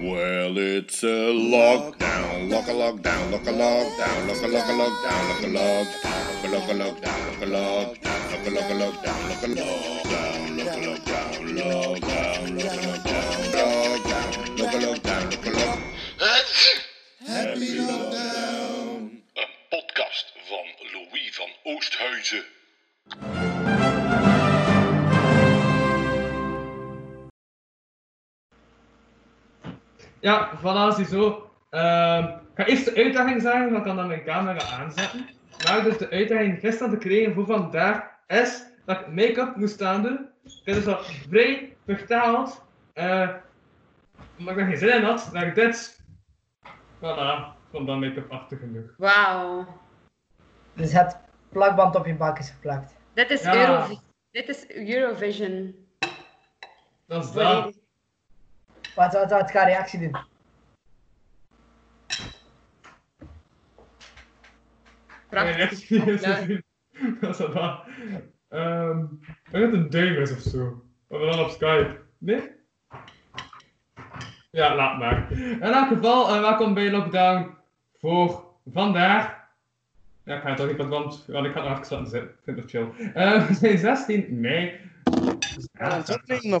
Well, it's a lockdown, lock a lockdown, lock a lockdown, lock a lock a lockdown, lock a lockdown, lock a lockdown, lock a lockdown, lock a lock a lockdown, lock a lockdown, lock a lockdown, lockdown, lock a lockdown, lockdown, lock a lockdown, lock a lock. Happy lockdown. Een podcast van Louis van Oosthuizen. Ja, voilà, ziezo. Ehm ik ga eerst de uitdaging zeggen, dan kan dan mijn camera aanzetten. Maar dus de uitdaging gisteren te krijgen voor vandaag is dat ik make-up moest aandoen. Ik heb dus al vrij vertaald. eh maar ik er geen zin in had, naar dit. Voilà, vond dat make-up achter genoeg. Wauw. Dus het plakband op je bak is geplakt. Dit is, Ja. Eurovi- dit is Eurovision. Dat is dat. Wat, wat, wat, ik ga reactie doen. Prachtig. Nee, dat is Ja. niet- Dat is dat. Ehm, ik denk dat het een duim is of zo. Of dan op Skype. Nee? Ja, laat maar. In elk geval, uh, welkom bij Lockdown voor vandaag. Ja, ik ga het toch niet wat, want ik ga nog even zitten. Ik vind het chill. Eh, we zijn 16 mei. Het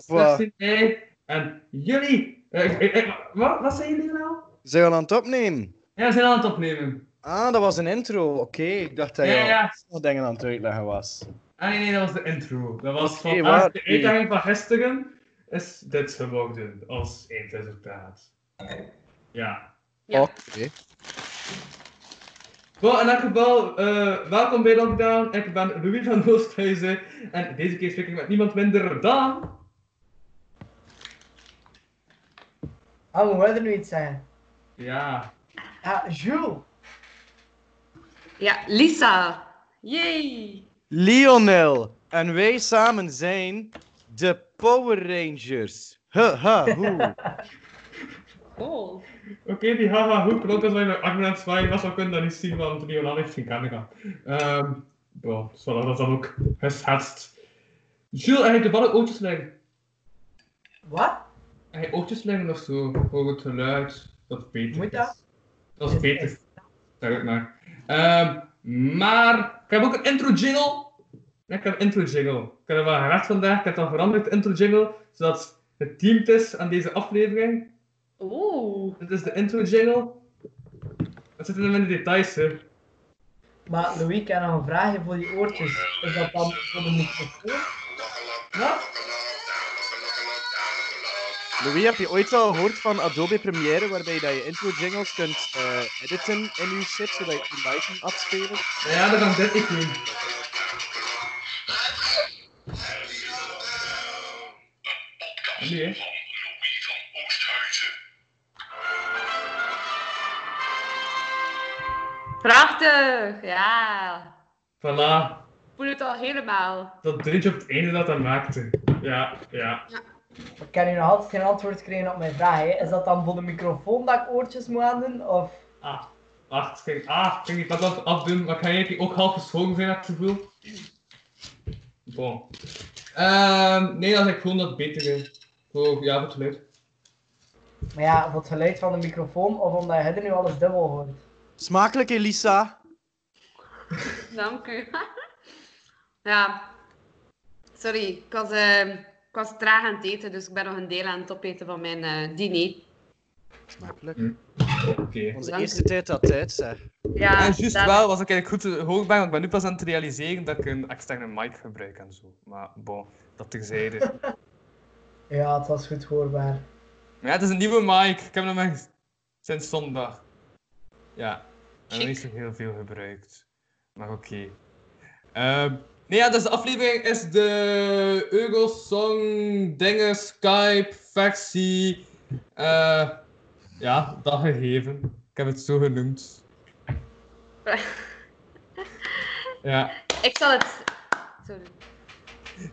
wat? 16 mei. En jullie... eh, wat, wat zijn jullie nou? Zijn we aan het opnemen? Ja, we zijn aan het opnemen. Ah, dat was een intro. Oké, ik dacht dat je Ja, ja. nog dingen aan het uitleggen was. Ah nee, nee, dat was de intro. Dat was Oké, van waar- de uitdaging van gisteren is dit geworden als eindresultaat. Ja. Ja. Oké. Bon, in elk geval, eh, welkom bij Lockdown. Ik ben Louis van Oosthuizen en deze keer spreek ik met niemand minder dan... Oh, we willen er nu iets zeggen. Ja, Ja, Jules. Ja, Lisa. Yay. Lionel. En wij samen zijn de Power Rangers. Ha, ha, hoe. Cool. oké, die haha hoe klopt als wij aan het zwaaien was, we kunnen dat niet zien, want Leonel heeft geen camera. Ehm, bon, dus voilà, dat is dan ook geschetst. Jules, heb je de ballen ootjes liggen? Wat? Heb je ootjes liggen of zo? Voor het geluid, dat het beter Moet is. dat? Dat is beter. Zeg het maar. Ehm, maar ik heb ook een intro jingle. Ja, ik heb een intro jingle. Ik heb er wel gerecht vandaag. Ik heb dan veranderd, de intro jingle, zodat het teamed is aan deze aflevering. Oeh. Dit is de intro jingle. Dat zitten hem in de details, hè. Maar Louis, ik heb nog een vraagje voor die oortjes. Is dat dan voor de microfoon? Wat? Louis, heb je ooit al gehoord van Adobe Premiere, waarbij dat je intro jingles kunt eh, editen in je shit, zodat je die live kunt afspelen? Ja, dan kan dit niet doen. Podcast Nee, hè? van Louis van Oosthuizen. Prachtig. Ja. Voilà. Voel het al helemaal. Dat dringetje op het einde dat hij maakte. Ja, ja. Ik heb nu nog altijd geen antwoord gekregen op mijn vraag. Hè. Is dat dan voor de microfoon dat ik oortjes moet aandoen? Of... Ah, wacht. Kijk, ah, ik ging die pad af- afdoen, maar kan je die ook half geschoten zijn, heb ik het gevoel? Bon. Ehm, nee, dan zeg ik gewoon dat het beter is. Voor, ja, voor het geluid. Maar ja, voor het geluid van de microfoon of omdat je er nu alles dubbel hoort. Smakelijk, Elisa. Dank u. ja. Sorry, ik was, eh, ik was traag aan het eten, dus ik ben nog een deel aan het opeten van mijn eh, diner. Smakelijk. Oké. Onze Dank eerste u. tijd dat tijd, zeg. Ja, en juist dat- wel, was ik eigenlijk goed te hoog ben, want ik ben nu pas aan het realiseren dat ik een externe mic gebruik en zo. Maar bon, dat terzijde. Ja, het was goed hoorbaar. Maar ja, het is een nieuwe mic. Ik heb hem nog maar sinds zondag. Ja, nog niet zo heel veel gebruikt. Maar oké. Ehm, nee, ja, dus de aflevering is de Eurosong dingen Skype versie. eh ja, dat gegeven. Ik heb het zo genoemd. Ja. Ik zal het... Sorry.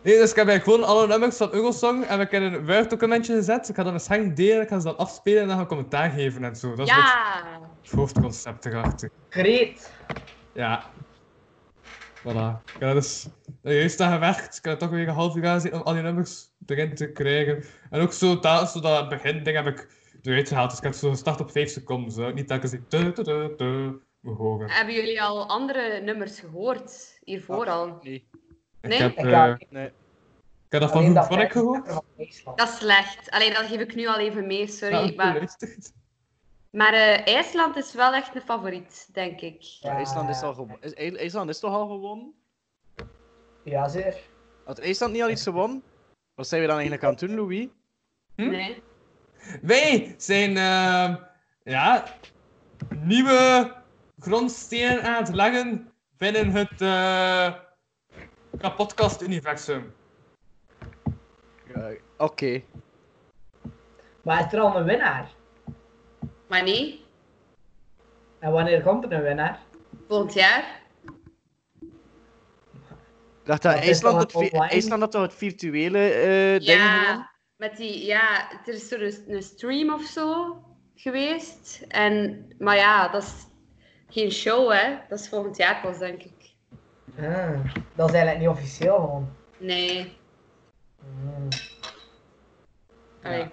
Nee, dus ik heb eigenlijk gewoon alle nummers van Eurosong heb ik in een Word-documentje gezet. Ik ga dan een scherm delen, ik ga ze dan afspelen en dan ga ik commentaar geven en zo. Dat is het, Ja. het hoofdconcept erachter. Great. Ja. Voilà. Ik heb dus juist aan gewerkt. Ik heb toch weer een half uur aan zitten om al die nummers erin te krijgen. En ook zo, ta- zo dat begin ding heb ik eruit gehaald. Dus ik heb zo gestart op 5 seconden. Zo. Niet telkens die tu, tu, tu, tu, moet horen. Hebben jullie al andere nummers gehoord? Hiervoor al? Nee. Ik Nee? heb, Ik eh, ga- ik heb dat van dat Hoek van ik vijfde gehoord. Dat is slecht. Alleen dat geef ik nu al even mee, sorry. Ja, maar. Maar eh, IJsland is wel echt een favoriet, denk ik. Ja, IJsland is al gewonnen. Is, IJ- IJsland is toch al gewonnen? Ja, zeer. Had IJsland niet al iets gewonnen? Wat zijn we dan eigenlijk aan het doen, Louis? Hm? Nee. Wij zijn ehm, ja, nieuwe grondstenen aan het leggen binnen het eh kapodcast-universum. Ja, Oké. Maar is er al een winnaar? Maar nee, En wanneer komt er een winnaar? volgend jaar. Ik dacht dat Dat IJsland, het? IJsland had toch het virtuele eh ding? Ja, met die, ja, er is er een, een stream of zo geweest. En, maar ja, dat is geen show, hè. Dat is volgend jaar pas, denk ik. Hmm, dat is eigenlijk niet officieel gewoon. Nee. Hmm. Allee.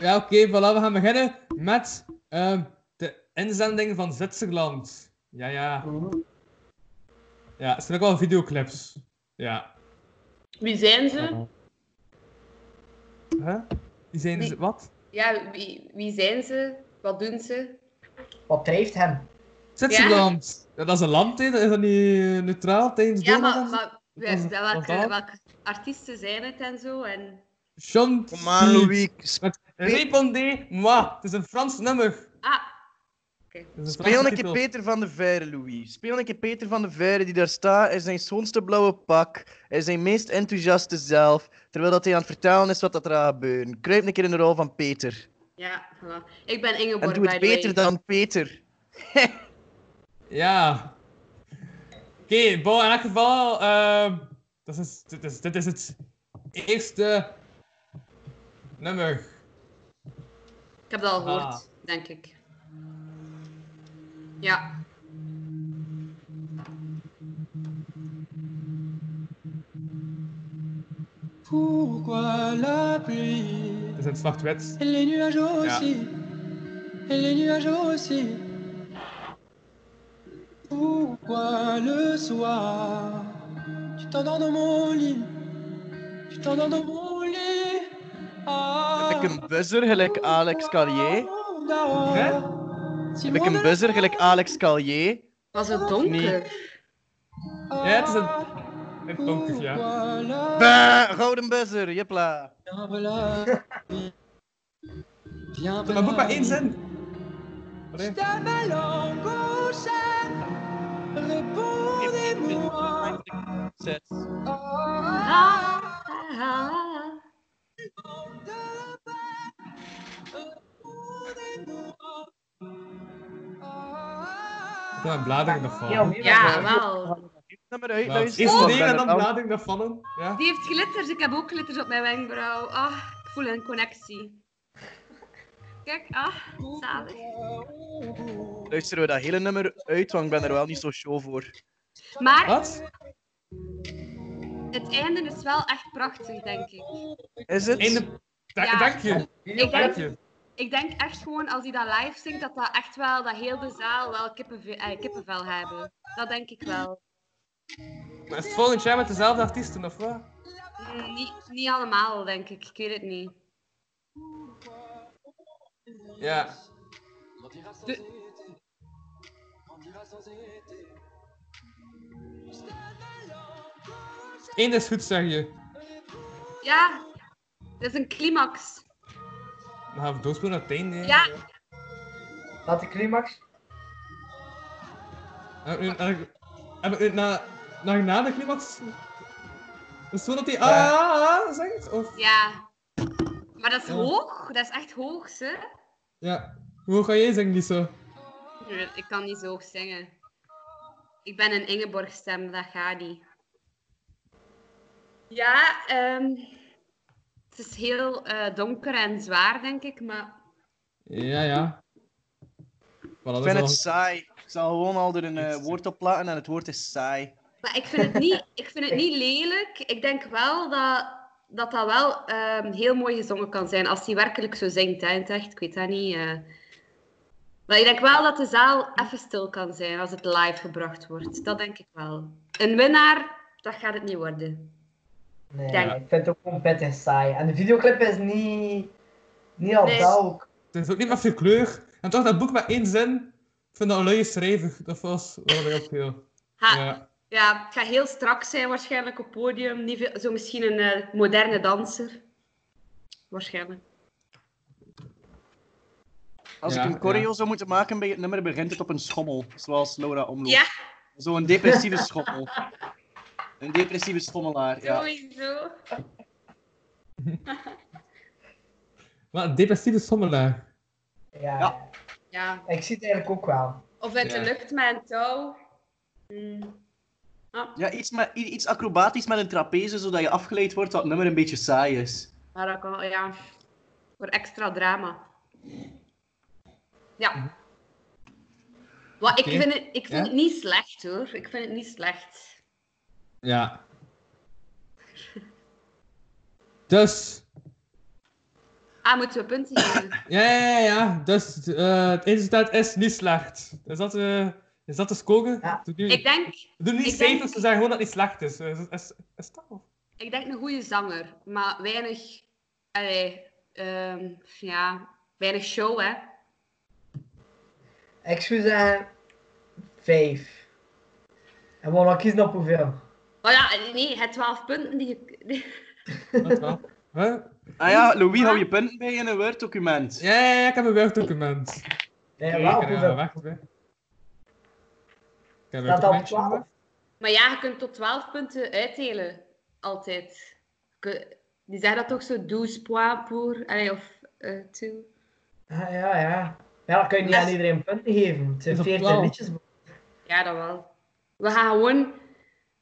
Ja, oké, voilà, we gaan beginnen met ehm, de inzending van Zwitserland. Ja, ja. Ja, er zijn ook wel videoclips. Ja. Wie zijn ze? Huh? Die zijn Wie- ze, wat? Ja, wie, wie zijn ze? Wat doen ze? Wat drijft hem? Zwitserland. Ja. dat is een land, hè. Is dat niet neutraal tijdens Ja, maar, maar welke, dat? welke artiesten zijn het en zo? En... Speed. Louis. Met Répondez moi. Het is een Frans nummer. Ah, is een Speel een keer. Peter van de Veire, Louis. Speel een keer Peter van de Veire die daar staat in zijn schoonste blauwe pak, in zijn meest enthousiaste zelf, terwijl dat hij aan het vertellen is wat dat er gaat gebeuren. Kruip een keer in de rol van Peter. ja, voilà. Ik ben En Ingeborg, doe by het way. beter dan Peter. Ja. Oké, bon, in elk geval, ehm, dat is, dit, is, dit is het eerste nummer. Ik heb dat al gehoord, Ah. denk ik. Ja. Pourquoi la pluie? Het is in zwart-wit. et les nuages Ja. aussi Et les nuages aussi Pourquoi le soir? Tu t'endors dans mon lit Tu t'endors dans mon Heb ik een buzzer gelijk Alex Carrier? Hè? Heb ik een buzzer gelijk Alex Carrier? Was het donker? Ja, het is een, een donker, ja. Bah, gouden buzzer, jepla. Maar moet maar één zin. Répondez-moi Ja, vallen. wie Ja, was er? wel. Nummer uit, Ja. Eerst Oh, nee ben en er dan vallen. Ja. Die heeft glitters, ik heb ook glitters op mijn wenkbrauw. Ah, ik voel een connectie. Kijk, ah, zalig. Luisteren we dat hele nummer uit, want ik ben er wel niet zo show voor. Maar Wat? Het einde is wel echt prachtig, denk ik. Is het? Einde... Da- Ja. Dank je. Ik Dank denk, je. ik denk echt gewoon, als hij dat live zingt, dat dat echt wel, dat heel de zaal wel kippenvel, eh, kippenvel hebben. Dat denk ik wel. Maar is het volgend jaar met dezelfde artiesten, of wat? Mm, Niet, niet allemaal, denk ik. Ik weet het niet. Ja. Eén is goed, zeg je. Ja, dat is een climax. Dan gaan we doorspoelen naar het einde. hè. Ja. Laat de climax. Heb ik nu- heb ik- heb ik nu na, na, na de climax... Is het zo dat hij ah, ah, ah zegt? Of... Ja. Maar dat is Ja. hoog. Dat is echt hoog, hè? Ja. Hoe ga jij zingen? Nee, Ik kan niet zo hoog zingen. Ik ben een Ingeborg stem, dat gaat niet. Ja, ehm, het is heel eh, donker en zwaar, denk ik, maar Ja, ja. Voilà, Ik vind al- het saai. Ik zal gewoon al er een eh, woord op platen en het woord is saai. Maar ik vind het niet, ik vind het niet lelijk. Ik denk wel dat dat dat wel ehm, heel mooi gezongen kan zijn. Als hij werkelijk zo zingt, hè, in het echt. Ik weet dat niet. eh. Maar ik denk wel dat de zaal even stil kan zijn als het live gebracht wordt. Dat denk ik wel. Een winnaar, dat gaat het niet worden. Nee, Denk- ik vind het ook gewoon pittig saai. En de videoclip is niet, niet al Nee. Het is ook niet met veel kleur. En toch dat boek met één zin. Ik vind dat een luie schrijver. Dat was wel opviel. Ha, ja. Ja. het gaat heel strak zijn waarschijnlijk op podium. Niet veel, zo misschien een eh, moderne danser. Waarschijnlijk. Als Ja, ik een choreo ja. zou moeten maken bij het nummer, begint het op een schommel. Zoals Laura omloopt. Ja, Zo'n depressieve schommel. Een depressieve schommelaar, ja. sowieso. Maar een depressieve sommelaar. Ja. Ja. Ja. Ik zie het eigenlijk ook wel. Of in de Ja. lucht met een touw. Hmm. Ja, iets, met, iets acrobatisch met een trapeze, zodat je afgeleid wordt dat het nummer een beetje saai is. Maar dat kan, ja. Voor extra drama. Ja. Wat, ik Oké. vind, het, ik vind Ja? het niet slecht hoor. Ik vind het niet slecht. Ja. Dus. Ah, moeten we punten geven? Ja, ja, ja. ja. Dus eh, het eindresultaat is niet slecht. Is dat, eh is dat de score? Ja. Doe nu- Ik denk, We doen niet ik cijfers, denk- we zeggen gewoon dat het niet slecht is. Is, is, is dat of? ik denk een goede zanger, maar weinig, allee, ehm, ja, weinig show hè. Ik zou zeggen... Vijf. En we gaan dan kiezen op hoeveel. Maar ja, nee, het 12 punten die je... Wat wel? Huh? Ah ja, Louis, hou je punten bij in een Word-document. Ja, ja, ja, ik heb een werkdocument. Nee, Kijk, wel ja, hoeveel. wacht even. Ik heb een Staat dat op werkdocumentje 12? gemaakt. Maar ja, je kunt tot 12 punten uitdelen. Altijd. Die zeggen dat toch zo 12 points pour... Allee, of eh two. Ah, ja, ja. Ja, dan kun je niet aan iedereen punten geven. Het zijn Is op 14 12. liedjes. Ja, dat wel. We gaan gewoon...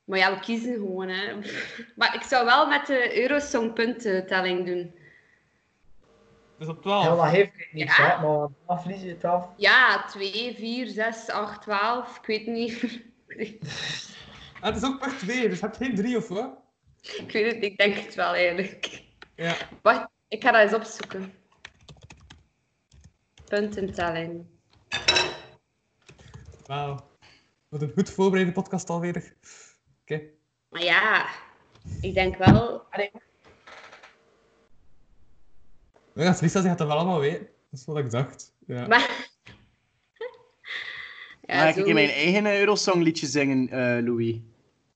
Maar ja, we kiezen gewoon, hè. Maar ik zou wel met de Eurosong puntentelling doen. Dus op Ja, 12. dat heeft ik niet, Ja. hè. Maar 12 liedjes, 12. Ja, 2, 4, 6, 8, 12. Ik weet niet. Ah, het is ook per 2, dus je hebt geen 3 of wat? ik weet het, ik denk het wel eigenlijk. Ja. Wacht, ik ga dat eens opzoeken. Puntentelling. Wauw. Wat een goed voorbereide podcast alweer. Maar ja, ik denk wel... Allee, Ja, Lisa zegt dat wel allemaal weten. Dat is wat ik dacht. Ja. Maar... Mag ik in mijn eigen Eurosong-liedje zingen, eh, Louis?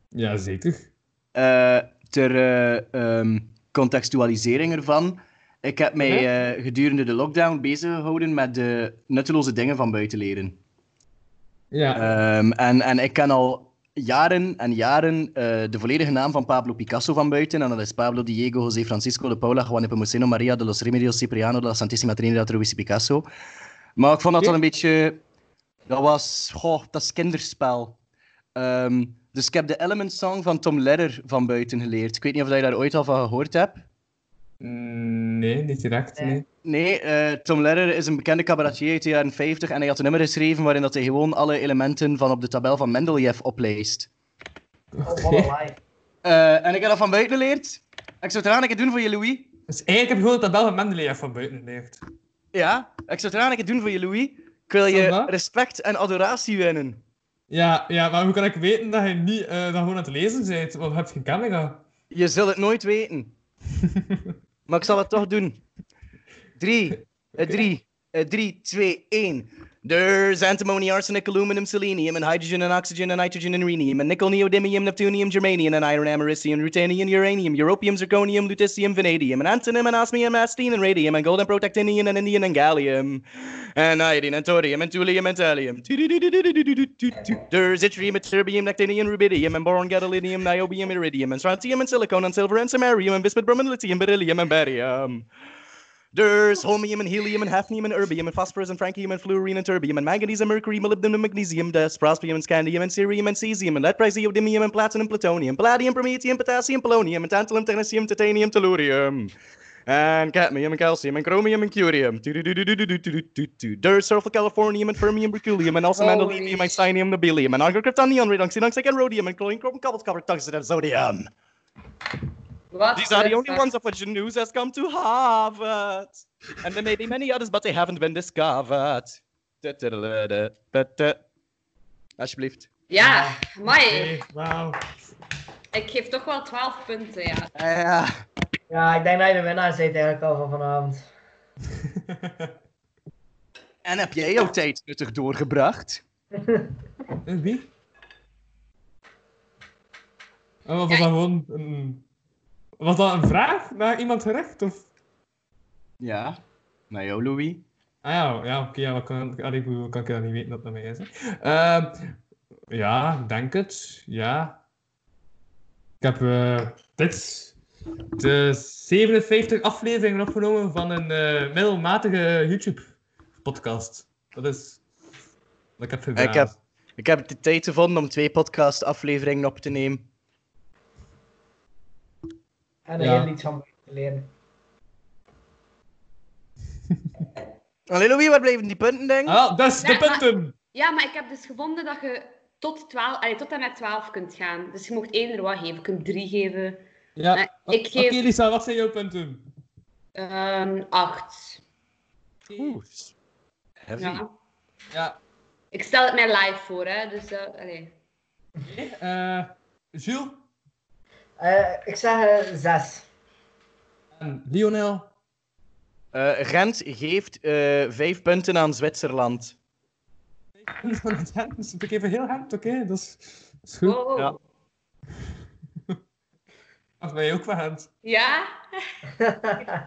ja, zeker. Eh, ter eh, ehm, contextualisering ervan. Ik heb mij eh, gedurende de lockdown bezig gehouden met de nutteloze dingen van buiten leren. Ja. Ehm, en, en ik ken al jaren en jaren eh, de volledige naam van Pablo Picasso van buiten. En dat is Pablo Diego José Francisco de Paula Juan Nepomuceno Maria de los Remedios Cipriano de la Santissima Trinidad Ruiz Picasso. Maar ik vond dat wel een beetje... Dat was... Goh, dat is kinderspel. Ehm, dus ik heb de Element Song van Tom Lehrer van buiten geleerd. Ik weet niet of je daar ooit al van gehoord hebt. Mm, Nee, niet direct. Nee. Nee. Nee, eh, Tom Lehrer is een bekende cabaretier uit de jaren 50 en hij had een nummer geschreven waarin dat hij gewoon alle elementen van op de tabel van Mendeleev oh, een live. Eh, en ik heb dat van buiten geleerd. Ik zou het eraan een keer doen voor je, Louis. Dus eigenlijk heb je gewoon de tabel van Mendeleev van buiten geleerd. Ja, ik zou het eraan een keer doen voor je, Louis. Ik wil je respect en adoratie winnen. Ja, ja, maar hoe kan ik weten dat je niet eh, dat gewoon aan het lezen bent? Want je hebt geen camera. Je zult het nooit weten. maar ik zal het toch doen. Drie, eh, drie, eh, drie, twee, één. There's antimony, arsenic, aluminum, selenium, and hydrogen, and oxygen, and nitrogen, and rhenium, and nickel, neodymium, neptunium, germanium, and iron, americium, ruthenium, uranium, europium, zirconium, lutetium, vanadium, and antimonum, and osmium, astine, and radium, and gold, and protactinium, and indium, and gallium, and iodine, and thorium, and thulium, and thallium. There's yttrium, and terbium, actinium, rubidium, and boron, gadolinium, niobium, iridium, and strontium, and silicon, and silver, and samarium, and bismuth, bromine, lithium, beryllium, and barium. There's holmium and helium and hafnium and erbium and phosphorus and francium and fluorine and terbium and manganese and mercury, molybdenum and magnesium, dust, prospium and scandium and cerium and cesium and lead, praseodymium and platinum, and plutonium, palladium, promethium, potassium, polonium and tantalum, technetium, titanium, tellurium. And cadmium and calcium and chromium and curium. There's sulfur californium and fermium, berkelium and also Holy mandolinium, cyanium, nobelium and argocryptonium, reductonium, and rhodium and chlorine, chrome, cobalt, copper, tungsten, and sodium. These are the only ones of which news has come to Harvard. And there may be many others, but they haven't been discovered. Alsjeblieft. Ja, maar Oké, Wauw. ik geef toch wel 12 punten, ja. Ja. Ja, ik denk dat je de winnaar bent eigenlijk al van vanavond. En heb jij jouw tijd nuttig doorgebracht? En wie? Oh, was dat dan gewoon een... Was dat een vraag naar iemand gericht? Of... Ja. Nou, jou, Louis. Ah ja, ja oké, ja, wat kan, allee, kan ik dat niet weten dat dat mij is? Ehm, ja, ik denk het, ja. Ik heb eh, dit, de 57 afleveringen opgenomen van een eh, middelmatige YouTube-podcast. Dat is wat ik heb gedaan. Ik heb, ik heb de tijd gevonden om twee podcast-afleveringen op te nemen. En er Ja. heel iets van te leren. Allee, Louis, waar blijven die punten, denk ik? Ah, dus de Ja, maar- punten! Ja, maar ik heb dus gevonden dat je tot, 12, allee, tot en met 12 kunt gaan. Dus je mocht één er wat geven. Je kunt drie geven. Ja, ik Oké, geef- Lisa, wat zijn jouw punten? Ehm acht. Oeh. Heavy. Ja. Ja, Ik stel het mij live voor, hè. Dus, eh allee. eh Jules Eh, ik zeg eh, zes. en Lionel. Eh, Gent geeft eh, vijf punten aan Zwitserland. Van het Gent, dus ik even heel Gent, oké, dat, is, dat is goed. Oh. Ja. Of ben je ook van Gent? Ja?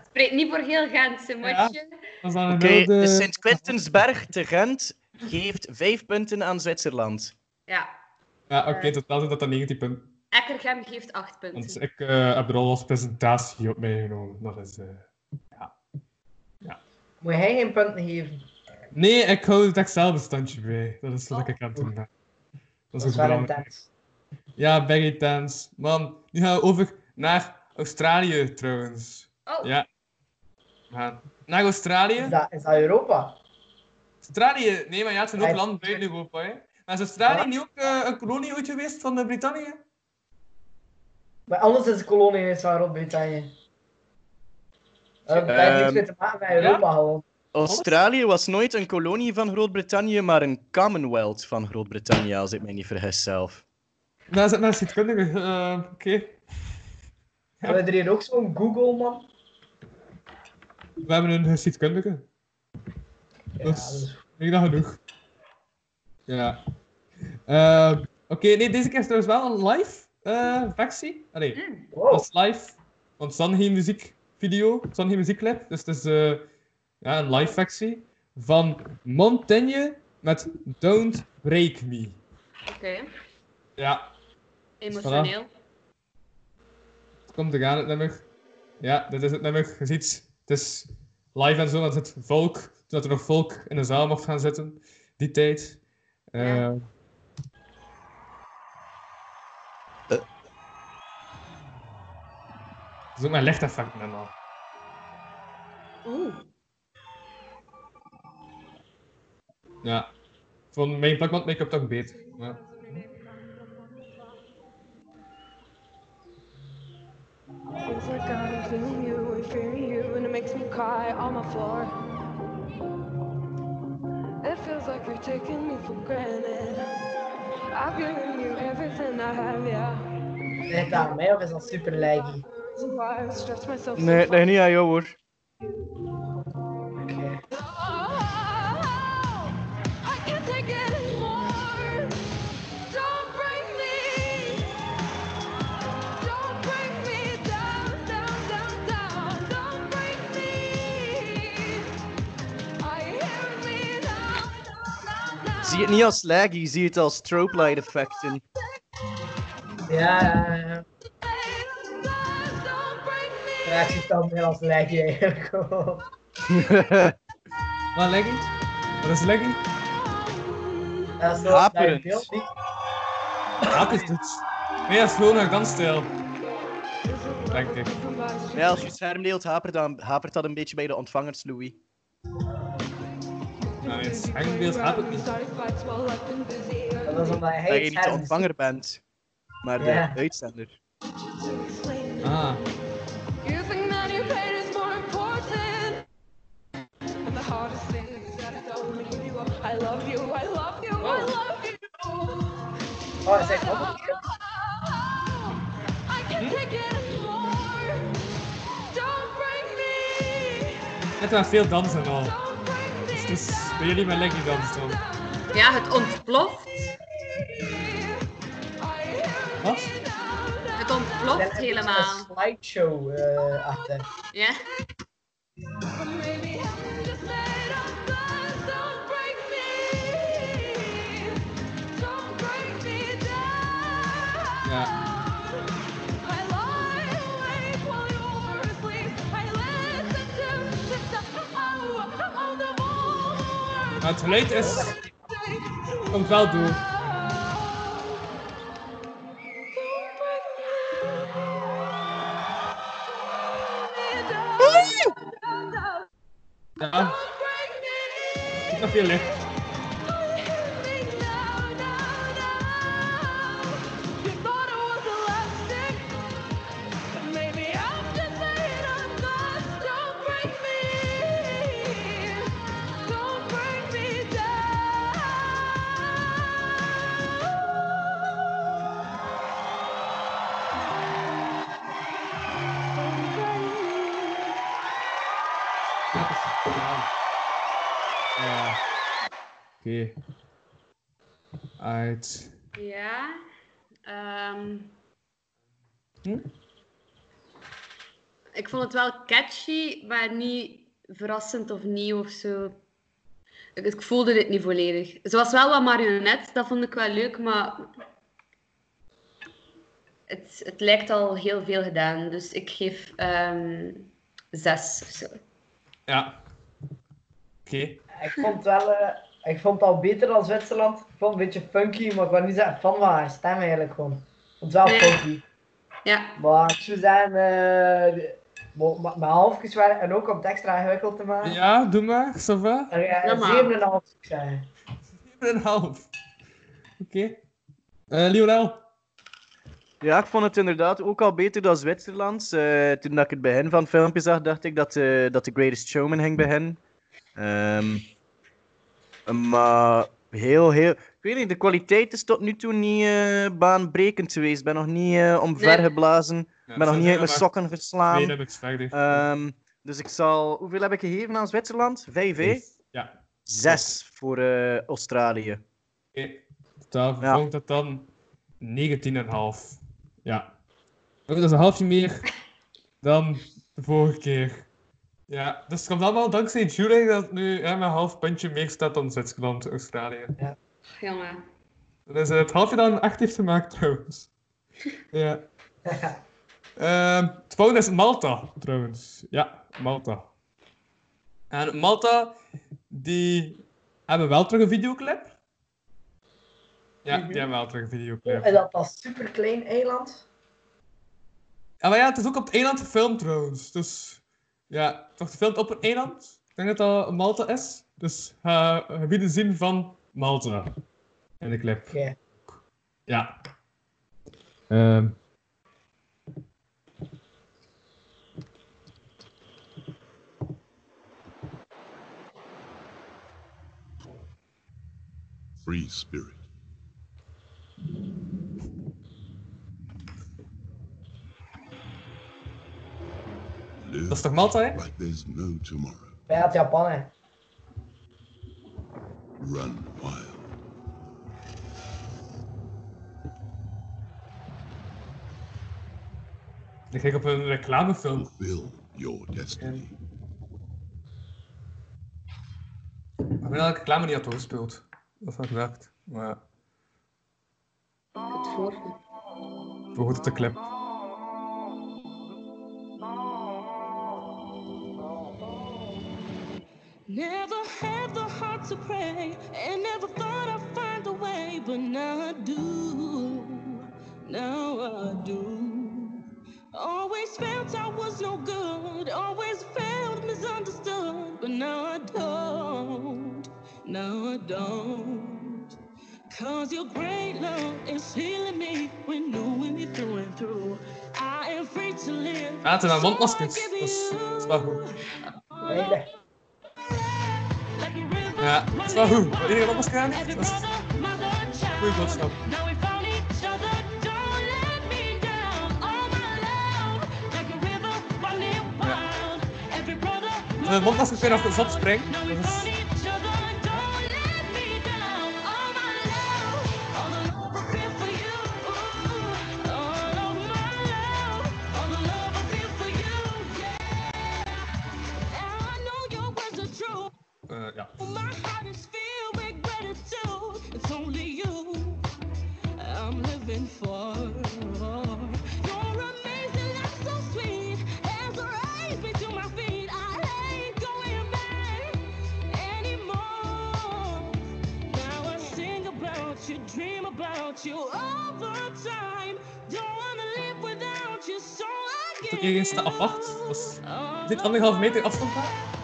Spreek niet voor heel Gentse, moet Ja. Oké, wilde... de Sint-Quintensberg te Gent geeft vijf punten aan Zwitserland. Ja. Ja, oké, totaal zijn dat dan 19 punten. Ekkergem geeft acht punten. Want ik eh, heb er al als presentatie op meegenomen. Dat is... eh, Moet jij geen punten geven? Nee, ik hou het Excel-bestandje bij. Dat is wat Oh. ik aan het doen ben. Dat Dat is is ook belangrijk. intens. Ja, very intense. Man, nu gaan we over naar Australië trouwens. Oh, Ja. Naar Australië. Is dat, is dat Europa? Australië, nee, maar ja, het zijn ook Ja, landen buiten Europa. Hè. Maar is Australië Ja. niet ook eh, een kolonie ooit geweest van de Brittannië? Maar anders is de kolonie is van Groot-Brittannië. Eh, Dat heeft niks Ehm, te maken met Europa gewoon. Australië was nooit een kolonie van Groot-Brittannië, maar een Commonwealth van Groot-Brittannië, als ik mij niet vergis zelf. Daar zit naar schietkundige. eh Oké. Hebben we er hier ook zo'n Google, man? We hebben een geschiedkundige. Ja, Dat is- dat is- genoeg. Ja. Eh, Oké, nee, deze keer is trouwens wel een live eh, versie. Allee, dat Wow. is live. Want geen muziekvideo, dan geen muziekclip. Dus het is eh, ja, een live versie van Montaigne met Don't Break Me. oké. Ja, Emotioneel. het komt eraan het nummer. Ja, dit is het nummer. Je ziet, het is live en zo, want het volk, dat er nog volk in de zaal mocht gaan zitten, die tijd. Eh, Ja. Is ook mijn lichteffecten en al. Oeh. Ja. Van mijn plakband make-up toch beter. Ja. Feels like I'm feeling you and fearing you, and it makes me cry on the floor. It feels like you're taking me for granted. I've given you everything I have, yeah. Ligt dat aan mij of is dat super laggy? Nee, is niet aan jou hoor. Oké. I can't take it anymore. Don't break me. Don't break me down, down, down, down. Don't break me. I hear me now, now, now, now. Zie het niet als laggy, zie het als strobe light effecten. Ja, ja, ja. Ja, het dan meer als laggy eigenlijk gewoon. Wat legging? Wat is legging? Dat is zo Haperend. beeld is? Nee, dat is gewoon een dansstijl. Denk ik. ja, als je het scherm deelt, hapert, dan, hapert dat een beetje bij de ontvangers, Louis. Nou, het schermbeeld gaat het niet. Dat is omdat je het niet de ontvanger bent, maar de uitzender. Ah, love you, I love you, I love you. Oh, hij zegt wat? I can't take it anymore. Don't break me. Net wel veel dansen al. Dus, dus bij jullie met Leggy dansen dan. Ja, het ontploft. Wat? Het ontploft is helemaal. Een slideshow eh, achter. Ja. Maybe Maar het geluid is... Komt wel door. Ja. Ik nog veel licht. Ehm. Hm? Ik vond het wel catchy, maar niet verrassend of nieuw of zo. Ik, ik voelde dit niet volledig. Ze was wel wat marionet, dat vond ik wel leuk, maar het, het lijkt al heel veel gedaan. Dus ik geef ehm zes of zo. Ja. Oké. Ik vond, wel, eh, ik vond het al beter dan Zwitserland. Ik vond het een beetje funky, maar ik was niet zo fan van haar stem eigenlijk gewoon. Het wel Nee. funky. Ja, Maar ik zou zeggen, eh, de- maar- maar- mijn halfjes waren en ook om het extra ingewikkeld te maken. Ja, doe maar. Ça va? Uh, ja, Ja, maar- 7,5 zou ik zeggen. 7,5. Oké. Eh, Lionel. Ja, ik vond het inderdaad ook al beter dan Zwitserland. Eh, toen dat ik het begin van het filmpje zag, dacht ik dat, eh, dat The Greatest Showman ging beginnen. Ehm, maar heel, heel... Ik weet niet, de kwaliteit is tot nu toe niet eh, baanbrekend geweest. Ik ben nog niet eh, omvergeblazen. Ik ben nog niet uit mijn sokken geslaan. Nee, dat heb ik. Ehm, dus ik zal... Hoeveel heb ik gegeven aan Zwitserland? Vijf, hè? Ja. Zes voor eh, Australië. Oké. Totaal Ja. vond dat dan 19,5. Ja. Dat is een halfje meer dan de vorige keer. Ja, dus het komt allemaal dankzij Julie dat het nu ja, met een half puntje meer staat dan Zwitserland, Australië. jongen. Dat is het halfje dan echt heeft gemaakt trouwens. Ja. Ehm, het volgende is Malta, trouwens. Ja, Malta. En Malta, die hebben wel terug een videoclip. Ja, die hebben wel terug een videoclip. En dat was super klein eiland. Ja, maar ja, het is ook op het eiland gefilmd trouwens. Dus ja, het wordt gefilmd op een eiland. Ik denk dat dat Malta is. Dus ga gebieden zien van Malta. In de clip. Ja. Ehm. Free spirit. Dat is toch Malta, hè? like there's no tomorrow. Bij het Japan, hè. Run wild. Ik kijk op een reclamefilm. Fulfill your destiny. Ik ben elke reclame niet had doorgespeeld. Dat had gewerkt. Maar ja, Het goed op de clip. To pray, and never thought I'd find a way, but now I do. Now I do. Always felt I was no good, always felt misunderstood, but now I don't. Now I don't. Cause your great love is healing me, renewing me through and through. I am free to live. Ja, het zijn mondmaskers. Dat is, Nee, Ja, wel goed. Wat iedereen mondmasker aan heeft, dat is een goede boodschap. Now we found each other, don't let me down. All my love, like a river running wild. Every brother, De mondmasker kun je nog zot springen. Dat is, dit anderhalf meter afstand daar.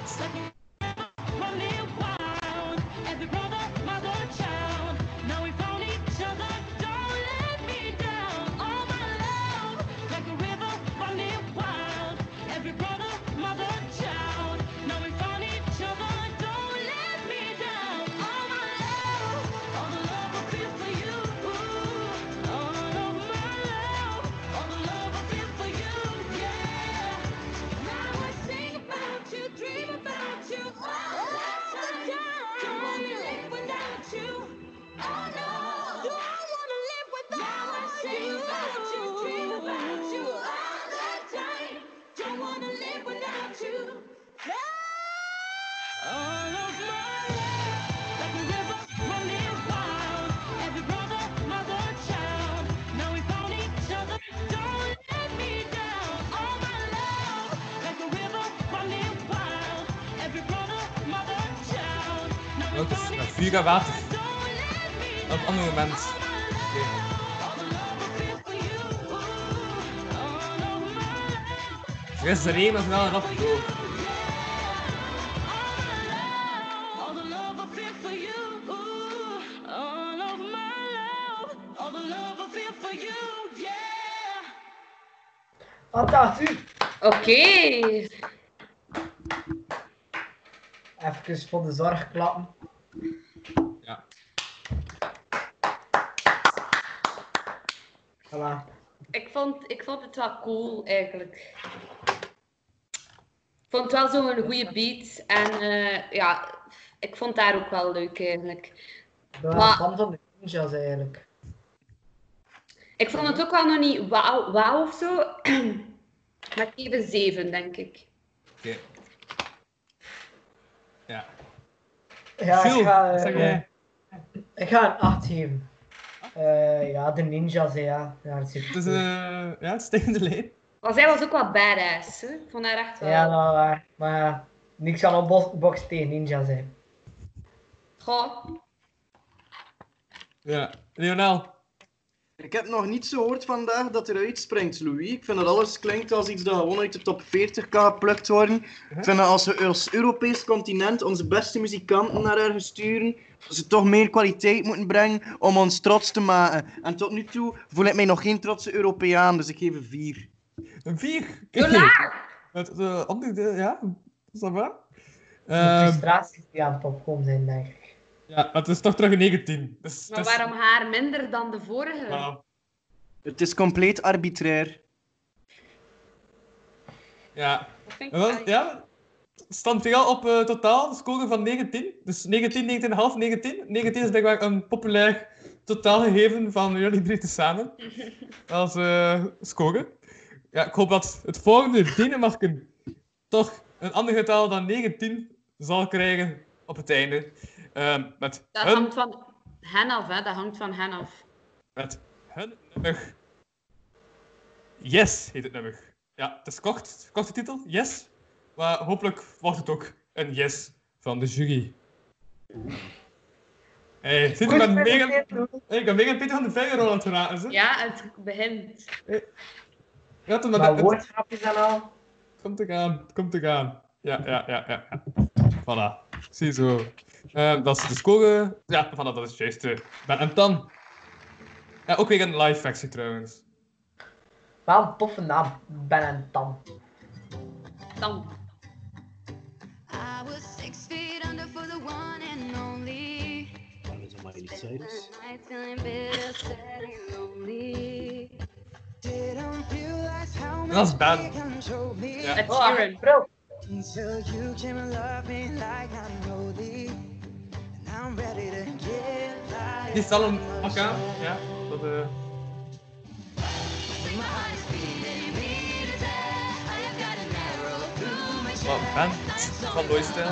Feel for you. All of my love. All the love I feel for you. Yeah. Wat dacht u? Oké. Even voor de zorg klappen. Ja. Voilà. Ik vond, ik vond het wel cool eigenlijk. Ik vond het wel zo'n goede beat. En eh, ja, ik vond daar ook wel leuk eigenlijk. Wel Maar- fan van de ninjas eigenlijk. Ik vond het ook wel nog niet wauw wauw of zo. Maar ik geef een 7, denk ik. Oké. Ja. Ja, ik ga, eh, ik ga een 8 geven. Eh, ja, de ninjas, hè, ja. ja dat is Het is eh ja, stijgende lijn. Maar zij was ook wel badass. Hè? Ik vond haar echt wel. Ja, dat is waar. Maar ja, niks op bos- box tegen ninjas zijn. Goh. Ja. Lionel. Ik heb nog niet zo gehoord vandaag dat er uitspringt, Louis. Ik vind dat alles klinkt als iets dat gewoon uit de top 40 kan geplukt worden. Ik vind dat als we als Europees continent onze beste muzikanten naar ergens sturen, ze toch meer kwaliteit moeten brengen om ons trots te maken. En tot nu toe voel ik mij nog geen trotse Europeaan, dus ik geef een 4. Een 4. Zo laag! Het de andere, de- ja, is dat waar? De Ehm, frustraties die aan het opkomen zijn, denk ik. ja, het is toch terug een 19. Dus, Maar is- waarom haar minder dan de vorige? Het is compleet arbitrair. Ja. Dat vind ik ja, stand op eh, totaal, de score van 19. Dus 19, 19,5, 19. 19 is blijkbaar een populair totaalgegeven van jullie drie tezamen. Als score. Ja, ik hoop dat het volgende Denemarken toch een ander getal dan 19 zal krijgen op het einde. Ehm, met, Dat hun, hangt van hen af, hè? Dat hangt van hen af. met hun nummer. Yes heet het nummer. Ja, het is kort, korte titel, Yes. Maar hopelijk wordt het ook een yes van de jury. Hey, zit je met Megan... Hey, ik heb Megan Peter van de Vijver al aan het raten, ze. Ja, het begint. Ja, toen met Maar het, woordgrapjes en al. het komt te gaan, het komt te gaan. Ja, ja, ja, ja. ja. Voilà, ziezo. Ehm dat is de score. Ja, voilà, dat is het juiste. Ben- En dan... Ja, ook weer een live versie trouwens. Wel een toffe naam. Ben en Tam. Dan. I was six feet under for the one and only. Dat is een Miley Cyrus. Night feeling bitter, sad and lonely. Didn't realize how Dat is much Ben. you control me. Ja. Ed Oh, Sheeran. bro. Until you came and loved me like I'm holy. And I'm ready to give life. Die staan hem ook aan. Ja, dat eh. Wat, Ben? Van Nooistijl.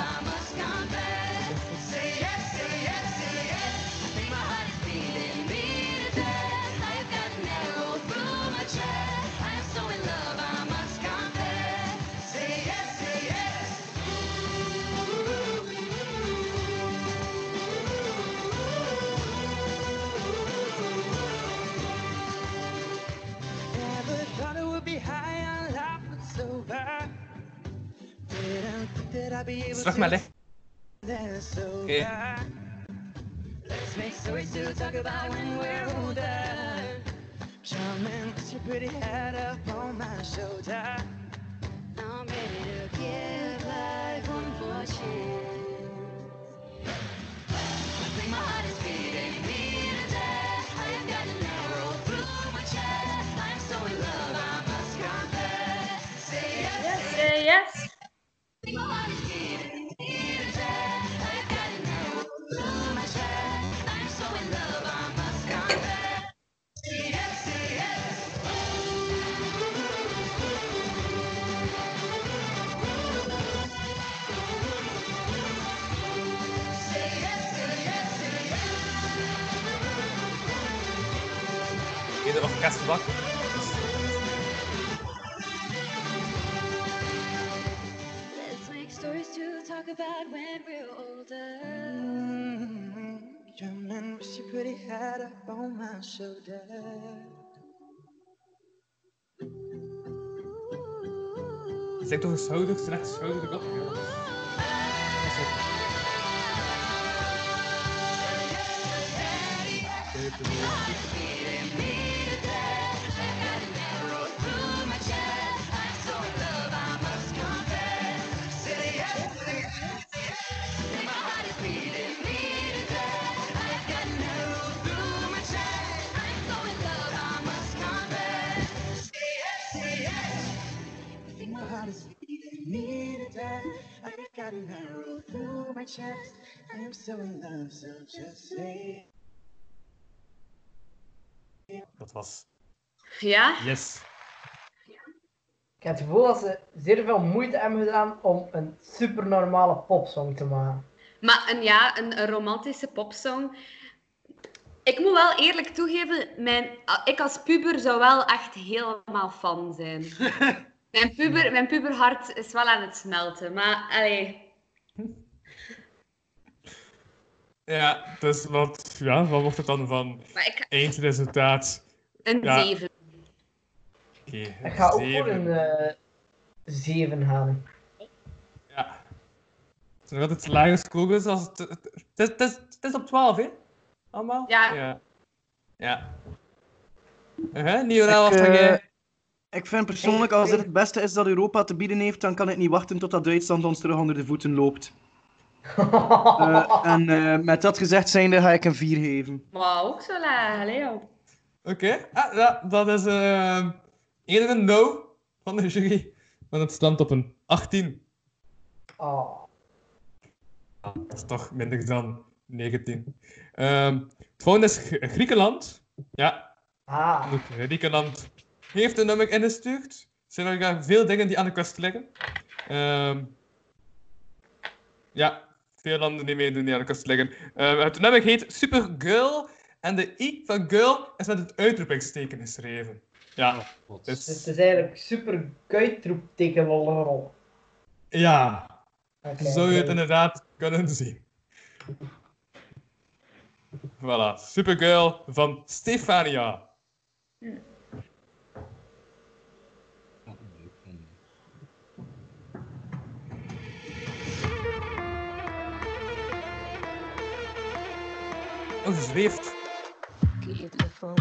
About when we're older. Charming, with your pretty head up on my shoulder. I'm ready to give life one more chance. I think my heart is beating Let's make stories to talk about when we're older. Mm, your pretty head up on my shoulder. Zeg toch een schouder, slecht schouder erop. Ja. Got an arrow through my chest. I am so in love, so just say Dat was. Ja? Yes. Ik heb het gevoel dat ze zeer veel moeite hebben gedaan om een super normale popsong te maken. Maar een, ja, een, een romantische popsong. Ik moet wel eerlijk toegeven, mijn, ik als puber zou wel echt helemaal fan zijn. Mijn, puber, mijn puberhart is wel aan het smelten, maar allee, Ja, dus wat, ja, wat wordt het dan van ik, eindresultaat? een Ja. 7. Oké, Ik ga ook voor een eh 7 gaan. Ja. Het is nog altijd lagere scores als het... Het, het, is- het, is, op 12, hè? Allemaal? Ja. Ja. ja. Niora, wat Ik, ga eh, jij... Ik vind persoonlijk, als dit het beste is dat Europa te bieden heeft, dan kan ik niet wachten totdat Duitsland ons terug onder de voeten loopt. Eh, en eh, met dat gezegd zijnde ga ik een 4 geven. Maar ook zo laag, joh. Oké, ah, dat is uh, eerder een no van de jury. Want het stamt op een 18. Oh. Ah, dat is toch minder dan 19. Ehm, het volgende is Gr- Griekenland. Ja, Ah. Griekenland heeft een nummer ingestuurd. Er zijn nog veel dingen die aan de kust liggen. Ehm, ja, veel landen die meedoen die aan de kust liggen. Ehm, het nummer heet Supergirl. En de I van girl is met het uitroepingsteken geschreven. Ja, Dus dus, het is eigenlijk super kuitroepteken lol. ja, zo zou je het inderdaad kunnen zien. Voilà, Supergirl van Stefania. Oh, zweeft.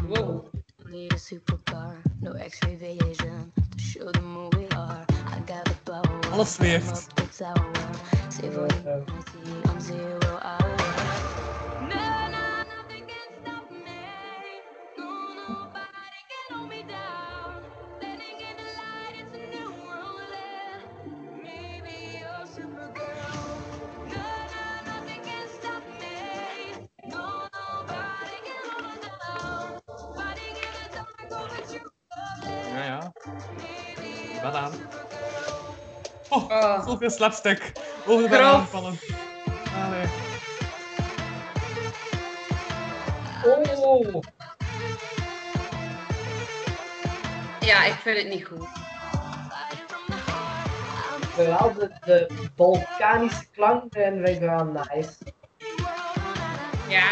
Wow. Need a supercar. No X-ray vision to show them who we are. I got the power. Alles zweeft. Up Oh, Oh. zoveel slapstick. Over de Grof. banaan vallen. Allee. Oh, Ja, ik vind het niet goed. Wel de, de vulkanische klank vind ik wel nice. Ja.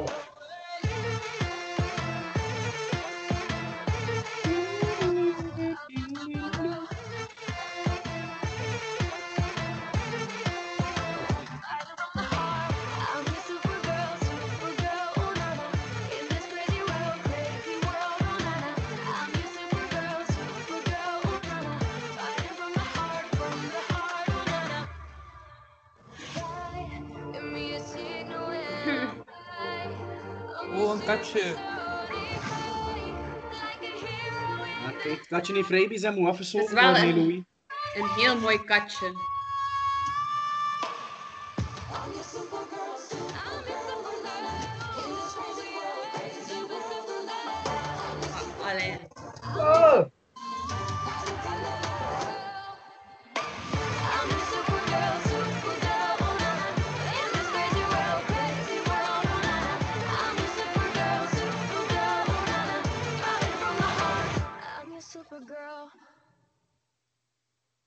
te katje. Het katje heeft rabies en moet afgesloten worden, een- hè, Louis. Een heel mooi katje.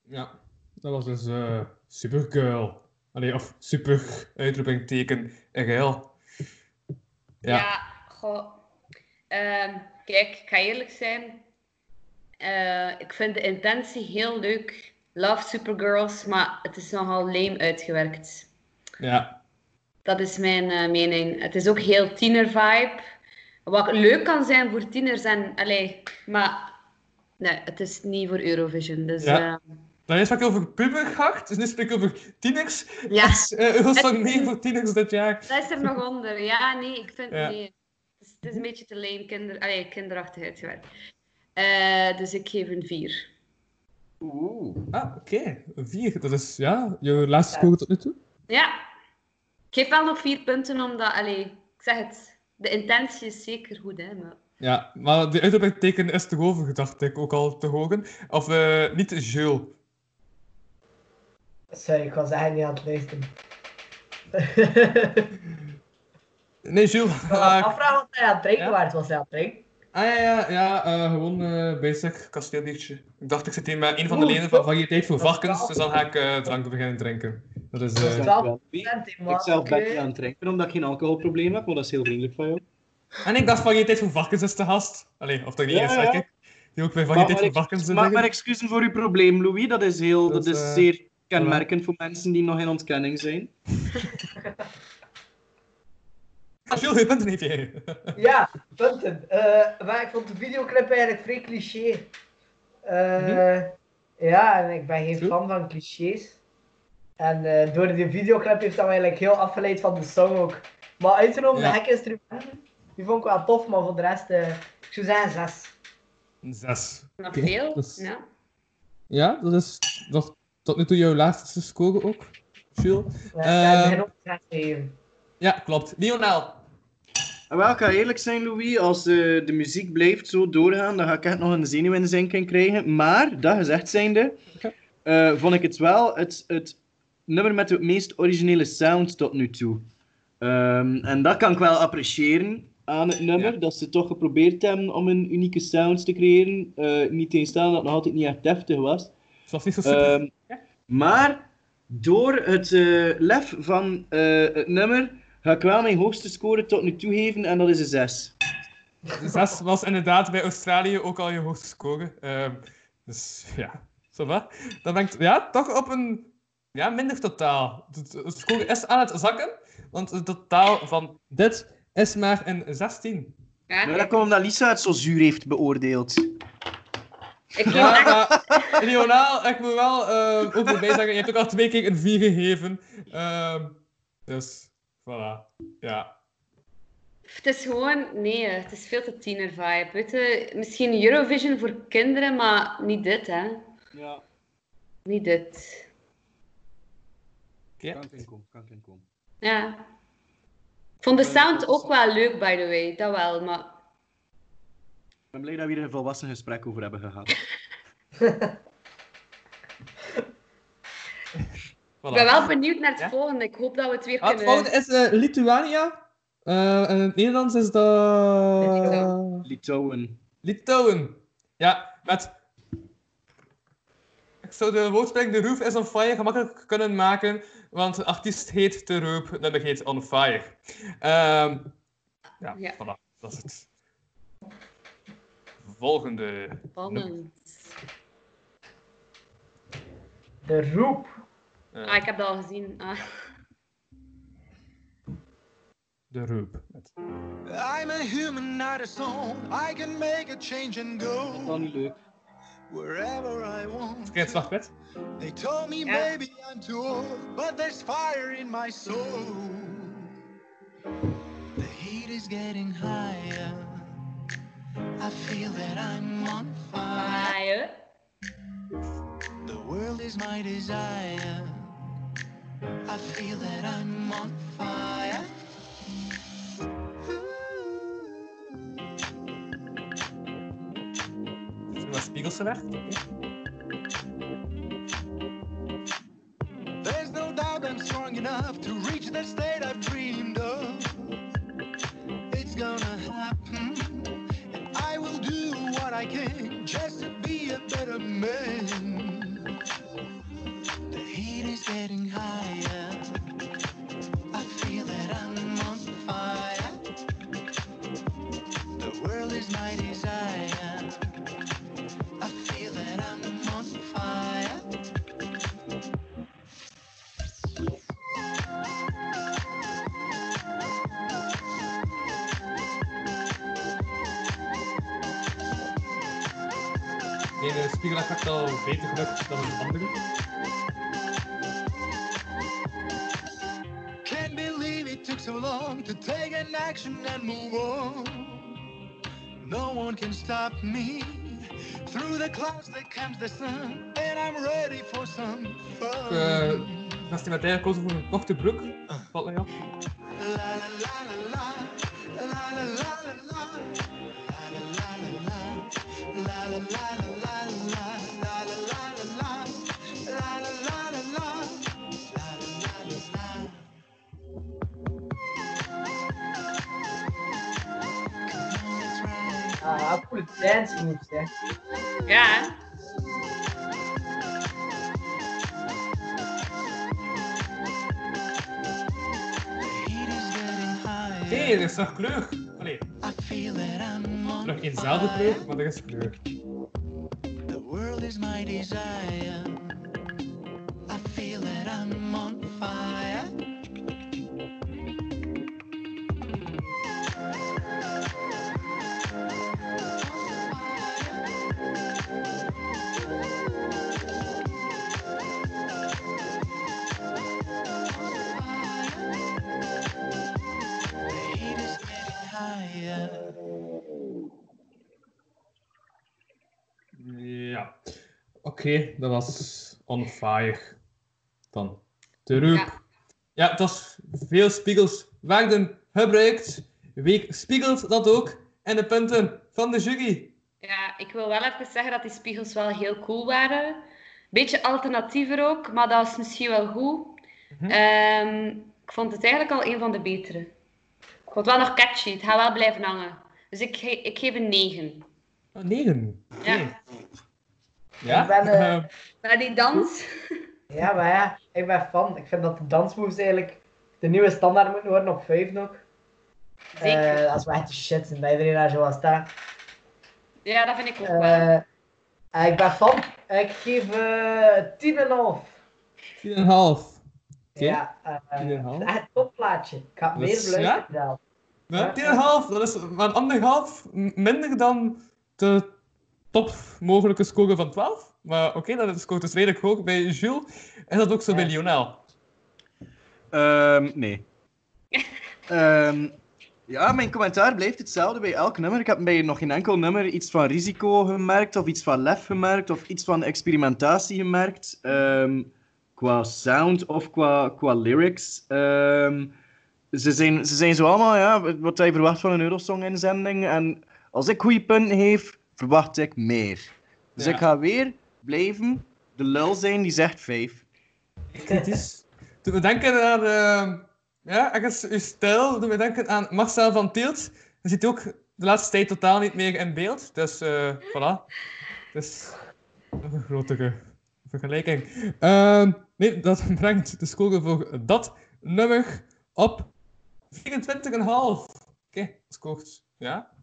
Ja, dat was dus eh Supergirl. Allee, of super, uitroeping, teken, RL. Ja, Ja. goh. Ehm, kijk, ik ga eerlijk zijn. Eh, ik vind de intentie heel leuk. Love Supergirls, maar het is nogal lame uitgewerkt. Ja. Dat is mijn eh, mening. Het is ook heel tiener-vibe. Wat leuk kan zijn voor tieners. En, allee, maar nee, het is niet voor Eurovision. Dus, Ja. Dan is ik over puber gehad, dus nu spreek ik over tieners. Ja. Dus, eh, Eurosong 9 voor tieners dit jaar. dat is er nog onder. Ja, nee, ik vind Ja. nee. Het is, het is een beetje te lame, kinder, allee, kinderachtig uitgewerkt. Eh, dus ik geef een 4. Oeh. Ah, oké. Een 4. Dat is, ja, jouw laatste score tot nu toe. Ja, ik geef wel nog 4 punten, omdat, allee, ik zeg het, de intentie is zeker goed, hè. Maar... Ja, maar de uitroeping teken is te over, dacht ik ook al te horen. Of eh, niet Jules. Sorry, ik was eigenlijk niet aan het luisteren. Nee, Jules. Ik afvragen wat hij aan het drinken Ja? was. Was hij aan het drinken? Ah ja, ja, ja eh, gewoon eh basic kasteelbiertje. Ik dacht, ik zit hier met een van de leden van dat- variëteit voor dat varkens, dus dan ga ik eh, drank beginnen drinken. Dat is... Dat eh, Louis. procent, Ik zelf ben niet aan het drinken, omdat ik geen alcoholprobleem heb, maar dat is heel vriendelijk van jou. En ik dacht, variëteit voor varkens is te gast. Allee, of toch niet Ja, eens, ja. kijk. Die ook bij variëteit voor varkens zit maar, excuses voor uw probleem, Louis. Dat is, heel, Dat dat is, zeer kenmerkend voor mensen die nog in ontkenning zijn. Ah, je punten heeft jij. Ja, punten. Eh, maar ik vond de videoclip eigenlijk vrij cliché. Eh, Mhm. Ja, en ik ben geen Zo. fan van clichés. En eh, door die videoclip heeft dat me eigenlijk heel afgeleid van de song ook. Maar uitgenomen Ja. de gekke instrumenten, die vond ik wel tof, maar voor de rest, eh, ik zou zeggen zes. Een zes. Nog veel? Ja. Ja, dat is nog tot nu toe jouw laatste score ook, Jules. Ja, Eh. Ja, klopt. Lionel. Ah, Wel, ik ga eerlijk zijn, Louis. Als eh, de muziek blijft zo doorgaan, dan ga ik echt nog een zenuw in de zinking krijgen. Maar, dat gezegd zijnde, eh, vond ik het wel het, het nummer met de meest originele sound tot nu toe. Ehm, en dat kan ik wel appreciëren aan het nummer, dat ze toch geprobeerd hebben om een unieke sound te creëren. Eh niet tegenstellend dat het nog altijd niet echt deftig was. Het was niet zo super. Ehm, maar door het eh, lef van eh, het nummer ga ik wel mijn hoogste score tot nu toe geven en dat is een 6. Zes was inderdaad bij Australië ook al je hoogste score. Ehm, dus ja, zo va. Dan ben ik ja, toch op een ja, minder totaal. De, de score is aan het zakken, want het totaal van dit is maar een 16. Ja, Maar dat komt omdat Lisa het zo zuur heeft beoordeeld. Ik Ja, wil echt... maar Lionel, ik moet wel eh, ook erbij zeggen, je hebt ook al twee keer een 4 gegeven. Ehm, dus, voilà. Ja. Het is gewoon... Nee, het is veel te tiener vibe. Weet je, misschien Eurovision voor kinderen, maar niet dit, hè. Ja, Niet dit. Kan kan. Ja. Ik vond de sound ook wel leuk, by the way. Dat wel, maar... Ik ben blij dat we hier een volwassen gesprek over hebben gehad. Voilà. Ik ben wel benieuwd naar het Ja? volgende. Ik hoop dat we het weer Ah, het kunnen... volgende is eh, Lituania. Eh, en in het Nederlands is dat... Litouwen. Litouwen. Ja, met... Ik zou de woordspeling The Roof is on Fire gemakkelijk kunnen maken, want de artiest heet The Roop, het nummer heet On Fire. Ehm ja, Ja. voilà. Dat is het. Volgende. Spannend. De roep. Eh, Ah, ik heb dat al gezien. Ah. Roop. Met- I'm a human, not a song. I can make a change and Dat go niet leuk. wherever I want. Verkeerd zwart-wit. They told me, Ja. baby, I'm too old, but there's fire in my soul. The heat is getting higher. I feel that I'm on fire. Fire. The world is my desire. I feel that I'm on fire. Is wat spiegels weg? There's no doubt I'm strong enough to reach the state I've dreamed me. Nee, de spiegeleffect al beter gelukt dan de andere. Can't believe it took so long to take an action and move on. No one can stop me. Through the clouds there comes the sun, and I'm ready for some fun. Eh, Vestimentair gekozen voor een korte broek. Valt mij op. La la la, la la la la la, la Coole dance moves, hè. Ja. Hé, er is nog kleur. Allee, I feel that I'm on nog eenzelfde fire. kleur, maar er is kleur. The world is my desire. I feel that I'm on fire. Ja. Oké, dat was On Fire. Dan. De roep. Ja. Ja, het was veel spiegels werden gebruikt. week spiegelt dat ook in de punten van de jury. Ja, ik wil wel even zeggen dat die spiegels wel heel cool waren. Beetje alternatiever ook, maar dat is misschien wel goed. Mhm. Ehm, ik vond het eigenlijk al een van de betere. Ik vond het wel nog catchy, het gaat wel blijven hangen. Dus ik, ge- ik geef een 9. Oh, negen. Oké. Ja. Ja? Ik ben, eh, Eh, Maar die dans... Ja, maar ja, ik ben fan. Ik vind dat de dansmoves eigenlijk de nieuwe standaard moeten worden op 5 nog. Zeker. Eh, dat is wel echt de shit zijn dat iedereen daar zo aan staat. Ja, dat vind ik ook wel. Eh, eh, ik ben fan. Ik geef eh 10,5. 4,5. Oké. Ja, 10,5. echt een topplaatje. Ik ga meer is- beluisteren Ja, 10,5. Dat is maar een anderhalf minder dan de top mogelijke score van 12. Maar oké, dat scoort dus redelijk hoog bij Jules. Is dat ook zo bij. Lionel? Ehm, nee. Ehm, ja, mijn commentaar blijft hetzelfde bij elk nummer. Ik heb bij nog geen enkel nummer iets van risico gemerkt, of iets van lef gemerkt, of iets van experimentatie gemerkt. Ehm, qua sound of qua, qua lyrics. Ehm, ze, zijn, ze zijn zo allemaal, ja, wat je verwacht van een Eurosong-inzending. En als ik goede punten geef, verwacht ik meer. Dus Ja. ik ga weer blijven de lul zijn die zegt 5. Kritisch. Doet me denken aan... eh, ja, ergens uw stijl doet me denken aan Marcel van Tielt. Je ziet ook de laatste tijd totaal niet meer in beeld. Dus, eh voilà. Dus, een grotere vergelijking. Ehm, nee, dat brengt de score voor dat nummer op 24,5. Oké, scoort. Ja.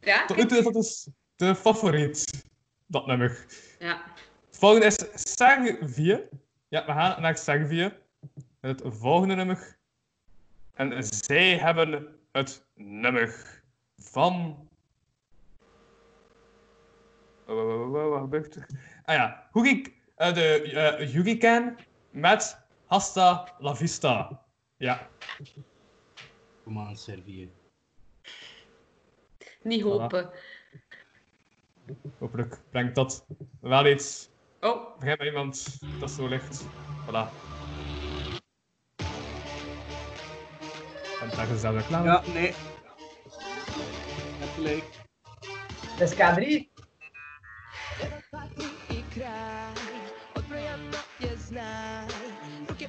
Ja, Tot nu toe is dat dus de favoriet. Dat nummer. ja. Het volgende is Servië. Ja, we gaan naar Servië. Het volgende nummer. En zij hebben het nummer van... Wat gebeurt er? Ah ja, Hurrik, eh, de Hurricane met Hasta la Vista. Ja, Kom aan, Servië. Niet hopen. hopelijk brengt dat wel iets. Oh, Begrijp maar iemand dat zo ligt. Voilà. En daar is dat klaar. Ja, nee. Heb gelijk. Dat is K3. i kraj Odbrojano je znaj Ruke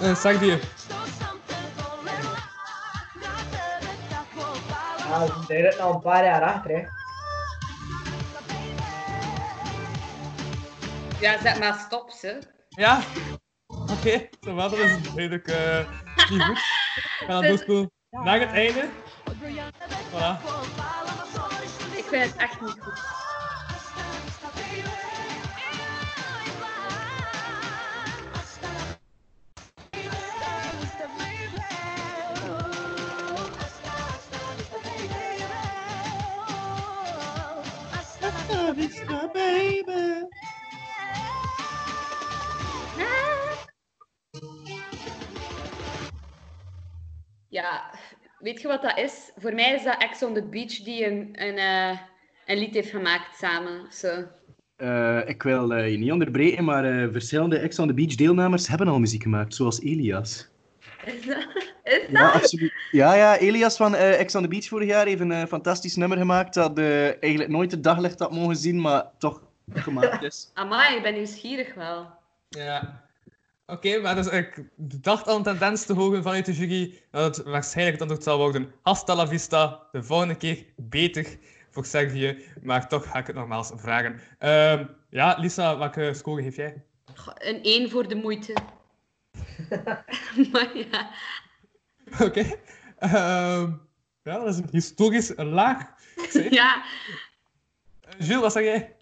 tebe tako pala Ja, we zijn er al een paar jaar achter, hè. Ja, zet maar stop, ze. Ja. Oké, zo wel, dat is duidelijk eh niet goed. We gaan doorspoelen naar het einde. Voilà. Ik vind het echt niet goed. Ja, weet je wat dat is? Voor mij is dat Ex on the Beach die een, een, eh, een lied heeft gemaakt samen. Eh, ik wil eh, je niet onderbreken, maar eh, verschillende Ex on the Beach deelnemers hebben al muziek gemaakt, zoals Elias. Is dat? Ja, absoluut. Ja, ja, Elias van eh Ex on the Beach vorig jaar heeft een eh, fantastisch nummer gemaakt dat eh, eigenlijk nooit het daglicht had mogen zien, maar toch gemaakt is. Amai, ik ben nieuwsgierig wel. Ja. Oké, maar dus ik dacht al een tendens te horen vanuit de jury dat het waarschijnlijk het antwoord zal worden Hasta la vista, de volgende keer beter voor Servië, maar toch ga ik het nogmaals vragen. Ehm, ja, Lisa, welke score geef jij? Een 1 voor de moeite. maar ja. Oké. Ehm, ja, dat is een historisch laag. ja. Jules, wat zeg jij?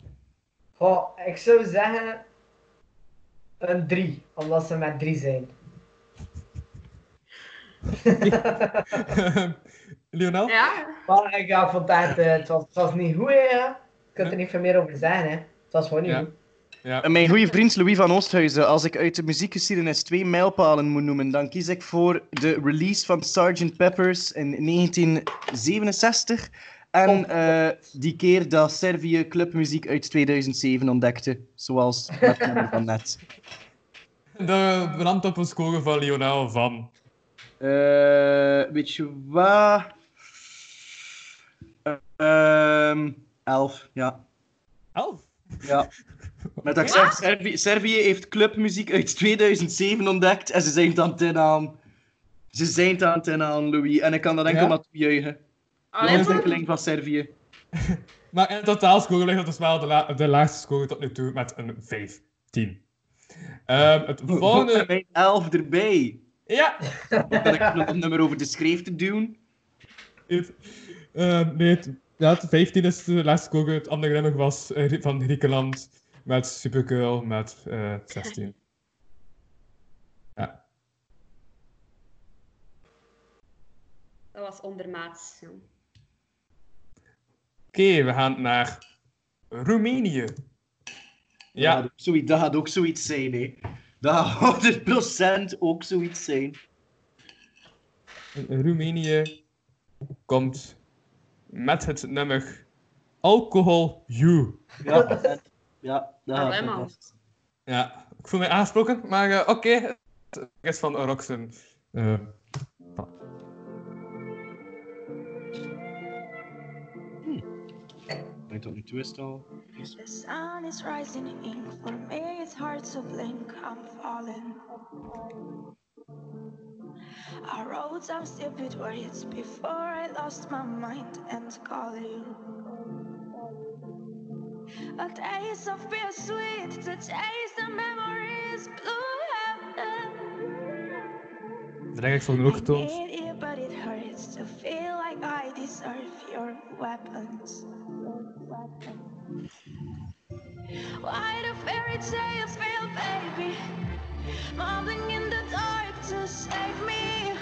Goh, ik zou zeggen een 3, omdat ze met 3 zijn. Lionel? Ja? Maar ik, ja, ik vond het, eh, het, was, het was niet goed, hè. Je kunt er niet veel meer over zeggen, hè. Het was gewoon niet Ja. goed. Ja. En mijn goede vriend Louis van Oosthuizen, als ik uit de muziekgeschiedenis twee mijlpalen moet noemen, dan kies ik voor de release van Sgt. Peppers in 1967 en eh, die keer dat Servië clubmuziek uit 2007 ontdekte, zoals het nummer van net. De brand op een score van Lionel van. Eh, weet je wat? Ehm elf, ja. Elf? Ja. Met zeg, Servië, Servië heeft clubmuziek uit 2007 ontdekt en ze zijn het aan het inhalen. Ze zijn het aan het inhalen, Louis. En ik kan dat enkel Ja? maar toejuichen. De ontwikkeling van Servië. Maar in totaal score ligt dat dus wel de, la- de laagste score tot nu toe met een 15. Ehm het volgende... Mijn elf erbij. Ja! Dan kan ik nog een nummer over de schreef te doen. Het, eh, nee, het, ja, het 15 is de laatste score. Het andere nummer was eh, van Griekenland met Supergirl met eh 16. Ja. Dat was ondermaats. Ja. Oké, we gaan naar Roemenië. Ja, Dat, zoiets, dat gaat ook zoiets zijn, hè. Dat gaat 100% ook zoiets zijn. Roemenië komt met het nummer Alcohol You. Ja, en- ja Allee, gaat man. Ja, ik voel mij aangesproken, maar eh, oké. Het is van Roxen. Eh, Ik tot nu toe is het al. The sun is rising ink. For me, it's hard to blink. I'm falling. Our roads, I'm stupid words before I lost my mind and call you. A taste of bittersweet to taste the memories blue heaven. dat denk ik voor genoeg getoond. I need you, but it hurts to feel like I deserve your weapons. Why do fairy tales fail, baby? Mumbling in the dark to save me.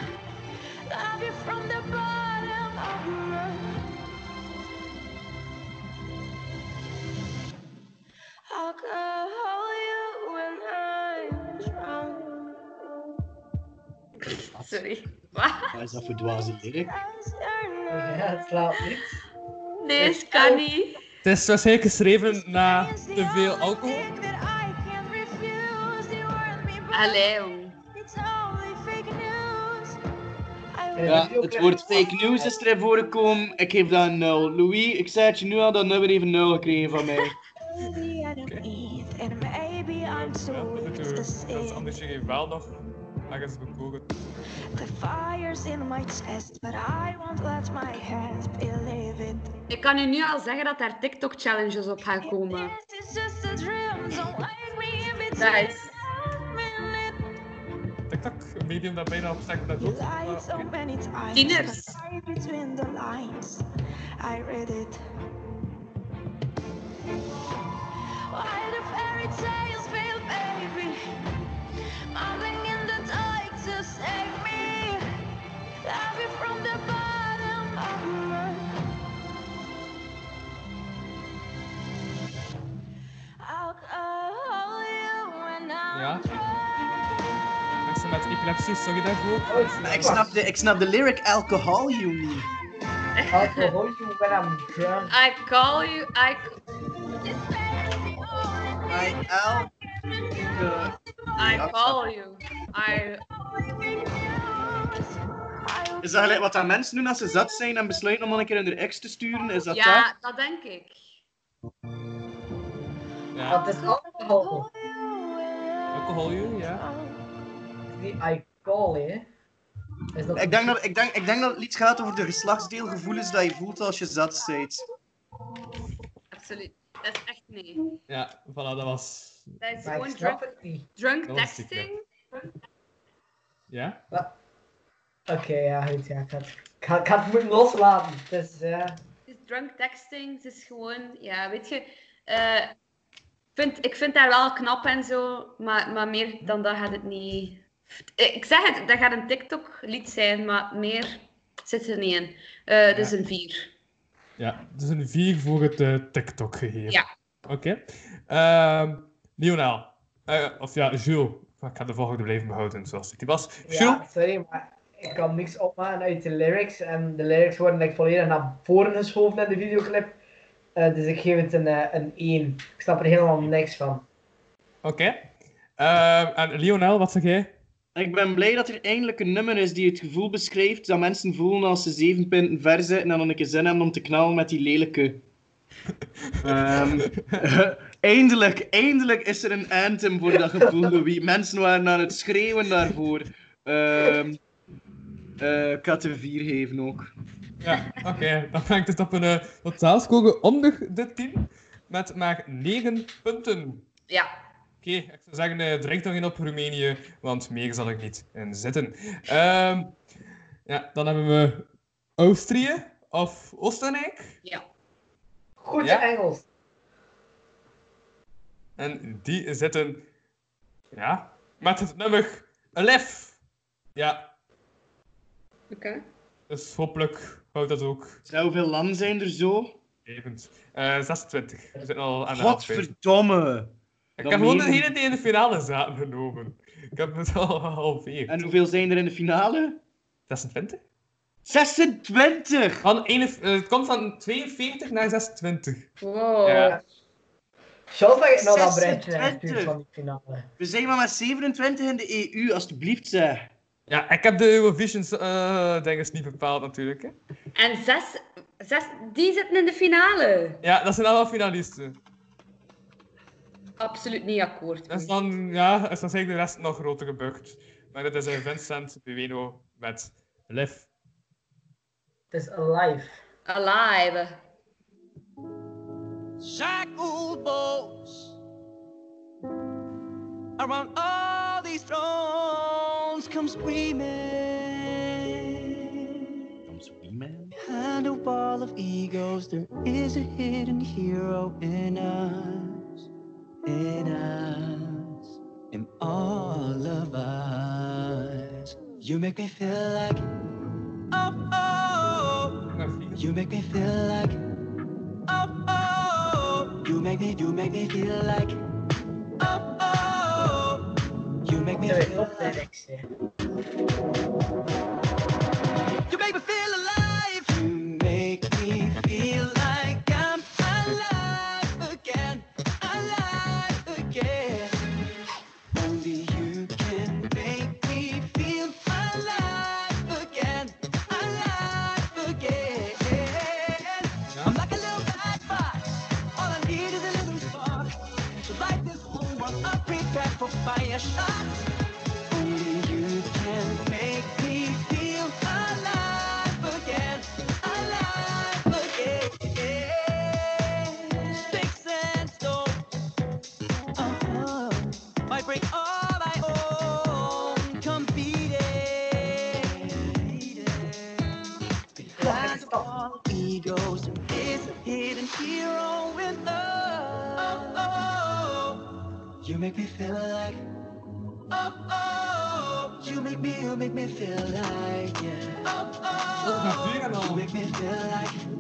Love you from the bottom of my. Sorry. Wat? Wat is dat voor dwaze lyric? Ja, het slaat niet. Nee, dat kan niet. Het is waarschijnlijk geschreven na te veel alcohol. Allee. Ja, het woord fake news is erin voorgekomen. Ik geef dat een 0. Louis, ik zei het je nu al, dat nummer even 0 gekregen van mij. wel nog ergens bekoren. the fires in my chest, but I won't let my head believe it. Ik kan u nu al zeggen dat daar TikTok-challenges op gaan komen. Nice. TikTok, een medium dat bijna op zegt dat so times. Tieners. the I read it. Why do fairy tales Ja. drunk. Mensen met epilepsie, sorry daarvoor. Maar ik snap de, ik snap de lyric alcohol you niet. Alcohol you when I'm drunk. I call you, I... I L. I call you. I... Is dat gelijk wat dat mensen doen als ze zat zijn en besluiten om dan een keer hun ex te sturen? Is dat Ja, dat denk ik. Ja. Dat is alcohol. Alcohol you, ja. Die I call, hè. Is dat Ik denk, dat, ik, denk, ik denk dat het iets gaat over de geslachtsdeelgevoelens dat je voelt als je zat bent. Absoluut. Dat is echt nee. Ja, voilà, dat was... Dat is gewoon drunk, Dat texting. Ja? Oké, ja, goed. Ja, ik, ga het, ik, ga, ik ga het moeten loslaten. Dus ja. Het is drunk texting. Het is gewoon, ja, weet je. eh, vind, ik vind haar wel knap en zo, maar, maar meer dan dat gaat het niet Eh, Ik zeg het, dat gaat een TikTok-lied zijn, maar meer zit er niet in. Eh is Ja. een 4. Ja, het is een 4 voor het eh, TikTok-gegeven. Ja. Oké. Ehm, Lionel. Eh, of ja, Jules. Ik ga de volgende blijven behouden zoals het die was. Jules? Ja, sorry, maar ik kan niks opmaken uit de lyrics. En de lyrics worden like, volledig naar voren geschoven in de videoclip. Eh, dus ik geef het een, eh, een 1. Ik snap er helemaal niks van. Oké. Ehm, en Lionel, wat zeg jij? Ik ben blij dat er eindelijk een nummer is die het gevoel beschrijft dat mensen voelen als ze zeven punten ver zitten en dan een keer zin hebben om te knallen met die lelijke. Ehm, eindelijk, eindelijk is er een anthem voor dat gevoel, Louis. Mensen waren aan het schreeuwen daarvoor. Ehm eh, ik had er vier geven ook. Ja, oké. Dan ik dus op een uh, totaalscore onder de 10. Met maar 9 punten. Ja. Oké, ik zou zeggen, uh, drink nog in op Roemenië, want meer zal ik niet in zitten. Ehm, ja, dan hebben we Austrië of Oostenrijk. Ja. Goed Ja? Engels. En die zitten, ja, met het nummer 11. Ja, Oké. dus hopelijk houdt dat ook Zou hoeveel landen zijn er zo? levend. Eh 26. We zitten al aan de helft. Godverdomme! Ik Dan heb gewoon meen- degene die in de finale zaten genomen. Ik heb het al halveerd. En hoeveel zijn er in de finale? 26? 26! Van ene- eh, het komt van 42 naar 26. Wow. Ja. Charles dat ik nou dat 26. berichtje instuurt van die finale. We zijn maar met 27 in de EU, alstublieft zeg. Ja, ik heb de Eurovision eh dinges niet bepaald natuurlijk. Hè. En zes, zes, die zitten in de finale. Ja, dat zijn allemaal finalisten. Absoluut niet akkoord. Dat is dan, ja, is dan zeker de rest nog groter gebukt. Maar dat is Vincent Bueno met Liv. Het is alive. Alive. Shackled bones around all these thrones come screaming. Come screaming. Behind a wall of egos, there is a hidden hero in us, in us, in all of us. You make me feel like, oh, oh. You make me feel like, oh, oh. You make me, you make me feel like, oh, oh. You make me feel like. You make me feel alive. Prepared for make me feel like. Oh, oh, you make me, you make me feel like, yeah. Oh, oh, you make me feel like.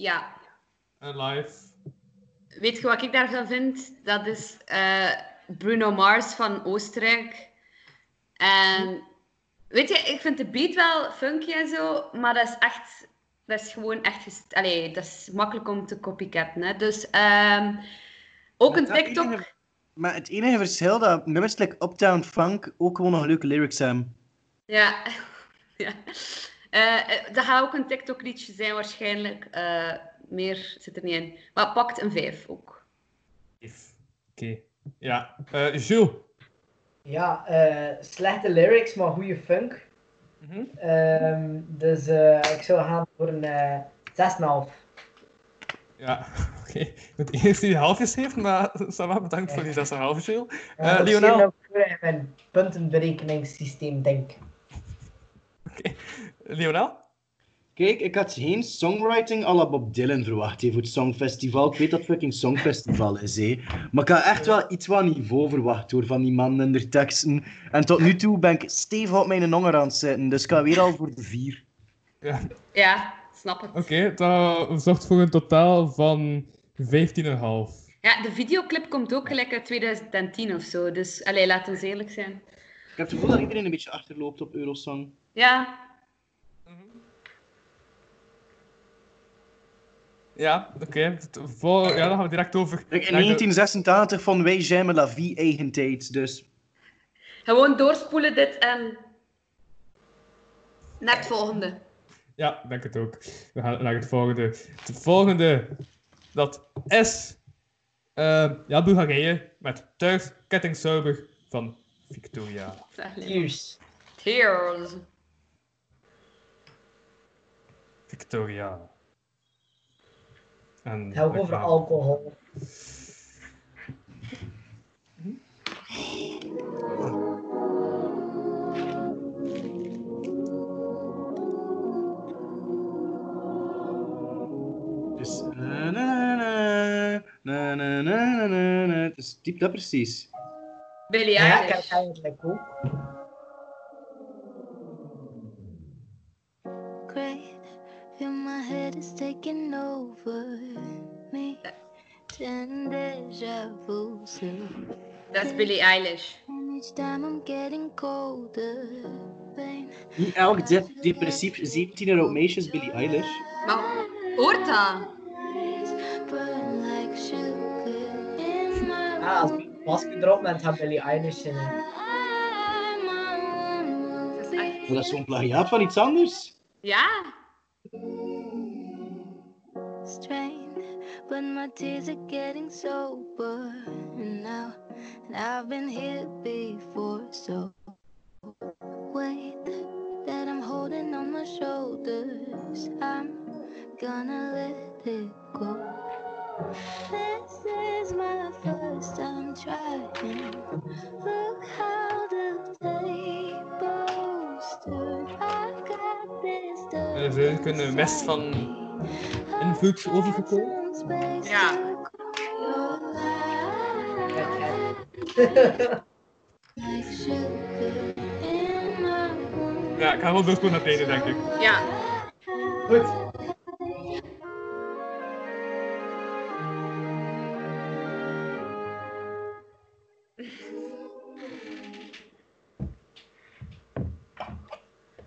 Ja. live. Weet je wat ik daarvan vind? Dat is eh, Bruno Mars van Oostenrijk. En weet je, ik vind de beat wel funky en zo, maar dat is echt, dat is gewoon echt, gest- Allee, dat is makkelijk om te copycatten. Hè? Dus ehm, ook een TikTok. enige- Maar het enige verschil dat nummers like Uptown Funk ook gewoon nog leuke lyrics hebben. Ja. ja. Eh, eh, dat gaat ook een TikTok-liedje zijn waarschijnlijk. Eh, meer zit er niet in. Maar pakt een 5 ook. Oké. Ja. Eh Jules. Ja, eh, slechte lyrics, maar goede funk. Mhm. Ehm, dus eh, ik zou gaan voor een eh 6,5. Ja, oké. Het eerste die halfjes heeft, maar Sarah, bedankt voor die 6,5 Jules. Ja, Eh dat is Lionel. in mijn puntenberekeningssysteem, denk ik. Lionel? Kijk, ik had geen songwriting à la Bob Dylan verwacht hè, voor het Songfestival. Ik weet dat het fucking Songfestival is, hè. Maar ik had echt wel iets wat niveau verwacht hoor, van die man en de teksten. En tot nu toe ben ik stevig op mijn honger aan het zitten, dus ik ga weer al voor de vier. Ja. Ja, snap het. Oké, dat zorgt voor een totaal van 15,5. Ja, de videoclip komt ook gelijk uit 2010 of zo. Dus allee, laten we eerlijk zijn. Ik heb het gevoel dat iedereen een beetje achterloopt op Eurosong. Ja, Ja, oké. Voor... Ja, dan gaan we direct over. In naar de- 1986 vonden wij J'aime la vie eigen tijd, dus... gewoon doorspoelen dit en... Net het volgende. Ja, denk het ook. We gaan naar het volgende. Het volgende, dat is eh, ja, Bulgarije met Thuis Kettingzuiber van Victoria. Cheers. Tears. Victoria. En Het gaat ook over alcohol. Dus... Na, na, na, na, na, na, na, na. Het is diep dat precies. Billie Ja, ik heb Eilish. het eigenlijk ook. Great, feel my head is taking over me. Ten deja vu is Billie Eilish. And each time I'm getting colder. Pain. Niet elk dep- depressief 17-year-old meisje is Billie Eilish. Maar hoort dat? In Ah, als ik een masker erop met gaat Billie Eilish zingen. Dat is echt... Maar dat is zo'n plagiaat van iets anders. Ja. My tears are getting sober now. And I've been here before, so wait that I'm holding on my shoulders. I'm gonna let it go. This is my first time trying. Look how the tables turn. I got this mest van invloed overgekomen. Ja. Ja, ik ga wel doorspoelen naar het einde, denk ik. Ja. Goed.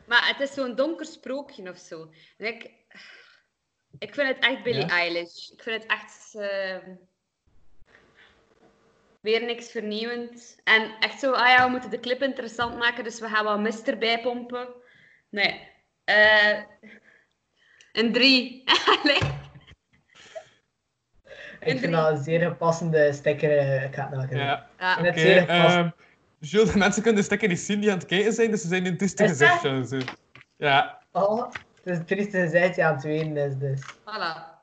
Maar het is zo'n donker sprookje of zo. En ik, ik vind het echt Billie Ja? Eilish. Ik vind het echt ehm, weer niks vernieuwend. En echt zo, ah ja, we moeten de clip interessant maken, dus we gaan wat mist erbij pompen. Nee. Eh, een drie. Ik vind dat een zeer passende sticker. eh, Ik ga het nog even. Ja. Ja. Het Oké, zeer gepast. ehm, Jules, de mensen kunnen de stekker niet zien die aan het kijken zijn, dus ze zijn in dat? gezicht. Ja, Oh, het is het trieste gezichtje aan het wenen is dus. Voilà.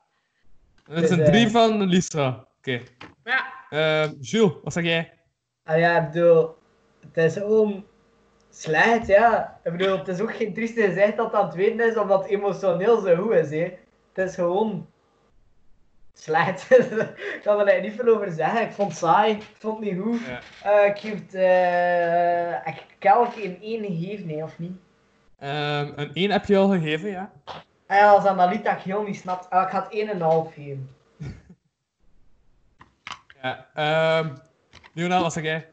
dat is Dus, een eh, drie van Lisa. Oké. Ja. Ehm, Jules, wat zeg jij? Ah ja, ik bedoel, het is gewoon slecht, ja. Ik bedoel, het is ook geen trieste gezicht dat het aan het weten is, omdat het emotioneel zo goed is, hè. Het is gewoon slecht. ik kan er eigenlijk niet veel over zeggen. Ik vond het saai, ik vond het niet goed. Ja. Eh, ik geef het, eh, ik elke in één gegeven, nee, of niet? Ehm, een 1 heb je al gegeven, ja. Ah ja, als Analita ik heel niet snapt. Ah, ik ga het 1,5 geven. Ja, ehm Lionel, wat zeg jij?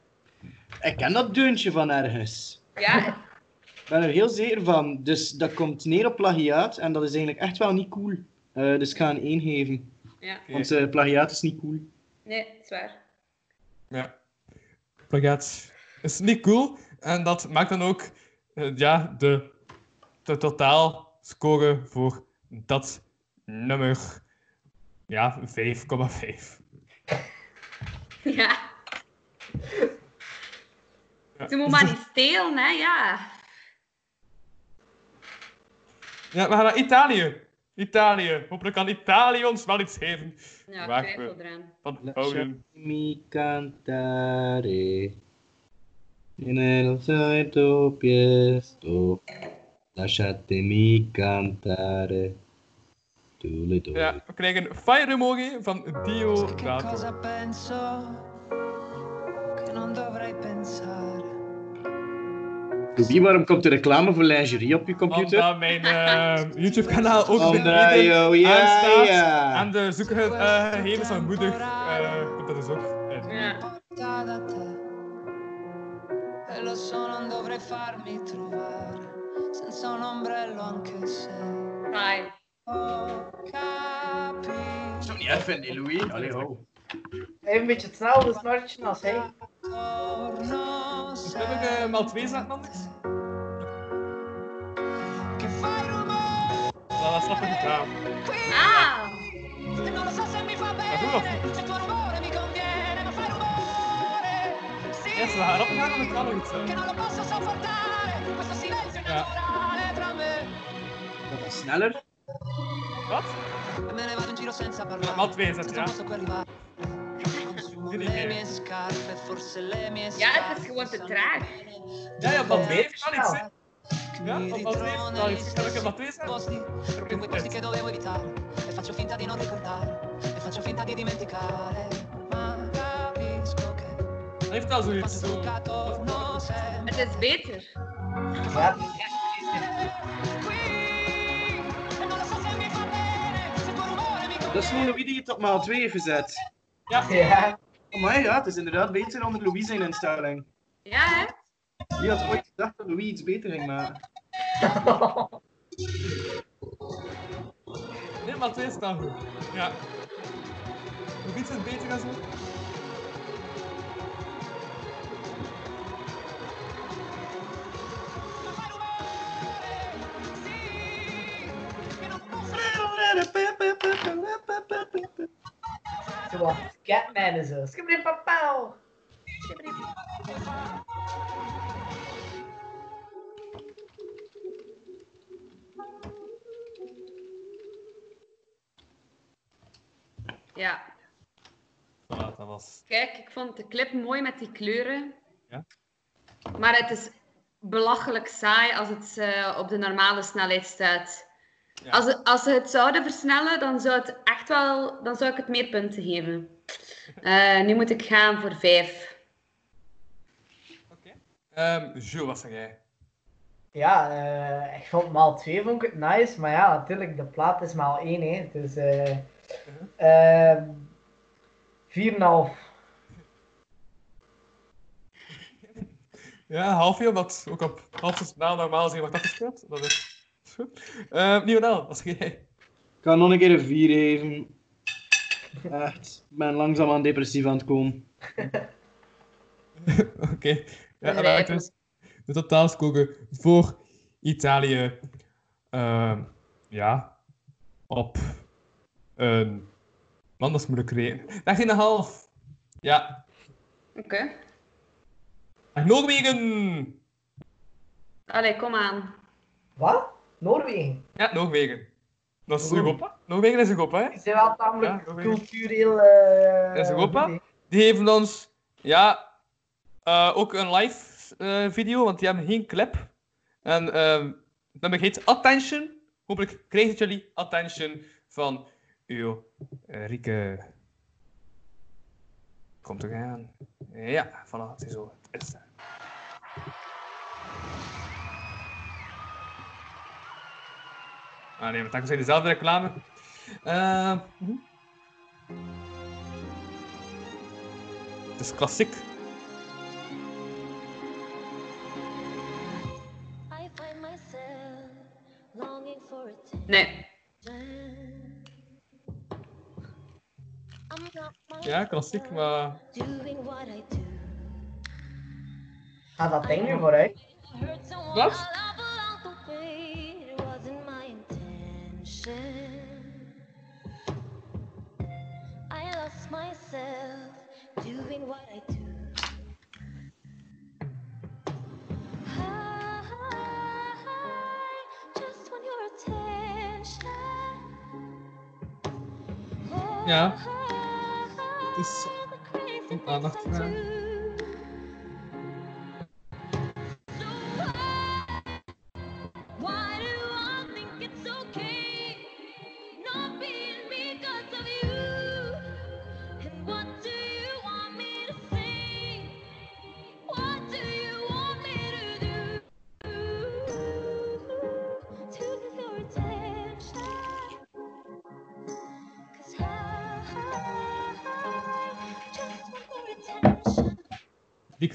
Ik ken dat deuntje van ergens. Ja, Ik ben er heel zeker van. Dus dat komt neer op plagiaat en dat is eigenlijk echt wel niet cool. Eh, dus ik ga een 1 geven. ja. Want eh, plagiaat is niet cool. Nee, dat is waar. Ja. Plagiaat is niet cool. En dat maakt dan ook eh, ja, de, de totaalscore voor dat nummer ja, 5,5. Ja. Ja. Ze moet maar niet stelen, hè, ja. Ja, we gaan naar Italië. Italië. Hopelijk kan Italië ons wel iets geven Ja, ik Waar twijfel eraan. van houden. Lasciami cantare nel solito piesto. Lasciatemi cantare. Doele doele. Ja, we krijgen fire emoji van che Diodato. cosa penso? Che non dovrei pensare. Waarom komt de reclame voor lingerie op je computer? Omdat mijn eh, YouTube-kanaal ook Omdat, beneden ja. En de zoekgegevens van moeder, eh, komt dat is ook. Ja. Senza un ombrello anche se ho capito. Even, ho. Een beetje hetzelfde snortje als hij. Torno Heb ik eh, maar twee zaken anders? Che fai rumore ik aan. Ah! E non lo so se mi fa Ma tu lo bene Se il tuo rumore mi conviene Ma fai rumore Sì Eerst we gaan opgaan en dan kan nog iets Che zijn. non lo posso sopportare Questo silenzio Ja. naturale tra me Dat is sneller. Wat? E me ne vado in giro senza parlare Maar twee zet, Senza ja. un posto per arrivare Con su Geen le idee. mie scarpe Forse le mie Ja, scarpe het is gewoon te traag. Ja, ja, maar twee kan iets zijn. Ja, Mi want wat twee ritrovo kan negli iets. Kan ik er maar stessi twee zijn? posti Proprio quei posti che dovevo evitare E faccio finta di non ricordare E faccio finta di dimenticare heeft wel zoiets. Zo. Het is beter. Ja, het is echt mi Dat is gewoon Louis die het op maal 2 heeft gezet. Ja, Ja. Oh my ja, het is inderdaad beter onder Louis zijn instelling. Ja, hè? Wie had ooit gedacht dat Louis iets beter ging maken? nee, maar twee staan goed. Ja. Nog iets is beter dan zo. Zoals Catman en zo. Skibidi papau. Ja. Voilà, dat was. Kijk, ik vond de clip mooi met die kleuren. Ja. Maar het is belachelijk saai als het eh, op de normale snelheid staat. Ja. Als, als ze het zouden versnellen, dan zou, het echt wel, dan zou ik het meer punten geven. Eh, nu moet ik gaan voor vijf. Oké. Ehm Jules, wat zeg jij? Ja, eh, ik vond maal 2 vond ik het nice, maar ja, natuurlijk, de plaat is maal 1, hè. Dus, eh ehm 4,5. Ja, half uur, wat ook op half snel normaal zien wordt afgespeeld. Dat is goed. Ehm Lionel, wat zeg jij? Ik ga nog een keer een 4 geven. Echt, ik ben langzaam aan depressief aan het komen. Oké. Ja, en dan Begrijpelijk. dus de totaalscore voor Italië. Ehm, ja, op een... Man, dat is moeilijk rekenen. 13,5. Ja. Oké. En Noorwegen. Allee, kom aan. Wat? Noorwegen. Ja, Noorwegen. Dat is. Europa. Noorwegen is Europa, hè? Die zijn wel tamelijk Ja, cultureel... eh Dat is Europa. Die geven ons, ja, eh, ook een live eh, video, want die hebben geen clip. En ehm dat heet Attention. Hopelijk krijgen jullie attention van uw Rieke. Komt er aan. Ja, voilà, het is zo. Het is Ah nee, want dan zijn dezelfde reclame. Mhm. Het is klassiek. I find myself longing for attention. Nee. Ja, klassiek, maar... Gaat dat ding nu vooruit? Wat? Myself doing what I do. I just want your attention. Ja. Het is The crazy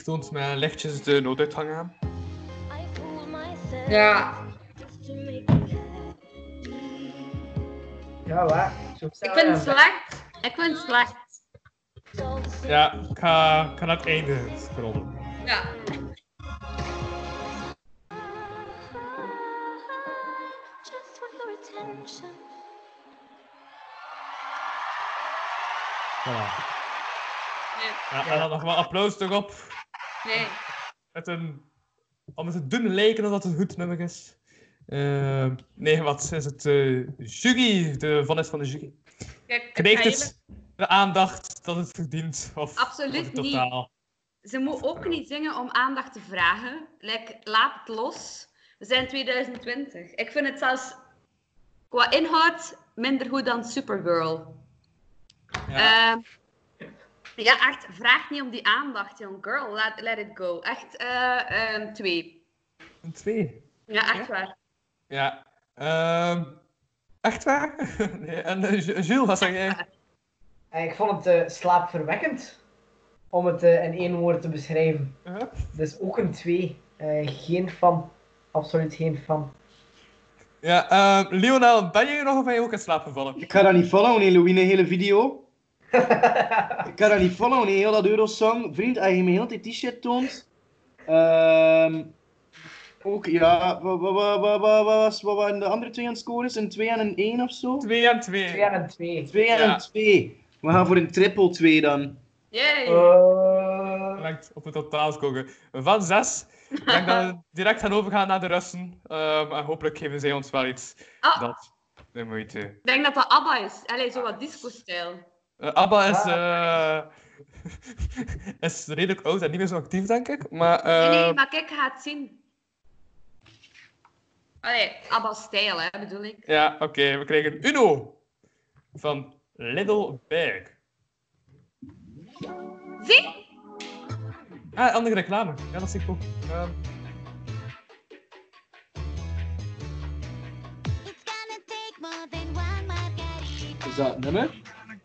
toont met lichtjes de nooduitgang aan. Ja. Ja, waar? Ik vind het dan. slecht. Ik vind het slecht. Ja, ik ga, ik ga naar het einde scrollen. Ja. Voilà. Ja, en dan nog wel applaus erop. Nee. Met een... Het te doen lijken dat het een goed nummer is. Eh, nee, wat is het? jury, de vonnis van de jury. Kijk, Krijgt het de aandacht dat het verdient? Of Absoluut of niet. Ze moet ook niet zingen om aandacht te vragen. Like, laat het los. We zijn 2020. Ik vind het zelfs qua inhoud minder goed dan Supergirl. Ja. Ehm, ja, echt, vraag niet om die aandacht, jong. Girl, let, let it go. Echt, eh, ehm, twee. Een twee. Ja, echt waar. Ja. Ehm, echt waar? nee, en Ju- Jules, wat zeg jij? Eh, Ik vond het eh, slaapverwekkend. Om het eh, in één woord te beschrijven. Uh, Dus ook een 2. geen fan. Absoluut geen fan. ja, ehm, Lionel, ben je nog of ben je ook in slaap gevallen? Ik ga dat niet followen, nee, Louis, een hele video. Ik ga dat niet followen, nee, heel dat Eurosong. Vriend, als je me heel die t-shirt toont... ehm ook, ja, wat, wat, wat, wat, wat, was- wat waren de andere twee aan het scoren? Een 2 en een 1 of zo? Twee en twee. 2 en een 2. 2 en Ja. een 2. We gaan voor een triple 2 dan. Yay! Uh, Lijkt op het totaal scoren. Van zes. Ik denk dat we direct gaan overgaan naar de Russen. Ehm, en hopelijk geven zij ons wel iets Ah, dat de moeite. ik denk dat dat ABBA is. Allee, zo wat disco-stijl. Eh, ABBA is, eh, is redelijk oud en niet meer zo actief, denk ik. Maar, Nee, nee, eh, maar kijk, ga het zien. Allee, ABBA-stijl, hè, bedoel ik. ja, oké. we krijgen Uno van Little Big. Zie? Ah, andere reclame. Ja, dat zie ik ook. Ehm, It's gonna take more than one margarita. Is dat nummer?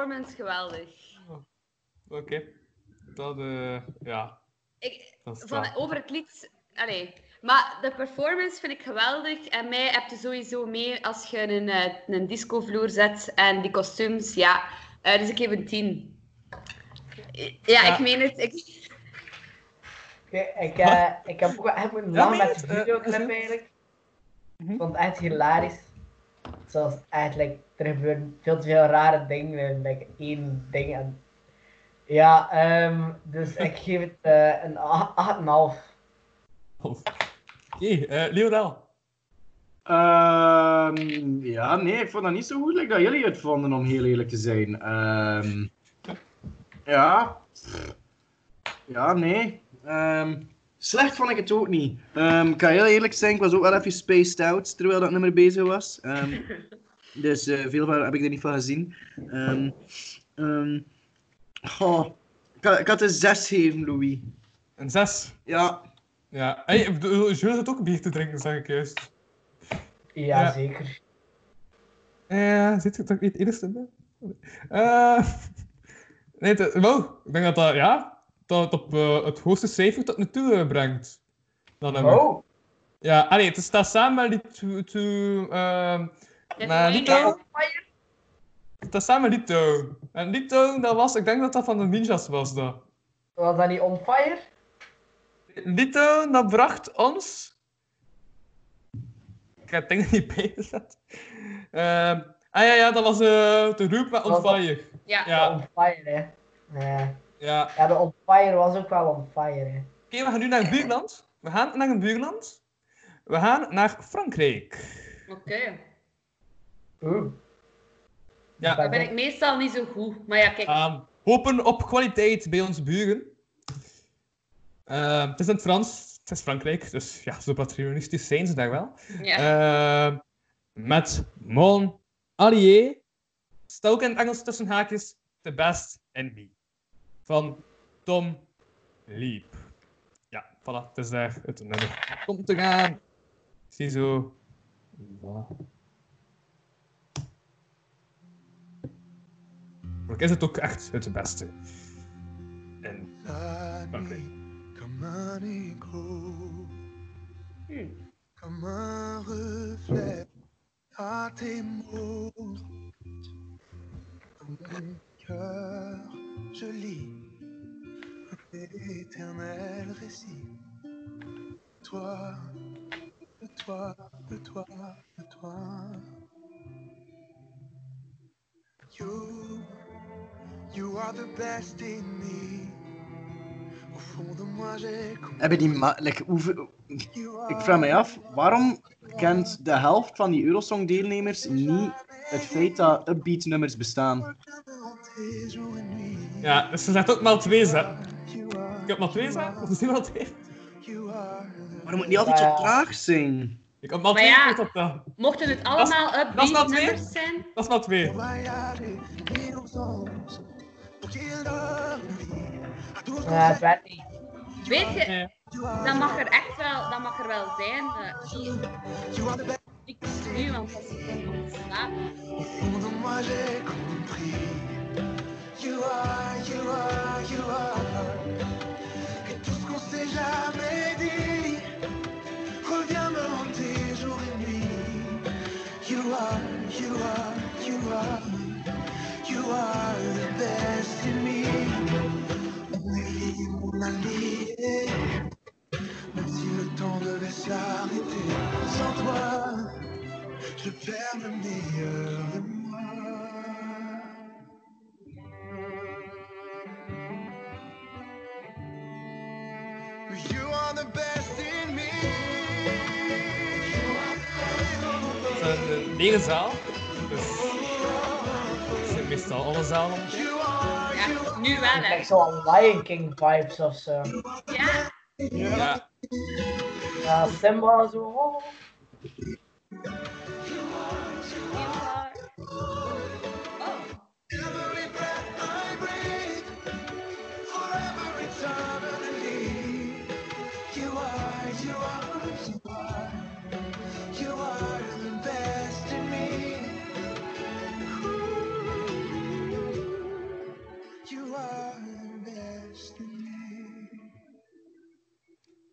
performance geweldig. Oké. Dat, eh... ja. Ik, Dat van, over het lied... Allee. Maar de performance vind ik geweldig. En mij heb je sowieso mee als je een, eh, een discovloer zet. En die kostuums, ja. Eh, dus ik geef een 10. Ja, Ja. ik meen het. Ik... Oké, ik, eh, ik heb ook echt moeten lachen met de videoclip eigenlijk. Mhm. Ik vond het echt hilarisch. Zoals eigenlijk, er gebeuren veel te veel rare dingen in like, één ding. En... Ja, ehm, dus ik geef het eh, een a- 8,5. Oké, eh Leonel. Ehm, ja, nee, ik vond dat niet zo goed like dat jullie het vonden, om heel eerlijk te zijn. Ehm, ja. Ja, nee. Ehm, slecht vond ik het ook niet. Ehm, ik ga heel eerlijk zijn, ik was ook wel even spaced out terwijl dat nummer bezig was. Dus eh, veel van heb ik er niet van gezien. Ehm, ehm, goh, ik, had, ik had een 6 gegeven, Louis. Een 6. Ja. Ja. Hey, Jules zit ook bier te drinken, zeg ik juist. Ja, Ja. zeker. Eh, zit je toch niet eerst in? Eh nee, wow, ik denk dat dat, ja, dat het op eh, het hoogste cijfer tot nu toe brengt. Nummer. Oh, Ja, allee, het staat samen met to, ehm, met Lito. Het staat samen Lito. En Lito, dat was, ik denk dat dat van de ninjas was, dat. was dat niet on fire? Lito, dat bracht ons... Ik heb het ding er niet bij gezet. Ehm, ah ja, ja, dat was eh de roep met On Fire. Ja. Ja, On fire, hè. Ja. ja. ja, de on fire was ook wel on fire, hè. Oké, we gaan nu naar het buurland. We gaan naar een buurland. We gaan naar Frankrijk. Oké. Oeh. Ja. Daar ben ik meestal niet zo goed. Maar ja, kijk. Ehm, hopen op kwaliteit bij onze buren. Ehm, het is in het Frans, het is Frankrijk, dus ja, zo patriotisch zijn ze daar wel. Ja. Ehm, met Mon Allié, staat ook in het Engels tussen haakjes, The Best in Me. Van Tom Leap. Ja, voilà, het is daar het nummer. Komt te gaan. Ziezo. Voilà. Maar is het ook echt het beste. En La Frankrijk. nuit, comme un écho, comme un reflet à tes mots. Dans mon cœur, je lis un éternel récit. Toi, de toi, de toi, de toi. You, you are the best in me. De Hebben die like, hoeveel... Ik vraag mij af, waarom kent de helft van die Eurosong-deelnemers niet het feit dat upbeat nummers bestaan? Ja, dus ze zegt ook are, Ik heb maar of is maar you are Waarom moet niet altijd zo traag zijn? Ik heb maar ja. op dat. Mochten het allemaal dat is upbeat nou twee? nummers zijn? Dat is maar Ja, qu'on het werd niet. Weet je, Nee. dat mag er echt wel, dat mag er wel zijn. eh, You are the best. ik nu, want als ik j'ai compris. You are, you are, you are. Et tout ce qu'on s'est jamais dit revient me hanter jour et nuit. You are, you are, you are, you are the best in me. On. Même si le temps devait s'arrêter, sans toi, je perds le meilleur de moi. Het zijn meestal alle zalen. Ja, nu wel, hè. Echt zo'n Lion King vibes of zo. Ja. Ja. Ja, Simba zo.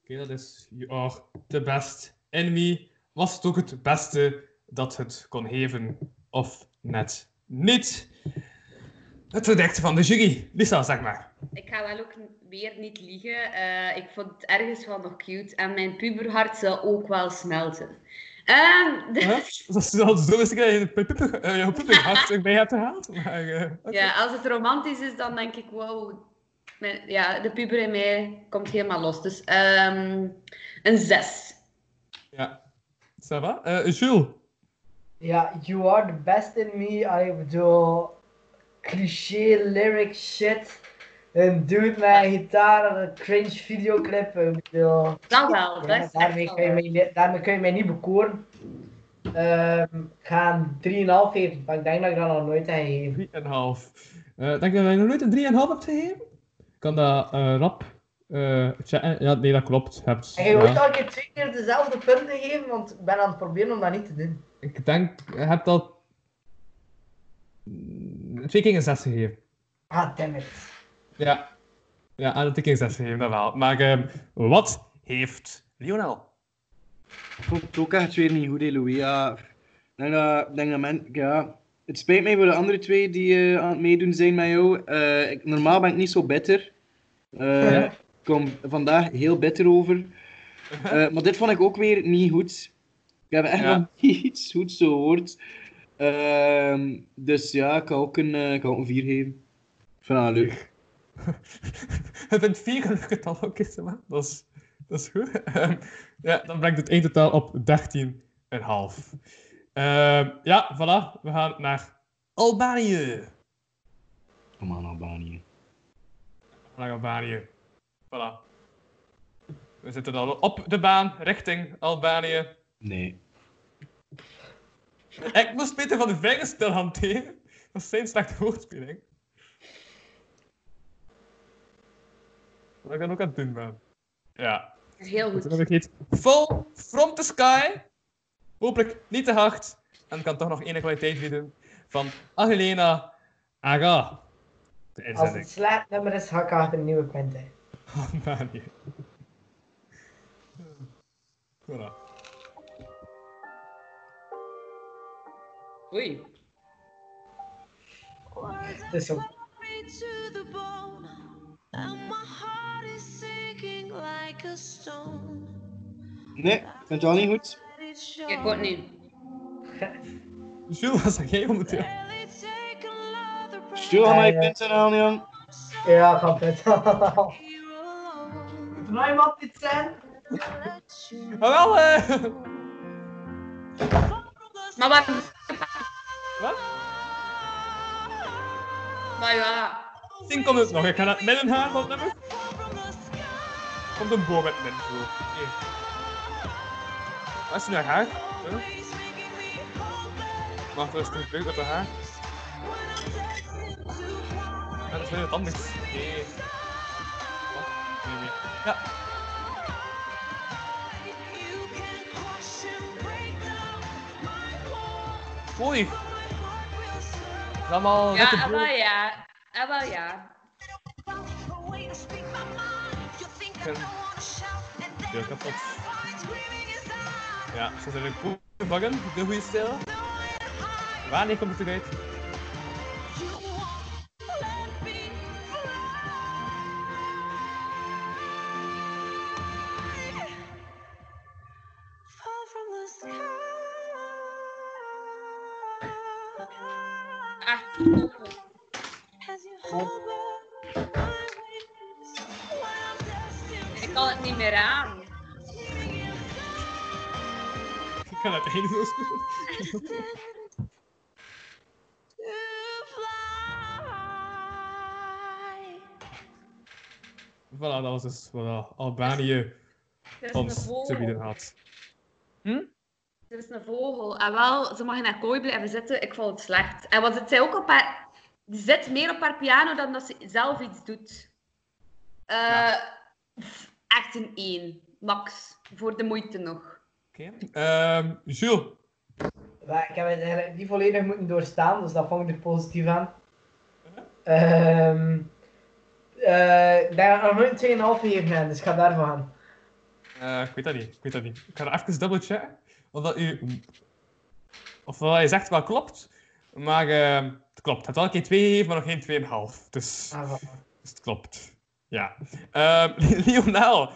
Oké, dat is You Are The Best in Me. Was het ook het beste dat het kon geven, of net niet? Het verdict van de jury. Lisa, zeg maar. Ik ga wel ook weer niet liegen. Eh, ik vond het ergens wel nog cute. En mijn puberhart zal ook wel smelten. Ehm, de- Huh? Dat is al zo is dat je je puber- eh, je puberhart hebt gehaald. Maar, oké. Ja, als het romantisch is, dan denk ik, wow. Mijn- Ja, de puber in mij komt helemaal los. Dus ehm, een zes. Ja. Ça va? Eh, Jules? Ja, you are the best in me. Allee, Ik bedoel, cliché lyric shit. Een dude met een gitaar, een cringe videoclip. Ik bedoel, Dat wel, dat ja, daarmee, kun je mij, niet- daarmee kun je mij niet bekoren. Ehm, ik ga een 3,5 geven, maar ik denk dat ik dat nog nooit heb gegeven. 3,5. Eh denk je dat je nog nooit een 3,5 hebt gegeven? Kan dat eh, rap eh, checken? Ja, nee, dat klopt. Hebt, En je ooit ja. al een keer twee keer dezelfde punten geven, want ik ben aan het proberen om dat niet te doen. Ik denk, je hebt al twee keer een 6 gegeven. Ah, damn it. Ja. Ja, aan de keer een 6 gegeven, dat wel. Maar ehm, wat heeft Lionel? Ik vond het ook echt weer niet goed, Louis. Ja, ik denk dat, ik denk dat men, ja, het spijt mij voor de andere twee die eh, aan het meedoen zijn met jou. Eh, ik, normaal ben ik niet zo bitter. Eh, Ja. Ik kom vandaag heel bitter over. Maar dit vond ik ook weer niet goed. Ik heb echt Ja. nog niet iets goeds gehoord. Ehm, dus ja, ik ga ook een, eh, ik ga ook een 4 geven. Ik vind dat leuk. Je vindt 4 een getal ook. Dat is, dat is goed. Ehm, ja, dan brengt het eindtotaal op 13,5. Ehm ja, voilà. We gaan naar Albanië. Kom aan, Albanië. Naar Albanië. Voilà. We zitten al op de baan richting Albanië. Nee. Ik moest Peter van de vingers stil hanteren. Dat is zijn slechte woordspeling. Wat ik dan ook aan het doen ben. Ja. Heel goed. dan heb ik iets. Full from the sky. Hopelijk niet te hard. En kan toch nog enige kwaliteit bieden. Van Angelina Aga. De Als het slaapnummer is, ga ik achter een nieuwe punt in. Albanië. Voilà. Oei. Het is zo. me to the bone, and my heart is sinking like a stone. Nee, ik vind het wel niet goed. Show. Ik ook niet. Jules, wat zeg jij momenteel? Stuur aan Ja, mij ja. punten aan, Jan. Ja, ga alone. Moet er nog iemand iets zijn? Maar wel, eh. Maar wat? Wat? Maar ja. Tien komt het nog. Ik ga naar het midden gaan nummer. Komt een boom met. Oké. Wat is naar haar? Huh? Er eens een beuk op haar? Ja, dat is weer wat anders. Nee. Ja. Is allemaal Ja, maar ja. Ah, wel ja. Ja, zo zijn goed gevangen, de goede stijl. Wanneer komt het eruit? Doen. Voilà, dat was dus voilà, Albanië Er is een ons te bieden vogel. had. Er is een vogel. En wel, ze mag in haar kooi blijven zitten. Ik vond het slecht. En wat het zij ook op haar... Die zit meer op haar piano dan dat ze zelf iets doet. Eh, Ja. pff, Echt een 1. Max. Voor de moeite nog. Oké. Ehm, Jules. Maar ik heb het eigenlijk niet volledig moeten doorstaan, dus dat vond ik er positief aan. Ehm eh, ik denk dat nog nooit 2,5 gegeven heb, dus ik ga daarvan gaan. Eh, ik weet dat niet. Ik weet dat niet. Ik ga even double checken. Of dat u... Of wat je zegt wel klopt. Maar eh, het klopt. Het hebt wel een keer 2 gegeven, maar nog geen 2,5. Dus, Ah, dus het klopt. Ja. Ehm Lionel.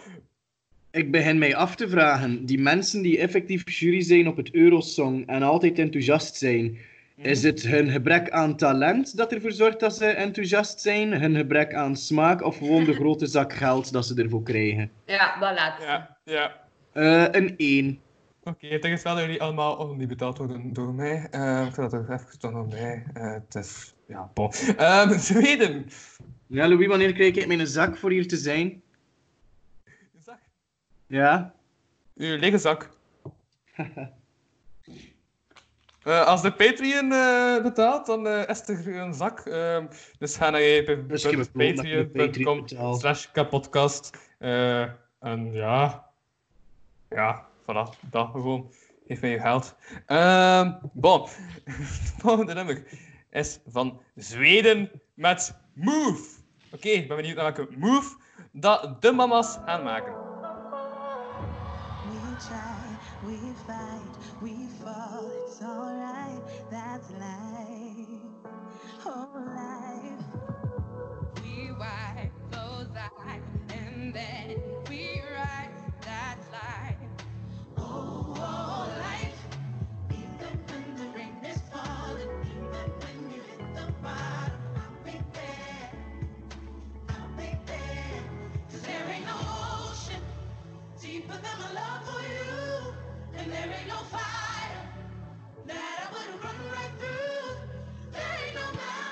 Ik begin mij af te vragen, die mensen die effectief jury zijn op het Eurosong en altijd enthousiast zijn, is het hun gebrek aan talent dat ervoor zorgt dat ze enthousiast zijn, hun gebrek aan smaak of gewoon de grote zak geld dat ze ervoor krijgen? Ja, dat laatste. Ja, ja. Eh, een 1. Oké, is wel dat jullie allemaal oh, niet betaald worden door mij. Ehm ik ga dat er even toch nog bij. Eh, het is... Ja, bon. Ehm Zweden. Ja, Louis, wanneer krijg ik mijn zak voor hier te zijn? Ja? Uw lege zak. Eh, als de Patreon eh, betaalt, dan eh, is er een zak. Ehm, dus ga naar de patreon.com slash kapodcast. En ja... Ja, voilà. Dat gewoon. Geef mij je geld. Ehm bon. Het volgende nummer is van Zweden met Move. Oké, ik ben benieuwd naar welke Move dat de mama's gaan maken. We try, we fight, we fall, it's alright, that's life, oh life. We wipe those eyes and then deeper than my love for you. And there ain't no fire that I wouldn't run right through. There ain't no mountain,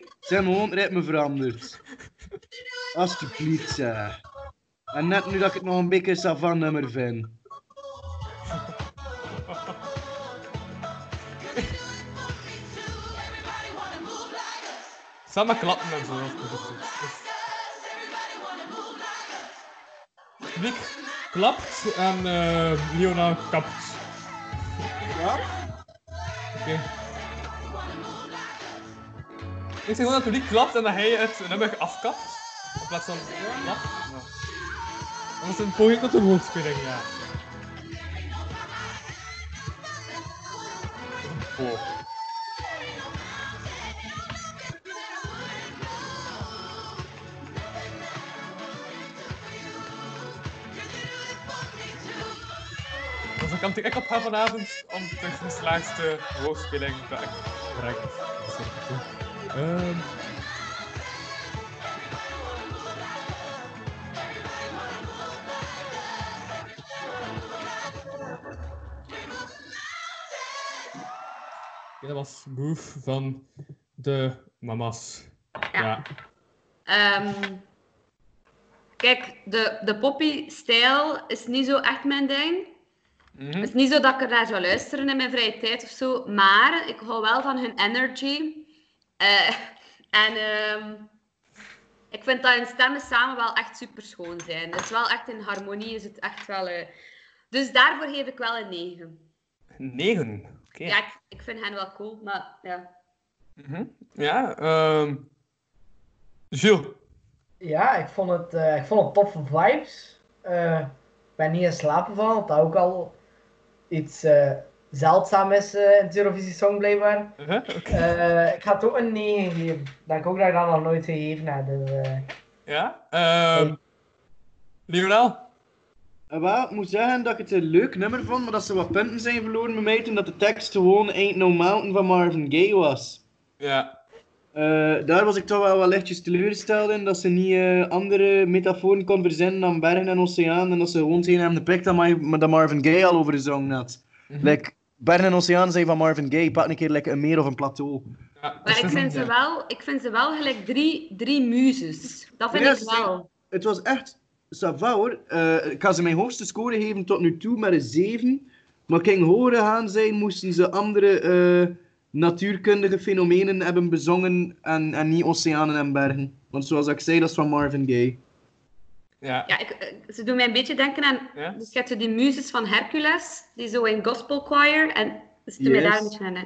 zijn. Ze hebben gewoon het ritme veranderd. Alsjeblieft, zeg. En net nu dat ik het nog een beetje savan nummer vind. Samen klappen en zo. publiek klapt en Leona kapt. Ja? Oké. Ik zeg gewoon dat het publiek klapt en dat hij het nummer afkapt. In plaats van klap. Ja. Dat is een poging tot een woordspeling, ja. Oh. de kant die ik op ga vanavond om de geslaagdste woordspeling te brengen. Dat is Ehm. Ja, dat was Move van de Mamas. Ja. Ehm, kijk, de, de poppy-stijl is niet zo echt mijn ding. Mhm. Het is niet zo dat ik er naar zou luisteren in mijn vrije tijd of zo, maar ik hou wel van hun energy. Eh, en ehm, ik vind dat hun stemmen samen wel echt super schoon zijn. Het is wel echt in harmonie, is het echt wel. eh, Dus daarvoor geef ik wel een 9. 9. Oké. Ja, ik, ik vind hen wel cool, maar ja. Mhm. Ja, ehm Jules. Ja, ik vond het, eh, ik vond het toffe vibes. Eh, ik ben niet in slaap gevallen, wat dat ook al iets eh zeldzaam is eh, in het Eurovisie Song blijkbaar. Uh-huh, oké. Eh, ik ga het ook een 9 geven. Ik denk ook dat ik dat nog nooit gegeven heb. Dus, eh, Ja. ehm Lionel. Wel, ik moet zeggen dat ik het een leuk nummer vond, maar dat ze wat punten zijn verloren bij mij toen dat de tekst gewoon Ain't No Mountain van Marvin Gaye was. Ja. Eh, daar was ik toch wel wat lichtjes teleurgesteld in, dat ze niet eh, andere metaforen kon verzinnen dan bergen en oceaan, en dat ze gewoon zijn hebben gepikt dat, Ma- dat Marvin Gaye al over gezongen had. Mhm. Like, bergen en oceaan zijn van Marvin Gaye, pak een keer like, een meer of een plateau. ja Maar ik vind, ze wel, ik vind ze wel gelijk drie, drie muzes. Dat vind ik wel. Het was echt hoor. Eh, ik ga ze mijn hoogste score geven tot nu toe met een 7. Maar ik ging horen gaan zijn, moesten ze andere eh, natuurkundige fenomenen hebben bezongen en, en niet oceanen en bergen. Want zoals ik zei, dat is van Marvin Gaye. Ja. Ja, ik, eh, ze doen mij een beetje denken aan... Ja? Dus je hebt zo die muzes van Hercules, die zo in gospel choir. En ze doen mij Yes. daar een beetje aan. hè.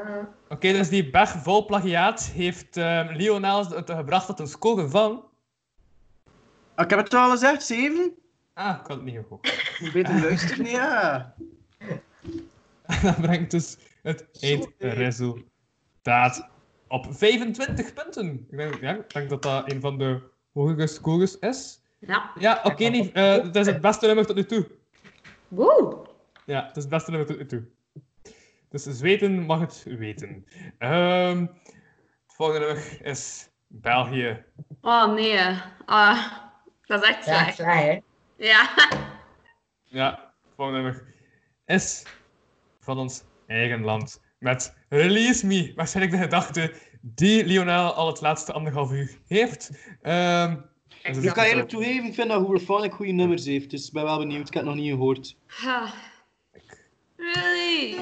ah, Oké, dus die berg vol plagiaat heeft ehm Lionel het gebracht tot een score van... Ah, ik heb het al gezegd, 7? Ah, ik had het niet gehoord. Beter luisteren, ja. Dat brengt dus het eindresultaat op 25 punten. Ik denk, ja, ik denk dat dat een van de hogere scores is. Ja. Ja, oké, Nief, eh, het is het beste nummer tot nu toe. Woe! Ja, het is het beste nummer tot nu toe. Dus zweten mag het weten. Ehm, het volgende nummer is België. Oh nee. Ah, dat is echt ja, slecht. slecht hè. Ja. Ja, het volgende nummer is van ons eigen land. Met Release Me. Waarschijnlijk de gedachte die Lionel al het laatste anderhalf uur heeft. Het Ik kan eerlijk toegeven, ik vind dat Hooverphonic goede nummers heeft. Dus ik ben wel benieuwd, ik heb het nog niet gehoord. Ah. Really?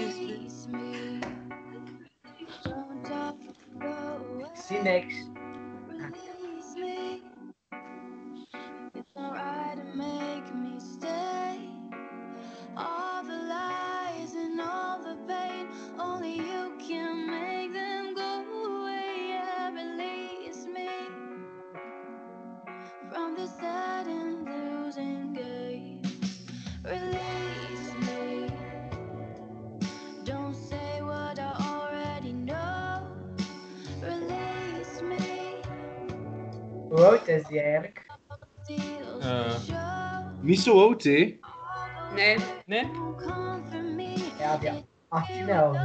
Ik zie niks. Hoe oud is die eigenlijk? Show. Niet zo oud, hè? Nee. Nee? Ja, die 18 al.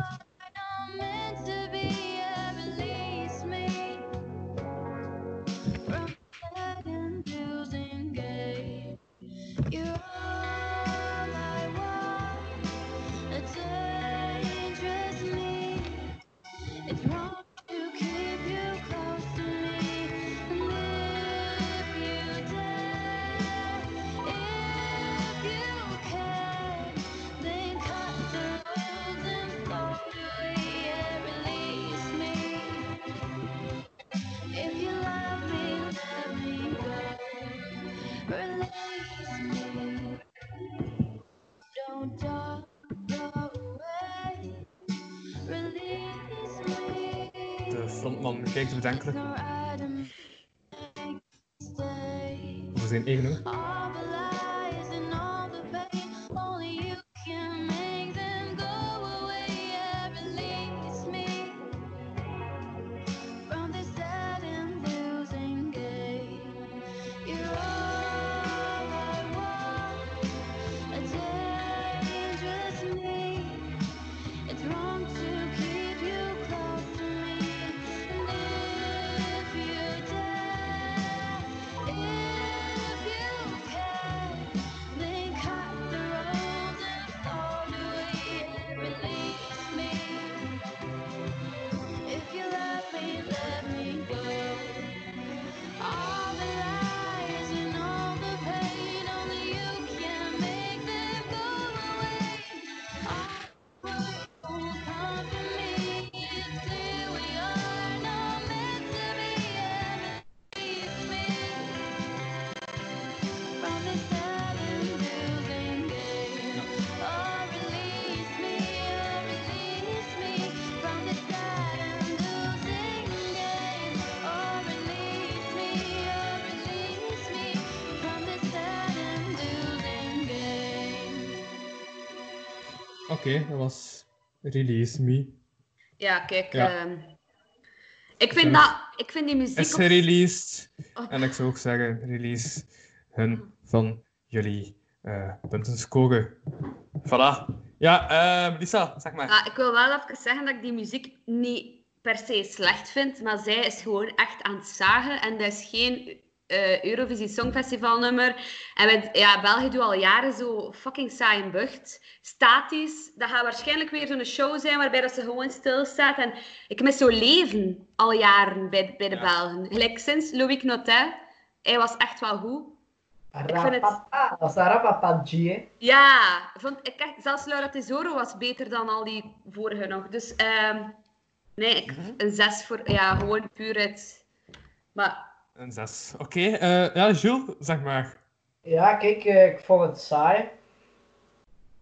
Kijkt bedenkelijk over zijn eigen nummer. Oké, dat was Release Me. Ja, kijk. Ja. ehm, ik, vind dat, ik vind die muziek... Is gereleased. Oh. En ik zou ook zeggen, release hun van jullie eh punten scoren. Voilà. Ja, eh, Lisa, zeg maar. Ja, ik wil wel even zeggen dat ik die muziek niet per se slecht vind, maar zij is gewoon echt aan het zagen en dat is geen eh, Eurovisie Songfestival nummer. En we, ja, België doet al jaren zo fucking saai en bucht. Statisch. Dat gaat waarschijnlijk weer zo'n show zijn waarbij dat ze gewoon stilstaat. En ik mis zo leven al jaren bij, bij de Ja. Belgen. Gelijk sinds Louis Notet. Hij was echt wel goed. Rapapa, dat is een rapapatje, hè. Ja, vond ik echt, zelfs Laura Tesoro was beter dan al die vorige nog. Dus ehm, nee, ik, een 6 voor, ja, gewoon puur het. Maar Een 6. Oké, eh, ja, Jules, zeg maar. Ja, kijk, eh, ik vond het saai.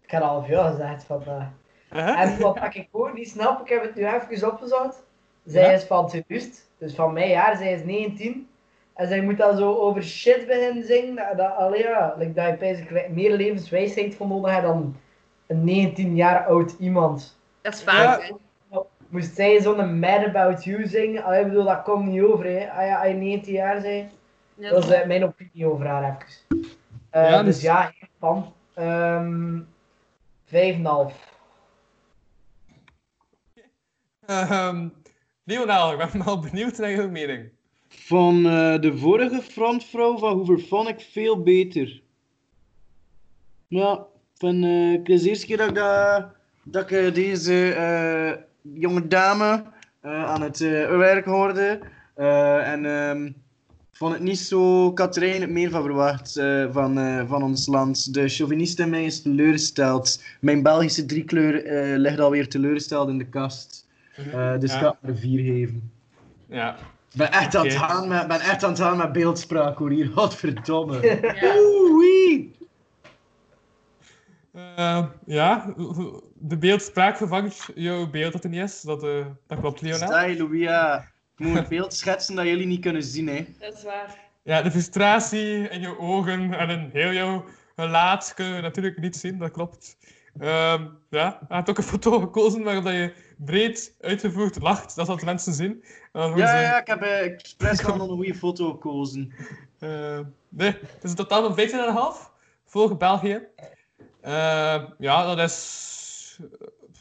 Ik heb al veel gezegd vandaag. En wat ik ook niet snap, ik heb het nu even opgezocht. Zij Ja? is van 2000, dus van mijn jaar, zij is 19. En zij moet dan zo over shit beginnen zingen. Dat, dat, allee, ja, like dat je meer levenswijsheid voor nodig hebt dan een 19 jaar oud iemand. dat is vaak. hè. Moest zij zo'n Mad About You zingen? Allee, ik bedoel, dat komt niet over, hè. Ah ja, als je 19 jaar bent. Ja, Dat is eh, mijn opinie over haar even. Eh, Ja, dus... dus- ja, fan. Ehm 5,5. Ehm Lionel, ik ben wel benieuwd naar jouw mening. Van eh, de vorige frontvrouw van Hoover vond ik veel beter. Ja, van, eh, het is de eerste keer dat ik, dat, dat ik eh, deze eh, jonge dame eh, aan het eh, werk hoorde. Eh, en ehm, vond het niet zo Katrijn het meer van verwacht eh, van, eh, van ons land. De chauvinist in mij is teleurgesteld. Mijn Belgische driekleur eh ligt alweer teleurgesteld in de kast. Eh, dus Ja. ik ga er vier geven. Ja. Ik ben echt aan het gaan met, ben echt aan het gaan met beeldspraak hoor hier. Godverdomme. Ja. Oei. Eh, ja, de beeldspraak vervangt jouw beeld dat er niet is. Dat, eh, dat klopt, Lionel. Stai, Louia. Ik moet een beeld schetsen dat jullie niet kunnen zien, hè. Dat is waar. Ja, de frustratie in jouw ogen en in heel jouw gelaat kunnen we natuurlijk niet zien, dat klopt. Ehm, ja, hij had ook een foto gekozen waarop dat je breed uitgevoerd lacht, dat dat mensen zien. Ja, ja, ik heb eh, expres gewoon een goede foto gekozen. Eh, nee, het is een totaal van 15,5 voor België. Eh, ja, dat is.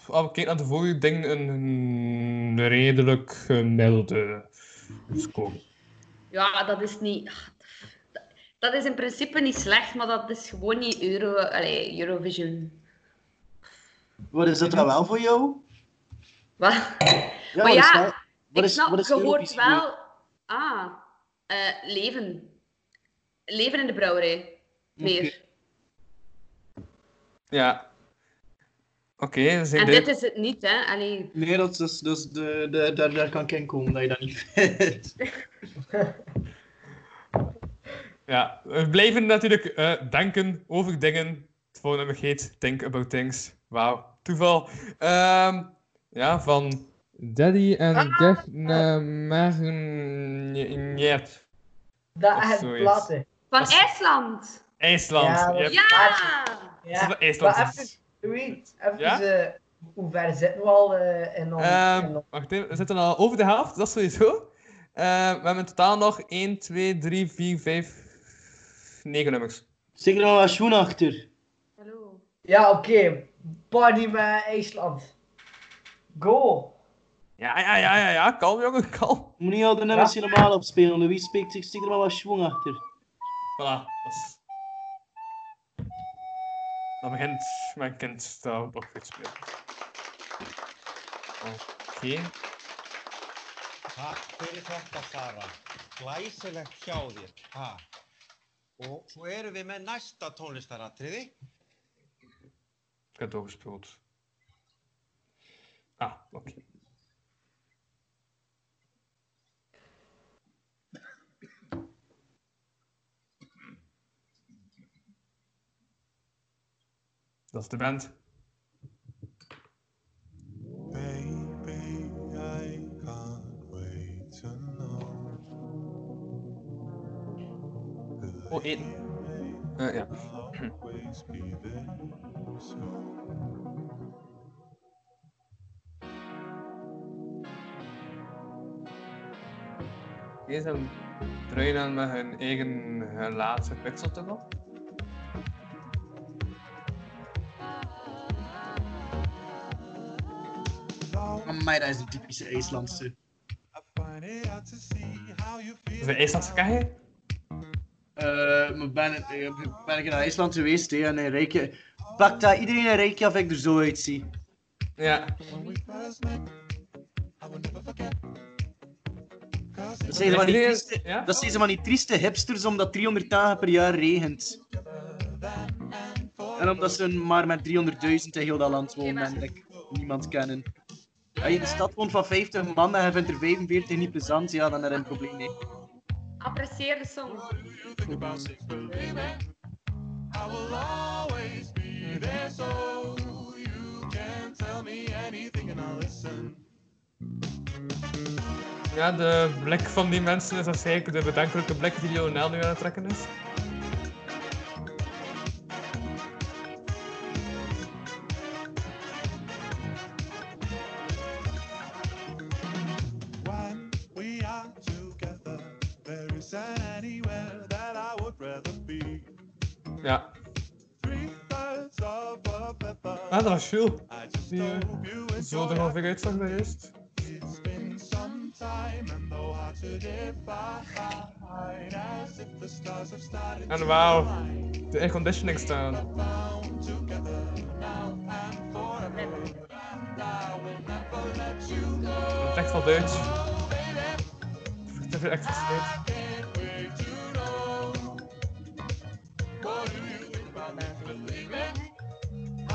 Als we kijken naar de vorige ding, een, een redelijk gemiddelde score. Ja, dat is niet. Dat is in principe niet slecht, maar dat is gewoon niet Euro, allee, Eurovision. Wat is dat dan wel voor jou? Wat? Ja, maar wat is ja, wat ik is- snap, wat is je hoort wel... Ah, eh, leven. Leven in de brouwerij. Meer. Ja. Oké, dus ik En dit is het niet, hè. Allee, Nee, dat is, dat is de, de, daar, daar kan ik in komen dat je dat niet vindt. Ja, we blijven natuurlijk eh, denken over dingen. Het volgende nummer heet Think About Things. Wauw, toeval. Ehm, ja, van Daddy en Ah. Gert Marniet. Dat zoiets. platte. van is- IJsland. IJsland. Ja, yep. Ja! Ja, Dat is IJsland. Maar even, Louis, even, Ja? eh, hoe ver zitten we al eh, in ons... Ehm, in ons- wacht even, we zitten al over de helft, dat is sowieso. Eh, we hebben in totaal nog 1, 2, 3, 4, 5, 9 nummers. Zing er al een schoen achter. Hallo. Ja, oké. Party met IJsland. Go. Ja, ja, ja, ja, ja, kalm jongen, kalm. Je moet niet al de nummers helemaal opspelen. Louis spreekt, ik stik er maar wat schoen achter. Voilà, dat is... Man kennt, man kennt Starbucks-Spiel. Ok. Takk fyrir þetta Sara. Glæsilegt hjá þér. Ha. Og svo erum við með næsta tónlistaratriði. Готовый спилот. А, окей. Dat is de band. Baby, I can't wait to know. Oh, in. Uh, eh, ja. Deze trainen met hun eigen laatste pixel toch op? Pixeltunnel. Amai, dat is de typische IJslandse. De IJslandse kei? Eh, maar ben, eh, ben ik in IJsland geweest, hè, en in Reykjavik... Pak dat iedereen in Reykjavik er zo uitziet. Ja. Dat zijn, ze van die Iedereen- trieste, ja? dat zijn ze van die trieste hipsters omdat 300 dagen per jaar regent. En omdat ze maar met 300.000 in heel dat land wonen en niemand kennen. Als je in een stad woont van 50 man en je vindt er 45 niet plezant, ja, dan heb je een probleem mee. Apprecieer de song. Ja, de blik van die mensen is waarschijnlijk de bedenkelijke blik die Lionel nu aan het trekken is. And though hard to define, as if the stars have started En wauw, de airconditioning staan. Het is echt wel Duits. Think about me?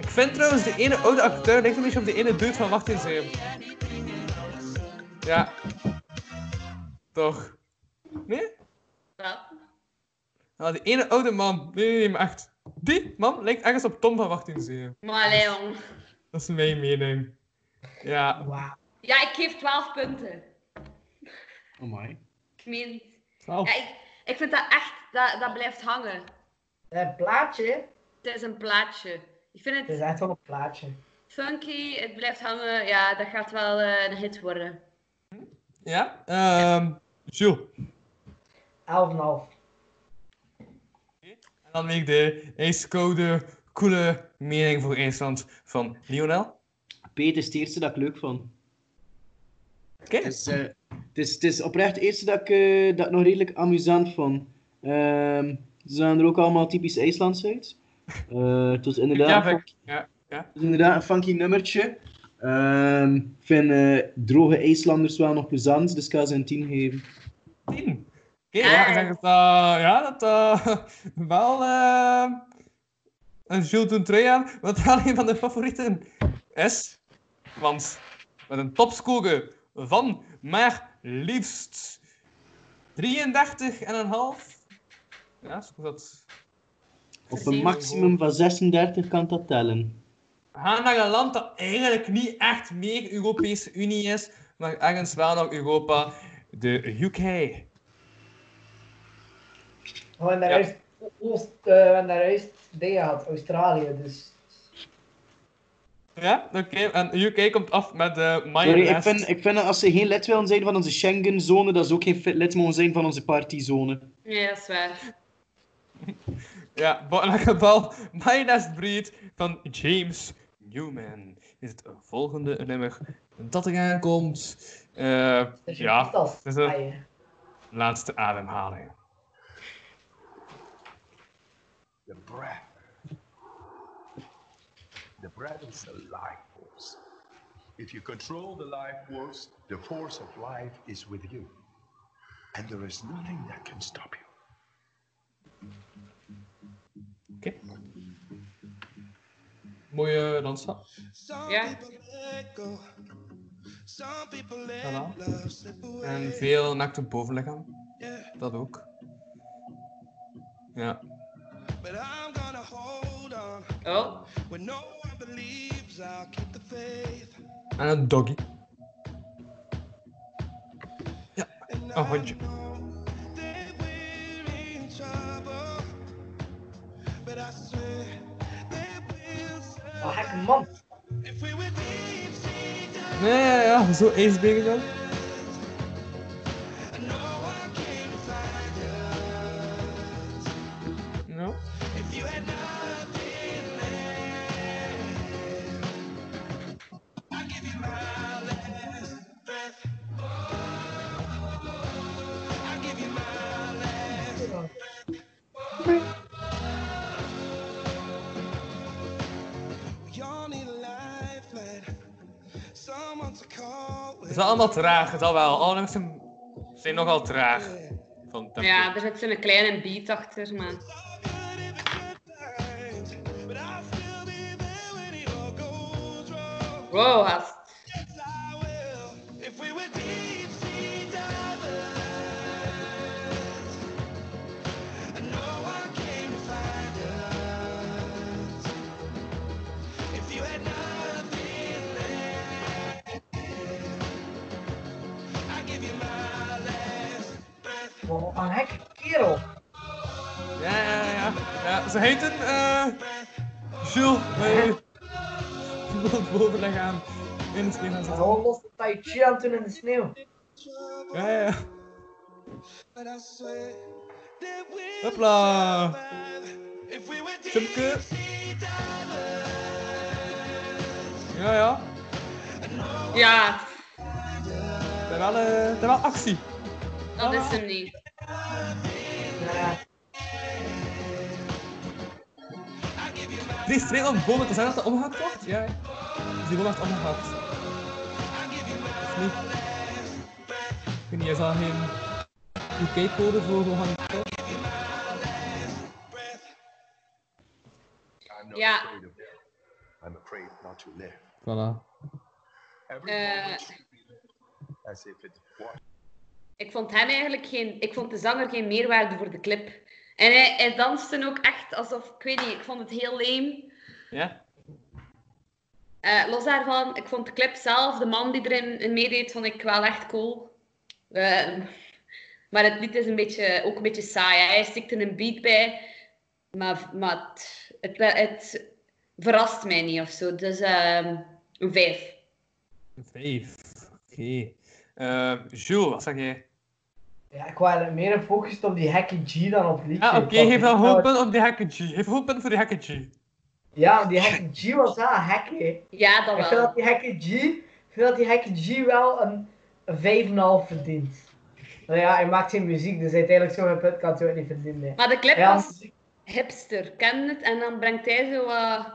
Ik vind trouwens de ene oude acteur lijkt een beetje op de ene dude van Wacht. Ja. Toch? Nee? Ja. Nou, die ene oude man. Nee, nee, nee, maar echt. Die man lijkt ergens op Tom van Wacht eens even. Maar Leon. Dat is mijn mening. Ja. Ja, ik geef 12 punten. Oh my. Ik meen het. Ja, ik, ik vind dat echt, dat, dat blijft hangen. Een plaatje. Het is een plaatje. Ik vind Het is het echt wel een plaatje. funky, het blijft hangen. Ja, dat gaat wel eh, een hit worden. Ja? Ehm Jules. 11,5. En dan weer de ijskoude, coole mening voor IJsland van Lionel. Peet is het eerste dat ik leuk vond. Oké. Het is, eh, het is, het is oprecht het eerste dat ik, eh, dat ik nog redelijk amusant vond. Ehm, ze zagen er ook allemaal typisch IJslands uit. Eh, het was inderdaad, Ja, een Vic. funky- Ja, ja. was inderdaad een funky nummertje. Ehm, ik vind eh, droge IJslanders wel nog plezant, dus ik ga ze een 10 geven. Tien. Oké, ja, ik denk dat dat, ja, dat eh, wel eh een Jules doen trui aan, wat wel een van de favorieten is. Want met een topscore van maar liefst 33,5. Ja, dat Op een maximum van 36 kan dat tellen. gaan naar een land dat eigenlijk niet echt meer Europese Unie is, maar ergens wel nog Europa, de UK. Gewoon daar Ja. juist Oost, eh, we daar Australië, dus. Ja, oké. En UK komt af met de uh, Sorry, ik vind, ik vind dat als ze geen lid willen zijn van onze Schengen-zone, dat ze ook geen lid mogen zijn van onze partyzone. Ja, dat is waar. Ja, maar in elk geval, My Last Breed van James Newman is het volgende nummer dat eraan komt. Eh, Dus je ja, het is de laatste ademhaling. The breath. The breath is the life force. If you control the life force, the force of life is with you. And there is nothing that can stop you. Oké. Mooie dansstap. Ja. Voilà. En veel naakte bovenlichaam. Dat ook. Ja. Oh. En een doggy. Ja, een hondje. Oh, gekke man. Nee, ja, ja, zo ijsberen dan. Is allemaal traag, het al wel. Alle mensen zijn nogal traag. Van. Ja, er zit zo'n kleine beat achter, maar... Wow, gast. Wow, een gekke kerel. Ja, ja, ja. ja ze heten eh Jules. Uh, het bovenlichaam in het sneeuw gaan zitten. Gewoon los de tai chi aan toen in de sneeuw. Ja, ja. Hopla. Jumpke. Ja, ja. Ja, eh, het is wel actie. Dat is hem niet. Ja. Die streep op boven, te zeggen dat dat omgehakt wordt? Ja. Dus die wordt echt omgehakt. Of niet? Ik weet niet, is al geen UK-code voor gaan Ja. afraid of death. I'm afraid not to live. Voilà. Eh. as if it was. Ik vond hem eigenlijk geen... Ik vond de zanger geen meerwaarde voor de clip. En hij, hij danste ook echt alsof... Ik weet niet, ik vond het heel lame. Ja? Eh, los daarvan, ik vond de clip zelf, de man die erin in meedeed, vond ik wel echt cool. Eh, maar het lied is een beetje, ook een beetje saai. hè. Hij stikt er een beat bij, maar, maar het, het, het verrast mij niet of zo. Dus ehm, een vijf. Een vijf. Oké. Eh, Jules, wat zeg jij? Ja, ik was meer gefocust op die Hacky G dan op liedje. Ja, oké, geef dan een punt op die Hacker G. Geef een punt voor die Hacker G. Ja, die Hacky G was wel hack, hè. Ja, dat Ik vind dat wel. die Hacky G, ik vind dat die Hacky G wel een, een 5,5 verdient. Nou ja, hij maakt geen muziek, dus uiteindelijk zo'n punt kan hij ook niet verdienen. Maar de clip Ja, was hipster, ken het? En dan brengt hij zo wat...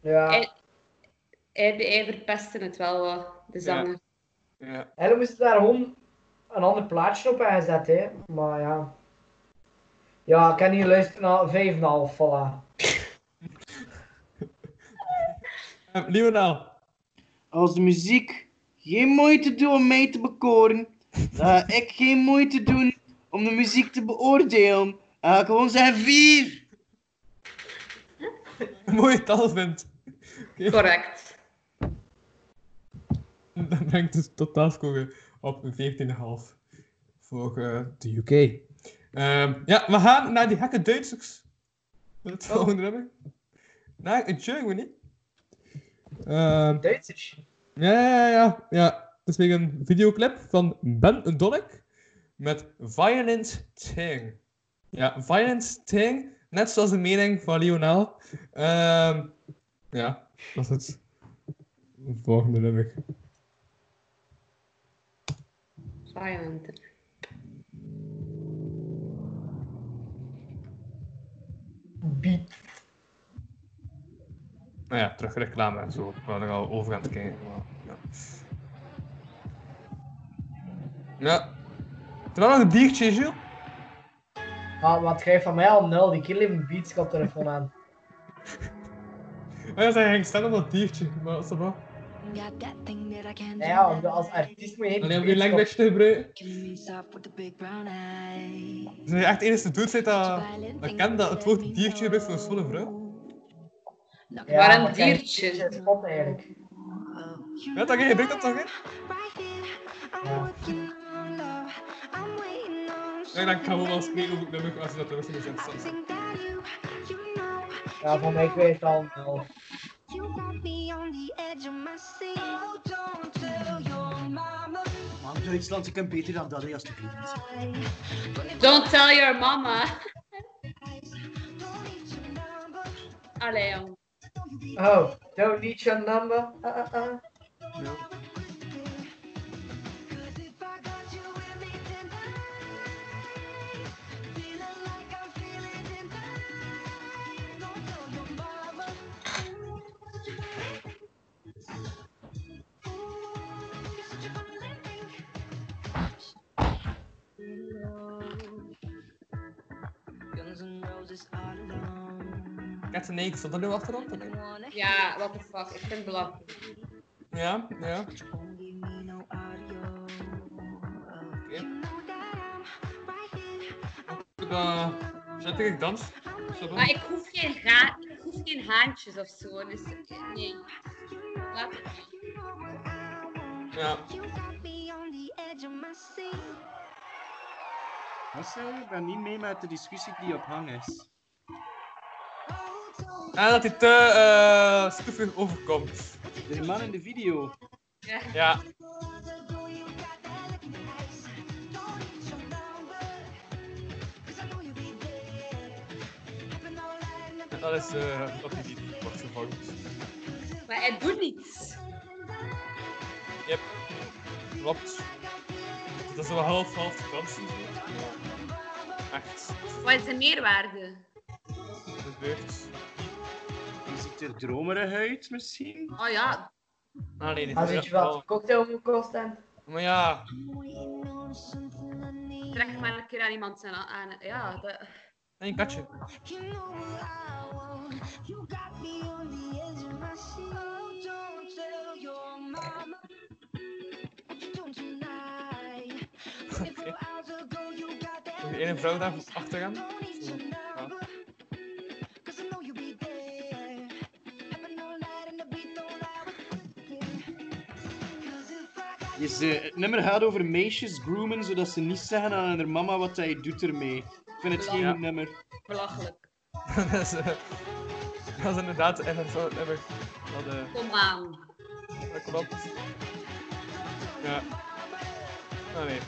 Ja. Hij, hij, hij verpestte het wel wat, de zanger. Ja. En dan moest daar gewoon een ander plaatje op gezet, hè. Maar ja. Ja, ik kan niet luisteren naar 5,5, voilà. Lionel. Als de muziek geen moeite doet om mij te bekoren, dan ga ik geen moeite doen om de muziek te beoordelen. Dan ga ik gewoon zeggen vier. Mooie taal vindt. Correct. Dat brengt dus totaalscore op een 14,5 voor eh, de UK. Ehm, ja, we gaan naar die gekke Duitsers. Het volgende nummer. Naar Germany. Ehm, Duitsers? ja, ja, ja, ja. Het is weer een videoclip van Ben Donnek met Violent Thing. Ja, Violent Thing, net zoals de mening van Lionel. Ehm, ja, dat is het volgende nummer. Violent. Beat. Nou ja, terug reclame en zo. Ik ben er al over aan het kijken. Maar, ja. ja. Terwijl nog een biertje, Jules. Ah, wat schrijf van mij al nul, die kill even beats telefoon aan. Ja, zij ging staan op dat biertje. Maar dat is wel. Ja, als artiest moet je Alleen om geen je language te gebruiken. Zijn je echt de enige dude zit dat, dat kent dat het woord diertje gebruikt voor een schone vrouw? Ja, maar kijk, diertje? Het is spot eigenlijk. Ja, dat je gebruikt dat toch, hè? Ja. Ja, dan kan wel wel spreken over het nummer als je dat terug in de zin staat. Ja, van mij het al wel. You got me on the edge of my seat. Oh, don't tell your mama. Man, Duitsland, ik kan beter dan dat, hè, alsjeblieft. Don't tell your mama. Allee, jong. Oh, don't need your number. Uh, uh, uh. Guns Alone. Kent een ik, stond er nu achterop? niet? Ja, what the fuck. Ik vind het belachelijk. Ja, ja. Uh, zet ik dans. Zo Maar ik hoef geen, ga ik hoef geen haantjes of zo. Dus nee. Laat het. Ja. Je? Ik ben niet mee met de discussie die op hang is. En dat hij te eh stoefig overkomt. De man in de video. Ja. En dat is eh wat hij niet wordt gevangen. Maar hij doet niets. Yep. Klopt. Dat is wel half half vakantie. Echt. Wat is de meerwaarde? Dat gebeurt. Je ziet er dromerig uit, misschien? Oh ja. Ah nee, dit Ah, is weet je wel- wat cocktail moet kosten? Maar ja. Trek maar een keer aan iemand zijn aan. Ja, dat... En een katje. Lie. Cause if I got Je ze, het nummer gaat over meisjes groomen, zodat ze niet zeggen aan haar mama wat hij doet ermee. Ik vind het geen Ja. nummer. Belachelijk. dat, is, eh, dat is inderdaad echt zo het nummer. Dat, eh, Kom aan. dat klopt. Ja. Ah nee.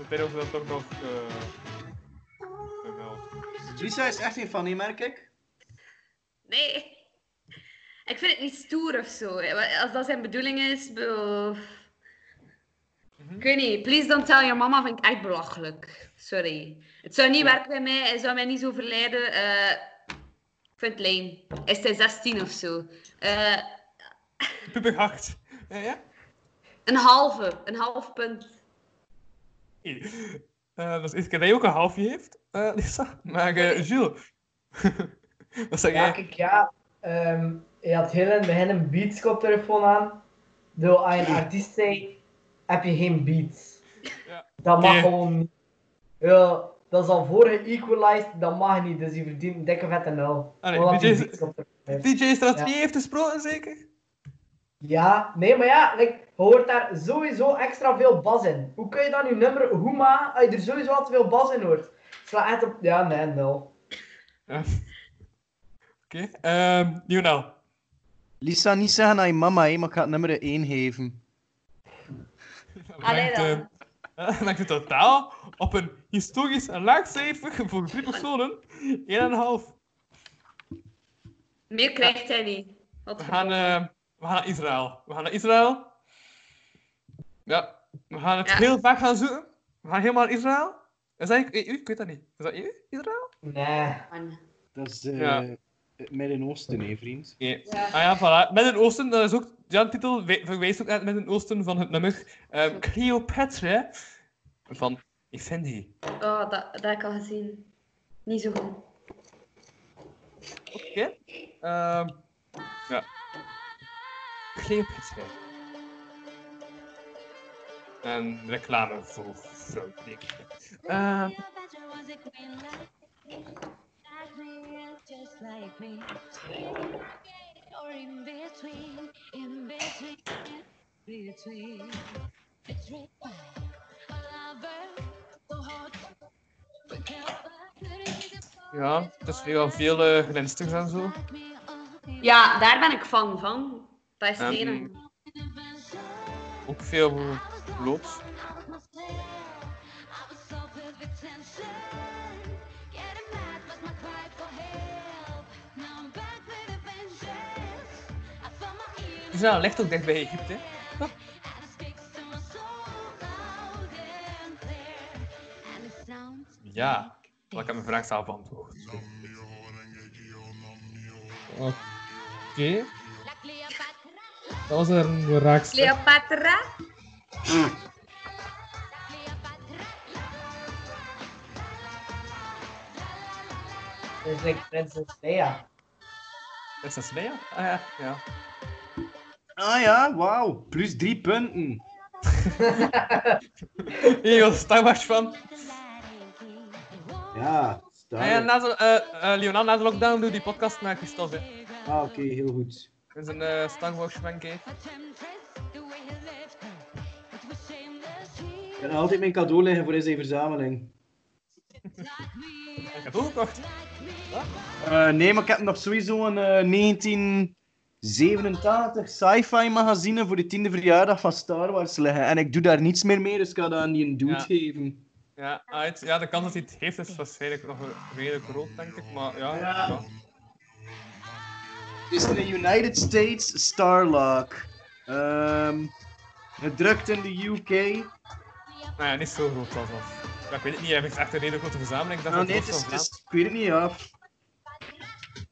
Ik weet of dat toch nog. Lisa is echt geen fan, hè, merk ik. Nee. Ik vind het niet stoer of zo. Als dat zijn bedoeling is, bedoel... Ik weet niet. Please don't tell your mama vind ik echt belachelijk. Sorry. Het zou niet werken bij mij. Hij zou mij niet zo verleiden. Eh, ik vind het lame. Is hij 16 of zo? Hard. Ja, ja? een halve. Een half punt. Dat is keer dat je ook een halfje heeft, eh, Lisa. Maar eh Jules. Wat zeg Ja, jij? kijk, ja. ehm, je had heel in het begin een beats koptelefoon aan. Door als je een artiest zei, heb je geen beats. Ja. Dat mag gewoon niet. Ja, dat is al voor geëqualized, dat mag niet. Dus je verdient een dikke vette nul. Ah, koptelefoon heeft. DJ-strategie Ja. heeft gesproken, zeker? Ja, nee, maar ja, like, je hoort daar sowieso extra veel bas in. Hoe kun je dan je nummer maken als je er sowieso al te veel bas in hoort? Sla echt op... Ja, nee, nul. Ja. Oké. Ehm Lionel. Lisa, niet zeggen aan je mama, hè, maar ik ga het nummer 1 geven. Allee Maakt, dan. eh, maakt het totaal op een historisch laag cijfer voor drie personen 1,5. Meer krijgt hij niet. Wat We gaan, eh, we gaan naar Israël. We gaan naar Israël. Ja, we gaan het Ja. heel vaak gaan zoeken. We gaan helemaal naar Israël. Is dat EU? Ik weet dat niet. Is dat EU? Israël? Nee. Dat is Ja. het Midden-Oosten, hè, vriend. Ja. Ja. Ah ja, voilà. Midden-Oosten, dat is ook... Ja, de titel verwijst ook naar het Midden-Oosten van het nummer. ehm Cleopatra van Effendi. Oh, dat, dat heb ik al gezien. Niet zo goed. Oké. Ehm ja. Cleopatra. En reclame voor hard. But can't ja, is nu al veel eh glinsters en zo. Ja, daar ben ik fan van. Ook veel loods. Israël ligt ook dicht bij Egypte. Ja, wel, ik heb mijn vraag zelf beantwoord. Oké. Dat was een raakstuk. Cleopatra? Dat is like Prinses Leia. Prinses Leia? Ah ja, ja. Ah ja, wauw. Plus drie punten. Hier was Star Wars van. Ja, Star Ah ja, na de, eh eh, Leonard, na de lockdown doe die podcast met Christophe. Ah, oké, heel goed. Dat is een eh, Star Wars fan cave. Ik heb nog altijd mijn cadeau liggen voor deze verzameling. Ik heb het ook gekocht. Eh, nee, maar ik heb nog sowieso een eh, 1987 sci-fi magazine voor de tiende verjaardag van Star Wars liggen. En ik doe daar niets meer mee, dus ik ga dat aan die een dude Ja. geven. Ja, uit. ja, de kans dat hij het heeft is waarschijnlijk nog redelijk groot, denk ik. Maar ja, Ja. ja. Het is een United States Starlock. Ehm gedrukt in de UK. Nou ja, niet zo groot als dat. Ja, ik weet het niet, hij heeft echt een redelijk grote verzameling. Ik Nou, dat nee, het het is, het is- ik weet het niet, ja.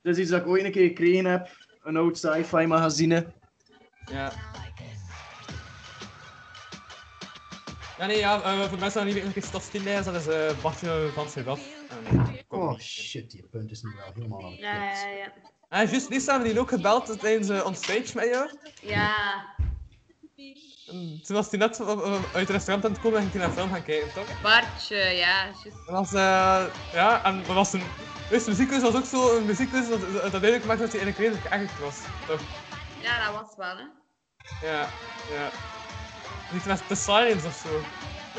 Het is iets dat ik ooit een keer gekregen heb. Een oud sci-fi magazine. Ja. Ja, nee, ja, eh, voor de mensen die niet weten Stof Stille is, dat is eh Bartje van Sedaf. Oh shit, die punt is nu wel helemaal aan het Ja, ja, ja. En juist, die hebben die ook gebeld tijdens uh, onstage met jou. Ja, En toen was hij net uit het restaurant aan het komen en ging hij naar film gaan kijken, toch? Bartje, ja. Dat was, eh, ja, en dat was een... Dus de muziekquiz was ook zo een muziekquiz dat, dat duidelijk maakte dat hij eigenlijk redelijk echt was, toch? Ja, dat was wel, hè. Ja, ja. Niet met The Silence of zo,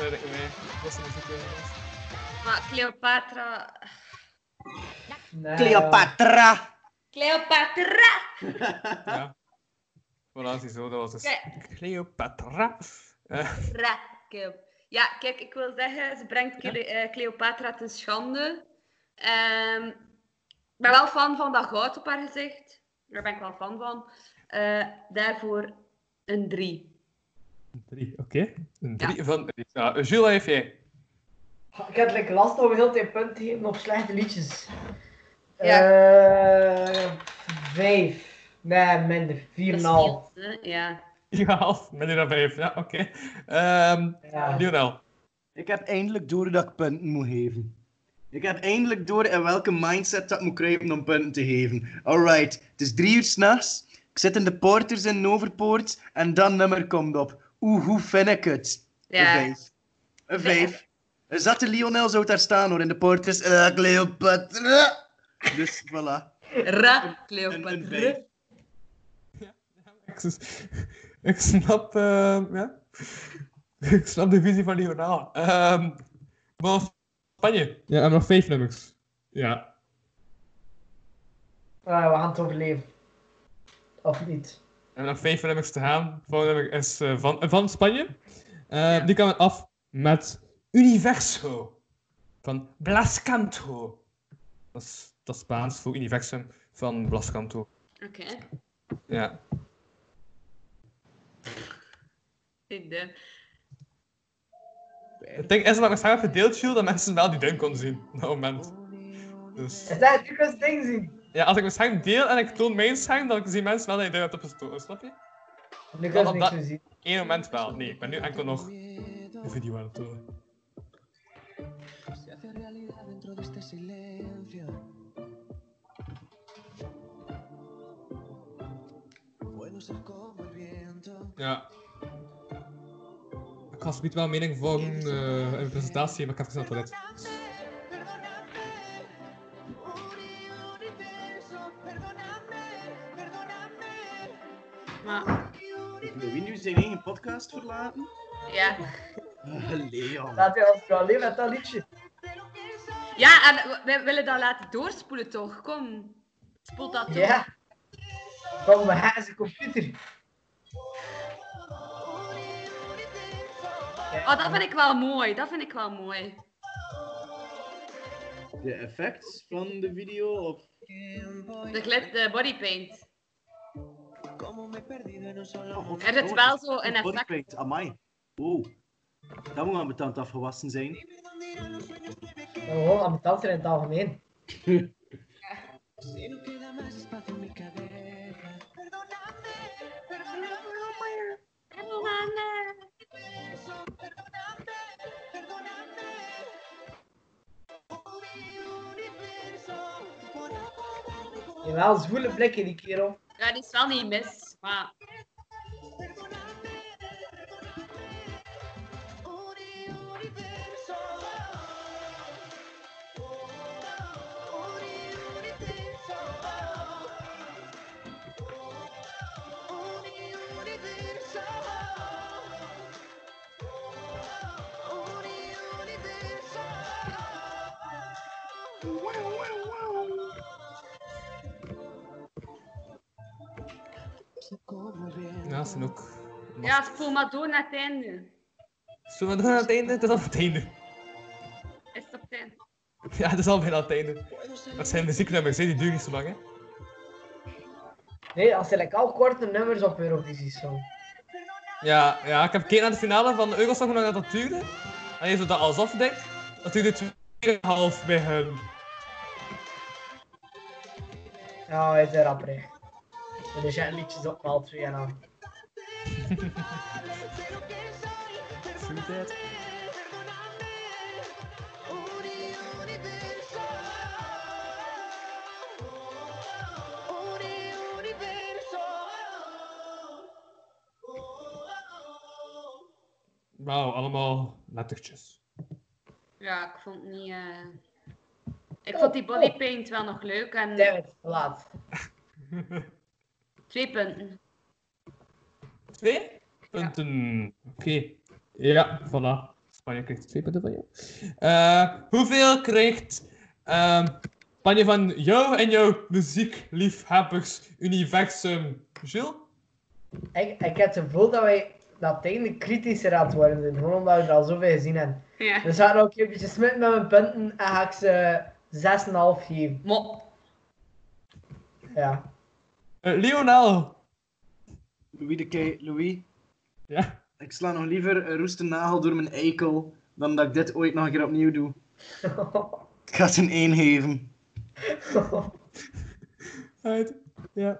weet ik niet meer. Dat was een muziekquiz. was. Maar Cleopatra... Nee, Cleopatra! Cleopatra! Ja. Voilà, ziezo, dat was dus Kijk. Cleopatra. Eh, Ra, Ja, kijk, ik wil zeggen, ze brengt Cle- eh, Cleopatra ten schande. Ehm, ik ben wel fan van dat goud op haar gezicht. Daar ben ik wel fan van. Eh, daarvoor een 3. drie, oké. Een drie van... Ja, Jules, heeft jij? Ik heb like last om heel veel punten te geven op slechte liedjes. Ja. Eh, vijf. Nee, minder. Vier en een half. Ja. Ja, half. Met dan vijf, ja, oké. Ehm Ja. Lionel. Ik heb eindelijk door dat ik punten moet geven. Ik heb eindelijk door in welke mindset dat ik moet kruipen om punten te geven. Alright, het is drie uur s'nachts. Ik zit in de Porters in Noverpoort en dat nummer komt op. Oeh, hoe vind ik het? Ja. Een vijf. Een vijf. Een zatte Lionel zou daar staan hoor, in de Porters. Uh, Cleopatra. Dus voilà. Ra, Cleopatra. vijf. Ik, ik snap, eh, ja. ik snap de visie van Lionel. Ehm maar Spanje. Ja, en nog vijf nummers. Ja. Ah, we gaan het overleven. Of niet? En nog vijf nummers te gaan. Volgende nummer is eh, van, van Spanje. Eh, Die gaan we af met Universo. Van Blascanto. Dat is, dat is Spaans voor universum van Blascanto. Oké. Ja. Ik denk- Het ding is dat ik dat mensen wel die ding konden zien. Op dat moment. Dus... Is dat nu kan ding zien? Ja, als ik mijn scherm deel en ik toon mijn scherm, dan zien mensen wel dat je ding hebt opgestoken, snap je? Nu Wel kan niks dat meer zien. één moment wel. Nee, ik ben nu enkel nog de video aan het tonen. Ja. Ik ga zoiets wel mening volgen eh, in de presentatie, maar ik heb even naar het toilet. Maar, Wil wie nu zijn eigen podcast verlaten? ja. Leon. Laat hij ons wel leven met dat liedje. Ja, en we- we willen dat laten doorspoelen toch? Kom. Spoel dat door. Ja. Gaan zijn computer. Oh, dat vind ik wel mooi. Dat vind ik wel mooi. De effects van de video of... De, glit, de bodypaint. Oh, Er zit wel zo een effect. Bodypaint, amai. Wow. Dat moet aan betand afgewassen zijn. Gewoon aan het algemeen. Jawel, zwoele blikken die kerel. Ja, die is wel niet mis. Maar Ja, dat is ook. ja, spoel maar door naar het einde. Aan het einde? Het is al het einde. Is het op het einde? Ja, het is al bijna het einde. Dat zijn muzieknummers, hè, die duren niet zo lang, hè. Nee, als ze like, al korte nummers op Eurovisie Song. Ja, ja, ik heb gekeken naar de finale van de Eurosong, hoe lang dat duurde. En je zo dat alsof denkt, dat duurde 2,5 bij hun. Ja, hij is een rapper. Hè. Er zijn liedjes op al twee en that. Wauw, allemaal lettertjes. Ja, ik vond niet... eh, Ik vond die bodypaint wel nog leuk. En David, laat. twee punten. Twee punten. Oké. Ja, voilà. Spanje krijgt twee punten van jou. Eh, hoeveel krijgt ehm, Spanje van jou en jouw muziekliefhebbers-universum? Jules? Ik, ik heb het gevoel dat wij dat tegen kritischer aan het worden zijn. Gewoon omdat we er al zoveel gezien hebben. Ja. Dus ga ik nog een beetje smitten met mijn punten en ga ik ze 6,5 geven. Mo. Ja. Eh, Lionel. Louis de Kei, Louis. Ja. Ik sla nog liever een roeste nagel door mijn eikel dan dat ik dit ooit nog een keer opnieuw doe. Ik ga het een 1 geven. Uit. Ja.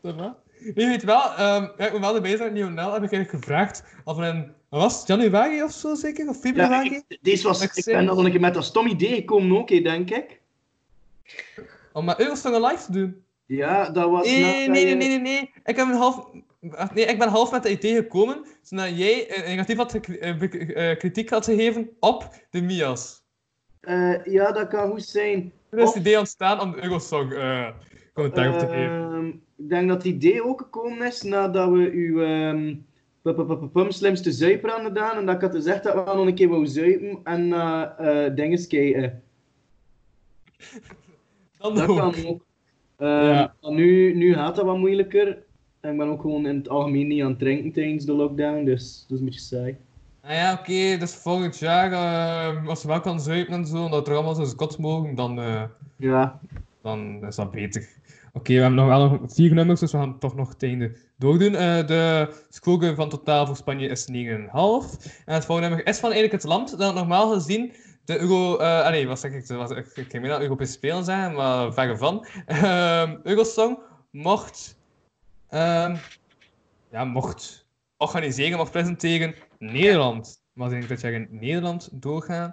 Dat wel. Nee, weet wel, ehm, ja, ik moet wel erbij zeggen, Lionel heb ik eigenlijk gevraagd of er een, was het, januari of zo zeker? Of Ja, februari? ik, deze was, Ik ik ben al een keer met dat stom idee gekomen ook, denk ik. Om met Eurosong live te doen. Ja, dat was... Nee, nee, nee, nee, nee, nee. Ik heb een half... Nee, ik ben half met de idee gekomen, zodat jij eh, negatief had, gek- eh, eh, kritiek had gegeven op de Mia's. Eh, ja, dat kan goed zijn. Er is het idee ontstaan om de Eurosong commentaar op te geven. Ehm, ik denk dat het idee ook gekomen is nadat we uw ehm, pu- pu- pum slimste zuiper hadden gedaan. En dat ik had gezegd dat we nog een keer wou zuipen en naar dinges kijken. Dan Dat ook. kan ook. Ehm, Ja. nu, nu gaat dat wat moeilijker. En ik ben ook gewoon in het algemeen niet aan het drinken tijdens de lockdown, dus dat is een beetje saai. Ah ja, oké, dus volgend jaar, eh, als we wel kan zuipen en zo, omdat er allemaal zo kot mogen, dan, eh, Ja. dan is dat beter. Oké, we hebben nog wel nog vier nummers, dus we gaan toch nog het einde doordoen. Eh, de score van totaal voor Spanje is 9,5. En het volgende nummer is van eigenlijk het land dat normaal gezien de Euro... eh ah nee, wat zeg ik? Wat, ik ik ging meer naar Europese Spelen zijn, maar verre van. Ehm Eurosong mocht... ehm, ja, mocht organiseren, mocht presenteren Nederland. Maar ik dit jaar in Nederland doorgaan.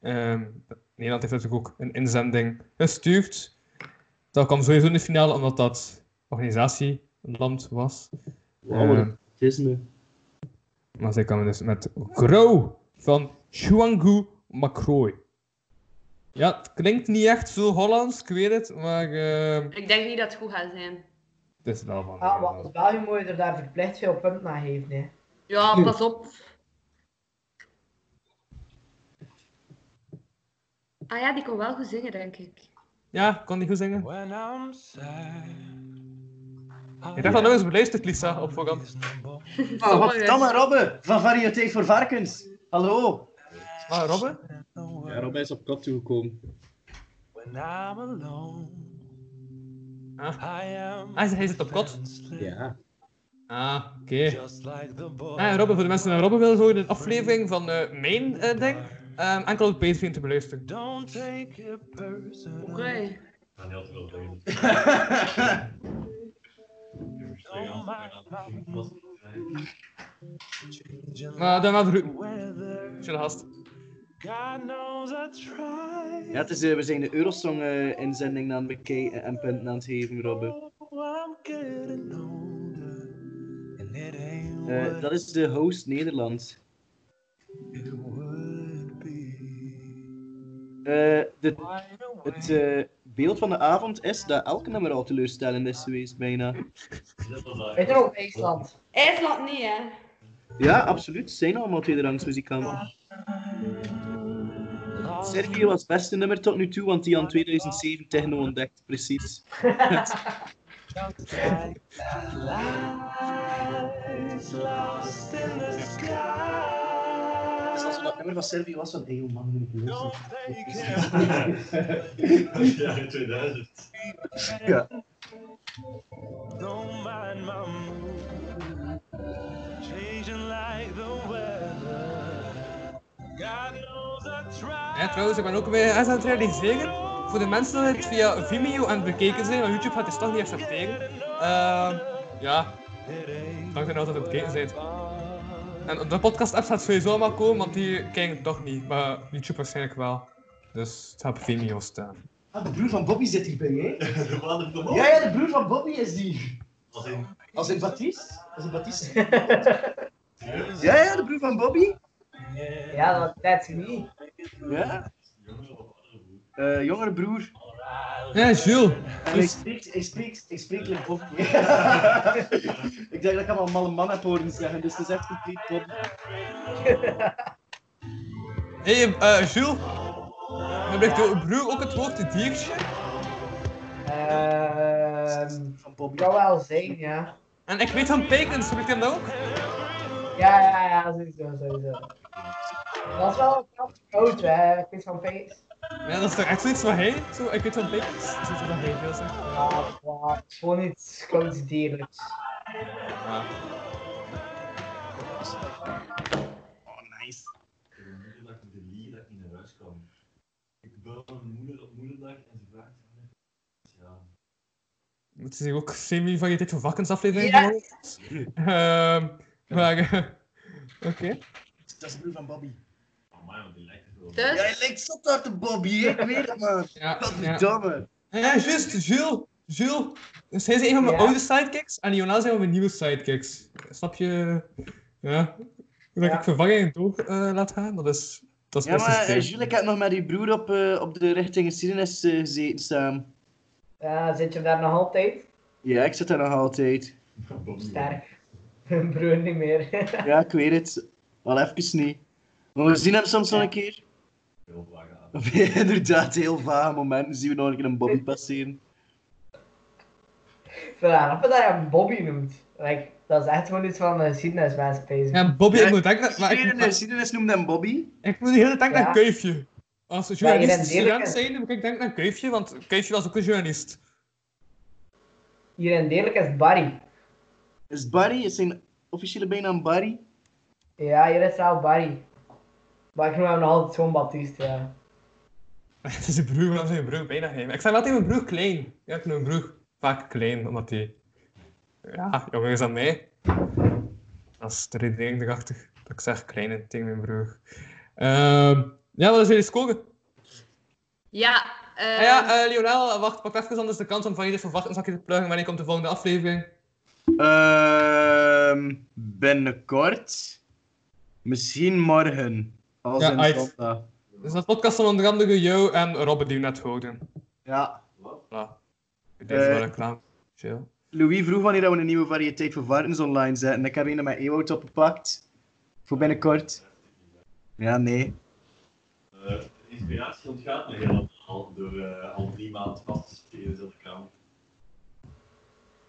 Ehm, Nederland heeft natuurlijk ook een inzending gestuurd. Dat kwam sowieso in de finale, omdat dat organisatie een land was. Wauw, een autisme. Maar zij kwamen dus met Grauw van Chuangu Macroy. Ja, het klinkt niet echt zo Hollands, ik weet het, maar eh, Ik denk niet dat het goed gaat zijn. het is wel van. Ah, wat als België moet je er daar verplicht veel punten aan geven. Hè. Ja, pas op. Ah ja, die kon wel goed zingen, denk ik. Ja, kon die goed zingen? When I'm sad. Ik dacht dat nog eens beluisterd, Lisa, op voorhand. Oh, wat verdamme, Robbe, van Variëteit voor Varkens. Hallo. Ah, Robbe? Ja, Robbe is op kot toegekomen. When I'm alone. Ah, I am ah hij zit op kot. Ja. Ah, oké. just like. Ah, Robbe, voor de mensen die naar Robbe willen horen, een aflevering van eh, mijn eh, ding. ehm, enkel op Patreon te beluisteren. Don't take it personal. Oké. ga niet altijd wel Maar dan maar groeten. weather. Chill gast. God knows I try. Ja, het is, eh, we zijn de Eurosong-inzending aan het bekijken en punten aan het geven, Robbe. Oh, Eh, dat is de host Nederland. Eh, de, het eh, beeld van de avond is dat elke nummer al teleurstellend is geweest, bijna. Je nog, IJsland? IJsland niet, hè? Ja, absoluut. Zijn allemaal tweederangs muzikanten. Servië was het beste nummer tot nu toe, want die aan 2007 techno ontdekt, precies. Dus als we dat nummer van Servië was, van, hey, joh, man, ik. Ja, in 2000. Ja. Don't mind my mood. Ja, trouwens, ik ben ook weer eens aan het realiseren. Voor de mensen die het via Vimeo aan het bekeken zijn, want YouTube gaat het toch niet accepteren. Ehm ja, dank dat je altijd aan het bekeken bent. En op de podcast-app gaat sowieso allemaal komen, want die kijken het toch niet. Maar YouTube waarschijnlijk wel. Dus het gaat op Vimeo staan. Ah, de broer van Bobby zit hierbij, hè? De vader van Ja, ja, de broer van Bobby is die. Als in... Als in Baptiste? Als in Baptiste? ja, ja, de broer van Bobby. Ja, dat that's me. Ja. Eh, jongere broer. Ja, Jules. En spreekt, hij spreekt, hij spreekt like Bobby. ik denk dat ik hem al malle man heb horen zeggen, dus het is echt compleet Bobby. Hé, hey, eh, Jules. Gebruikt jouw broer ook het woord diertje? Ehm Van Bobby. kan wel zijn, ja. En ik weet van Pekens, gebruikt hij hem dat ook? Ja, ja, ja, sowieso, sowieso. Dat is wel een groot, hè. Ik weet van Pees. Ja, dat is toch echt zoiets van hij? Zo, ik weet van. Dat is iets hij veel zegt. Ja, gewoon iets groots dierlijks. Ja. Oh, nice. Ik heb een moederdag met de dat ik naar huis kwam. Ik bel mijn moeder op moederdag en ze vraagt. Het is hier ook semi-variëteit voor vakensaflevering Ja. geworden. Maar, oké. Dat is de broer van Bobby. Oh man, die lijkt wel. Ja, Dus, lijkt zot uit de Bobby, ik weet het man. Ja, Wat ja. verdomme. Ja, juist, Jules. Jules. Dus hij is een van mijn Ja. oude sidekicks en Jonas zijn van mijn nieuwe sidekicks. Snap je? Ja. Dat Ja. ik vervangingen door eh, laat gaan, dat is, dat is Ja, maar systeem. Jules, ik heb nog met die broer op, eh, op de richting geschiedenis gezeten samen. Ja, zit je daar nog altijd? Ja, ik zit daar nog altijd. Sterk. Mijn broer niet meer. Ja, ik weet het. Wel even niet. Maar we zien hem soms nog een keer. Heel vaak aan. Inderdaad, heel vage momenten zien we nog een keer een Bobby passeren. Grappig dat je hem Bobby noemt. Like, dat is echt gewoon iets van de geschiedenis, mensen. bezig. Ja, Bobby, Ja, ik moet denken... Maar de geschiedenis noemde hem Bobby. ik moet de hele tijd denken Ja. aan Kuifje. Als Ja, journalist student zijn, moet ik denken aan Kuifje, want Kuifje was ook een journalist. Hier in Deerlijk is Barry. Is Barry, is zijn officiële bijnaam Barry? Ja, hier is het wel Barry. Maar ik noem hem nog altijd zo'n Baptiste, ja. Het is een broer van zijn broer, bijna geen. Ik zei altijd mijn broer klein. Ja, ik noem mijn broer vaak klein, omdat hij... Ja, jonger is dan mij. Dat is de redenering erachter. Dat ik zeg klein tegen mijn broer. Ehm ja, wat is jullie scoren? ja, eh, Ah ja, eh, Lionel, wacht, pak even anders de kans om van jullie verwachtensakje te pluggen. Wanneer komt de volgende aflevering? Ehm binnenkort. Misschien morgen. Als Ja, in zondag. Dus dat podcast van onder andere jou en Robert die we net houden. Ja. Ja. Wel Eh, reclame. Chill. Louis vroeg wanneer we een nieuwe variëteit voor varkens online zetten. Ik heb een met Ewout opgepakt. Voor binnenkort. Ja, nee. Eh, de inspiratie ontgaat me helemaal door eh, al drie maanden vast te zitten in kamer.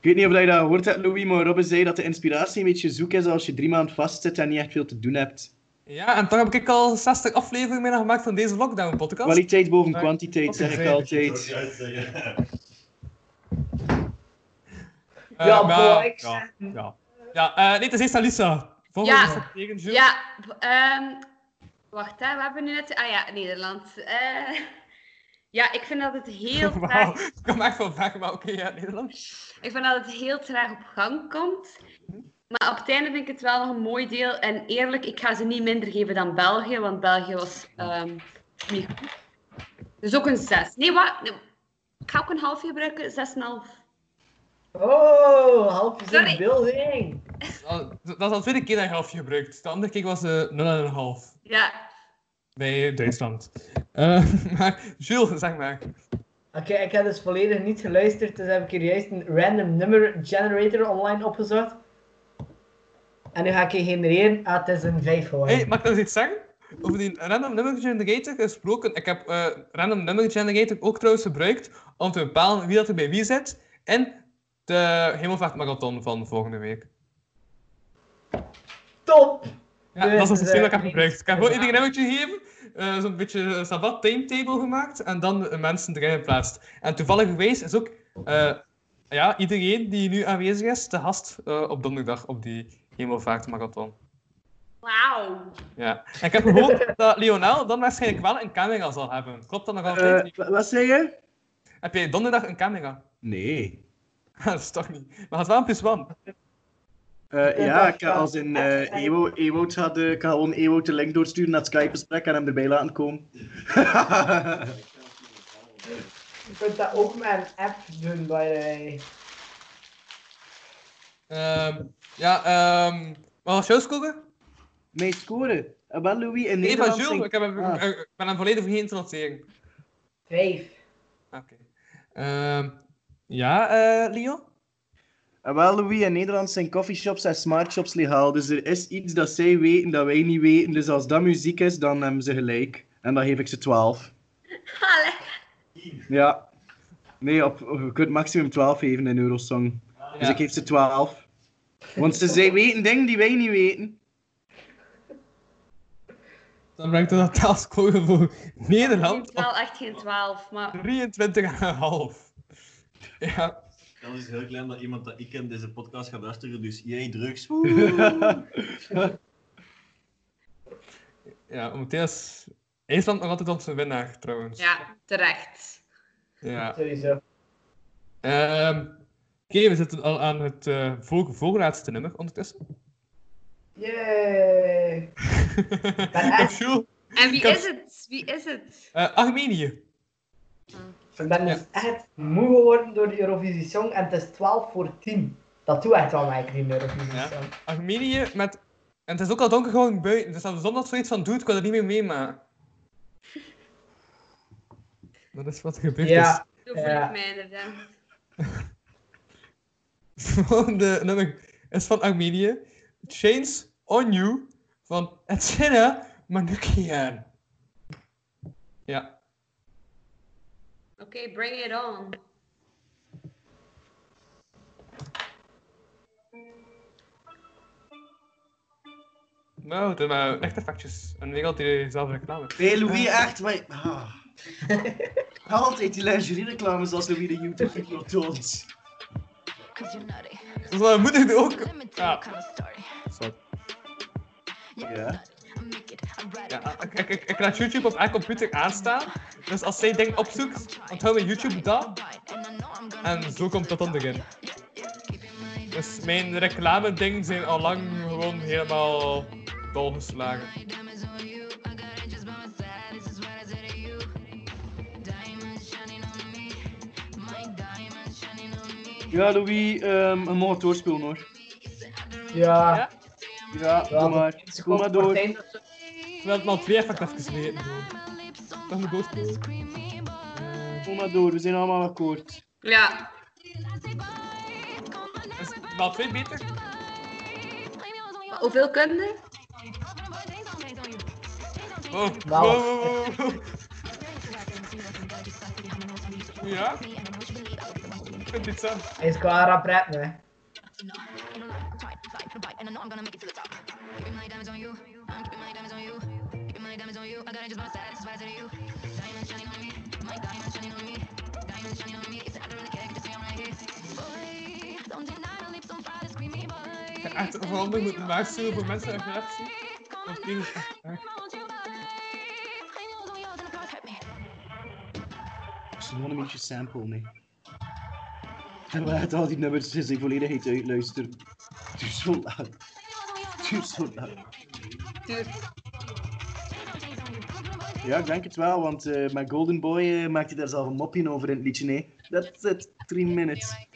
Ik weet niet of je dat gehoord hebt, Louis, maar Robin zei dat de inspiratie een beetje zoek is als je drie maanden vastzit en niet echt veel te doen hebt. Ja, en toch heb ik al 60 afleveringen meer gemaakt van deze lockdown podcast. Kwaliteit boven Maar- kwantiteit, zeg ik altijd. Eh, Ja, maar- ja, ja. Ja, eh, nee, het is eerst aan Lisa. Volgende Ja. Tegen. Ja, ehm, wacht hè, we hebben nu net... Ah ja, Nederland. Eh, ja, ik vind dat het heel traag... ik kwam echt van weg, maar oké, ja, Nederland. Ik vind dat het heel traag op gang komt. Maar op het einde vind ik het wel nog een mooi deel. En eerlijk, ik ga ze niet minder geven dan België, want België was ehm, niet goed. Dus ook een 6. Nee, wat? Nee, Ik ga ook een half gebruiken, 6,5. Oh, half is Sorry. een building. Dat dat is al de tweede keer dat je halfje gebruikt. De andere keer was de 0,5 Ja, bij Duitsland. Eh, maar Jules, zeg maar. Oké, ik heb dus volledig niet geluisterd, dus heb ik hier juist een random number generator online opgezocht. En nu ga ik hier genereren. Ah, het is een 5 geworden. Hey, mag ik nog iets zeggen? Over die random number generator gesproken. Ik heb eh, random number generator ook trouwens gebruikt om te bepalen wie dat er bij wie zit in de Hemelvaartmarathon van volgende week. Top! Ja, Dus, dat is het systeem dat ik heb eh, gebruikt. Ik heb gewoon iedereen een nummertje gegeven, eh, zo'n beetje een Sabat timetable gemaakt en dan de mensen erin geplaatst. En toevallig geweest is ook eh, ja, iedereen die nu aanwezig is te gast eh, op donderdag op die Hemelvaartmarathon. wauw. Ja. En ik heb gehoord dat Lionel dan waarschijnlijk wel een camera zal hebben. Klopt dat nog altijd? Eh, wat zei je? Heb jij donderdag een camera? Nee. dat is toch niet. Maar het is wel een plus one. Eh, ja, ik ga als in eh Ewo, Ewout gaat, eh, ik ga gewoon Ewout de link doorsturen naar het Skype-gesprek en hem erbij laten komen. Je kunt dat ook met een app doen, by the way. Ehm, ja, ehm wat was jouw score? Mijn score? Eh, wel, Louis, in Nee, Nederland... Jules. Ik, heb hem, Ah. ik ben hem volledig vergeten te noteren. 5. Oké. Ehm, ja, eh Leon? Wel, Louis, in Nederland zijn coffeeshops en smartshops legaal. Dus er is iets dat zij weten dat wij niet weten. Dus als dat muziek is, dan hebben ze gelijk. En dan geef ik ze 12. Allee. Ja. Nee, op, je kunt maximum 12 geven in Eurosong. Dus Ja. ik geef ze 12. Want ze zij weten dingen die wij niet weten. Dan brengt de totaalscore voor Nederland is wel echt geen 12, maar 23,5. Ja. Dan is heel klein dat iemand dat ik ken deze podcast gaat luisteren, dus jij drugs. ja, momenteel is IJsland nog altijd onze winnaar, trouwens. ja, terecht. Ja. Sowieso. Ehm, Oké, we zitten al aan het eh voor, voorlaatste nummer ondertussen. Yay! En wie is het? Wie is het? Eh, Armenië. Ik ben dus echt moe geworden door de Eurovisie Song en het is 12 voor 10. Dat doet echt wel mij, die Eurovisie Ja. Song. Armenië met... En het is ook al donker geworden buiten, dus als de zon dat zoiets van doet, kan er niet meer meemaken. Dat is wat er gebeurd Ja. Zo voel Ja. ik mij inderdaad. is. Het volgende nummer is van Armenië. Chains on You van Etsena Manoukian. Ja. Oké, bring it on. Nou, het zijn maar echt effectjes. En weer altijd dezelfde reclame. Nee, Louis, echt. Maar... Ah. Altijd die lingerie-reclames als Louis de YouTube-video toont. Dat wel moedig ook. Ja. Sorry. Ja. Ja, ik, ik, ik, ik laat YouTube op elke computer aanstaan. Dus als zij dingen opzoekt, onthoud mijn YouTube dat. En zo komt dat dan erin. Dus mijn reclame-dingen zijn al lang gewoon helemaal dolgeslagen. Ja, Louis, ehm een doorspelen hoor. Ja. Ja? Ja, kom maar. Kom maar door. Terwijl het maar twee effect even weten. gewoon. Dat moet doorspelen. Kom maar door, we zijn allemaal akkoord. Ja. Is wel twee beter? Hoeveel kun je? Oh, wow, wow, wow, wow. Ja? Ik vind dit zo. Hij is klaar aan praten, hè. slide, goodbye, and I know I'm gonna make it to the top. Keeping my diamonds on you, I'm keeping my diamonds on you. Keeping my diamonds on you, I gotta just wanna satisfy to you. Diamonds shining on me, my diamonds shining on me, diamonds shining on me. It's an acronym, can't just say I'm right here. Boy, don't deny my lips on fire, scream me, boy. Overwhelming with massive amounts of on Auf den So you want me to on me? Hebben al die nummers in zijn volledigheid uitluisteren. Het duurt zo lang. Het duurt zo lang. Ja, ik denk het wel, want eh mijn Golden Boy eh, maakte daar zelf een mopje over in het liedje. Nee, that's it. Three minutes.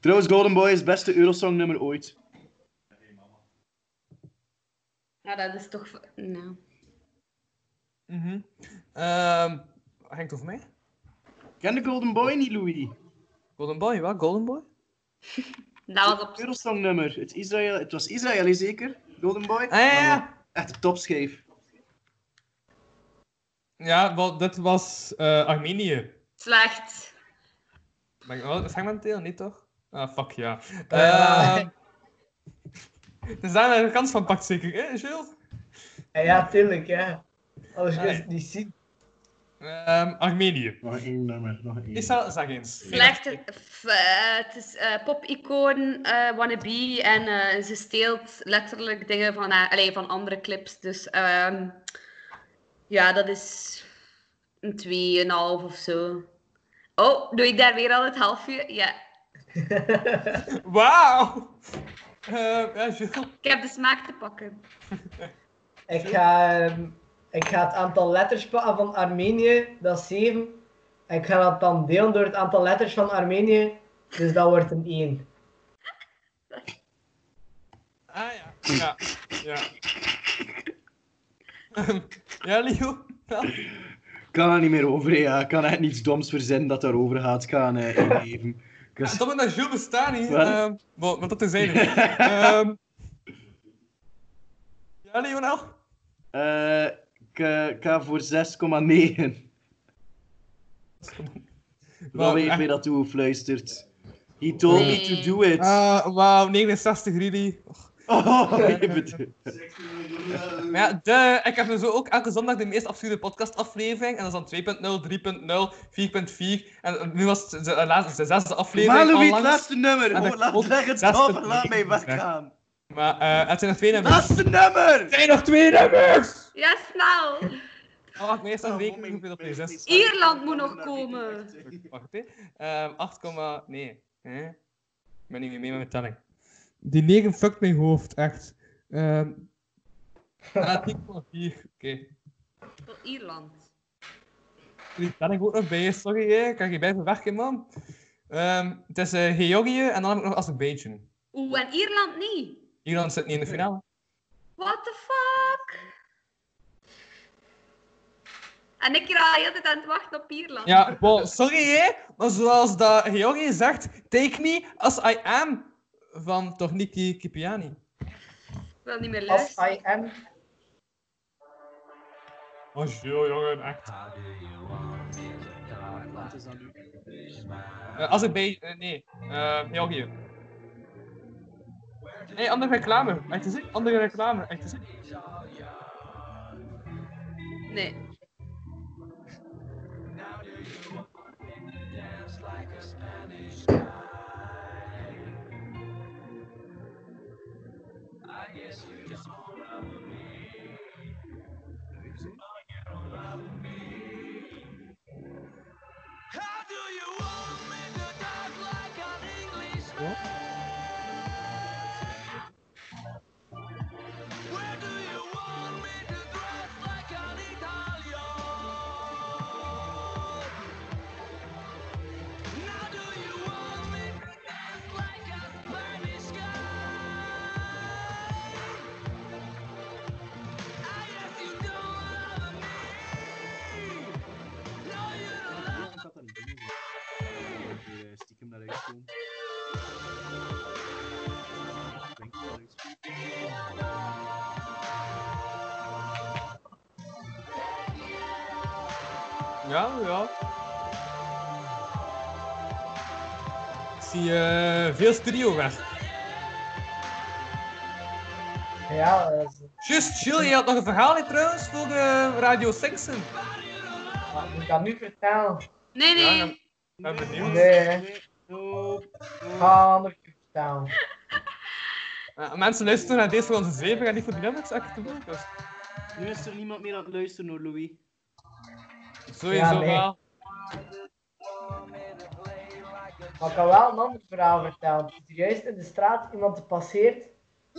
Trouwens, Golden Boy is het beste Eurosong nummer ooit. Ja, dat is toch... Nou. Mhm. Ehm, hangt over mij? Ken de Golden Boy niet, Louis? Golden Boy, wat? Golden Boy? Dat was op... Eurosong nummer. Het, Israël, het was Israël, hè, zeker? Golden Boy? Ah, ja, ja. Echt een topschijf. Ja, wel, dit was eh, Armenië. Slecht. Ben ik wel segmenteel? Niet toch? Ah, fuck ja. Ehm, dus daar een kans van pakt zeker, hè, Jules? Ja, ja, tuurlijk, ja. Anders kun je het niet zien. Ehm, Armenië. Nog één nummer, nog één. Zeg eens. Slecht. f- eh, het is eh pop-icoon, eh, wannabe. En eh, ze steelt letterlijk dingen van, haar- allee, van andere clips. Dus ehm, ja, dat is een 2,5 of zo. Oh, doe ik daar weer al het half uur? Ja. Wauw! Ehm, ja. Ik heb de smaak te pakken. Ik ga, ehm, ik ga het aantal letters pakken van Armenië, dat is 7. En ik ga dat dan delen door het aantal letters van Armenië, dus dat wordt een 1. Ah ja. Ja. Ja. Ja, Leo? Ja. Ik kan er niet meer over, ja. Ik kan echt niets doms verzinnen dat daarover gaat gaan eh, inleven. Ik was- Ja, dat Jules bestaan niet. Wat? Ehm, wat dat terzijde. Ehm ja, Lionel? Eh, ik, ik ga voor 6,9. Wauw, Wat weet echt- mij dat toegefluisterd? He told me to do it. Ah, wauw, 69 really. Oh, je bedoelt- Maar ja, de, ik heb dus ook elke zondag de meest absurde podcastaflevering. En dat is dan 2.0, 3.0, 4.4. En nu was het de, laatste, de zesde aflevering. Maar Louis, het laatste nummer. Oh, laat, leg het stoppen, laat mij weggaan. Maar eh, het zijn nog twee nummers. Laatste nummer! Het zijn nog twee nummers! Ja, snel! Oh, wacht, meestal Oh, rekenen hoeveel op deze is. Ierland moet nog komen. Wacht, hè. Ehm 8, nee. Hè? Ik ben niet meer mee met mijn telling. Die 9 fuckt mijn hoofd, echt. Ehm ah, 10,4. Oké. Voor Ierland. Die telling ook nog bij je, sorry, hè. Ik kan je bij verwerken, man. Ehm het is eh, Georgië en dan heb ik nog Azerbeidzjan. Oeh, en Ierland niet? Ierland zit niet in de finale. What the fuck? En ik hier al de hele tijd aan het wachten op Ierland. Ja, sorry, hè. Maar zoals dat Georgië zegt, take me as I am. Van Torniki Kipiani. Ik wil niet meer Als luisteren. I am. Oh, Jules, jongen, echt. Uh, Azerbeidzjan, eh, nee. Uh, Georgië. Nee, andere reclame. Echt te zien? Andere reclame. Echt te zien? Nee. Ja, ja. Ik zie eh, veel studiowerk. Ja, dat is... Just, Jules, je had nog een verhaal hè, trouwens voor de Radio Sexen. Moet ik dat nu vertellen? Nee, nee. Ja, ik ben benieuwd. Nee. Ga nog vertellen. Ja, mensen luisteren naar deze voor onze zeven en niet voor die nummers. Dus Nu is er niemand meer aan het luisteren hoor, Louis. Sowieso Ja, wel. Maar ik kan wel een ander verhaal vertellen. Er is juist in de straat iemand passeert.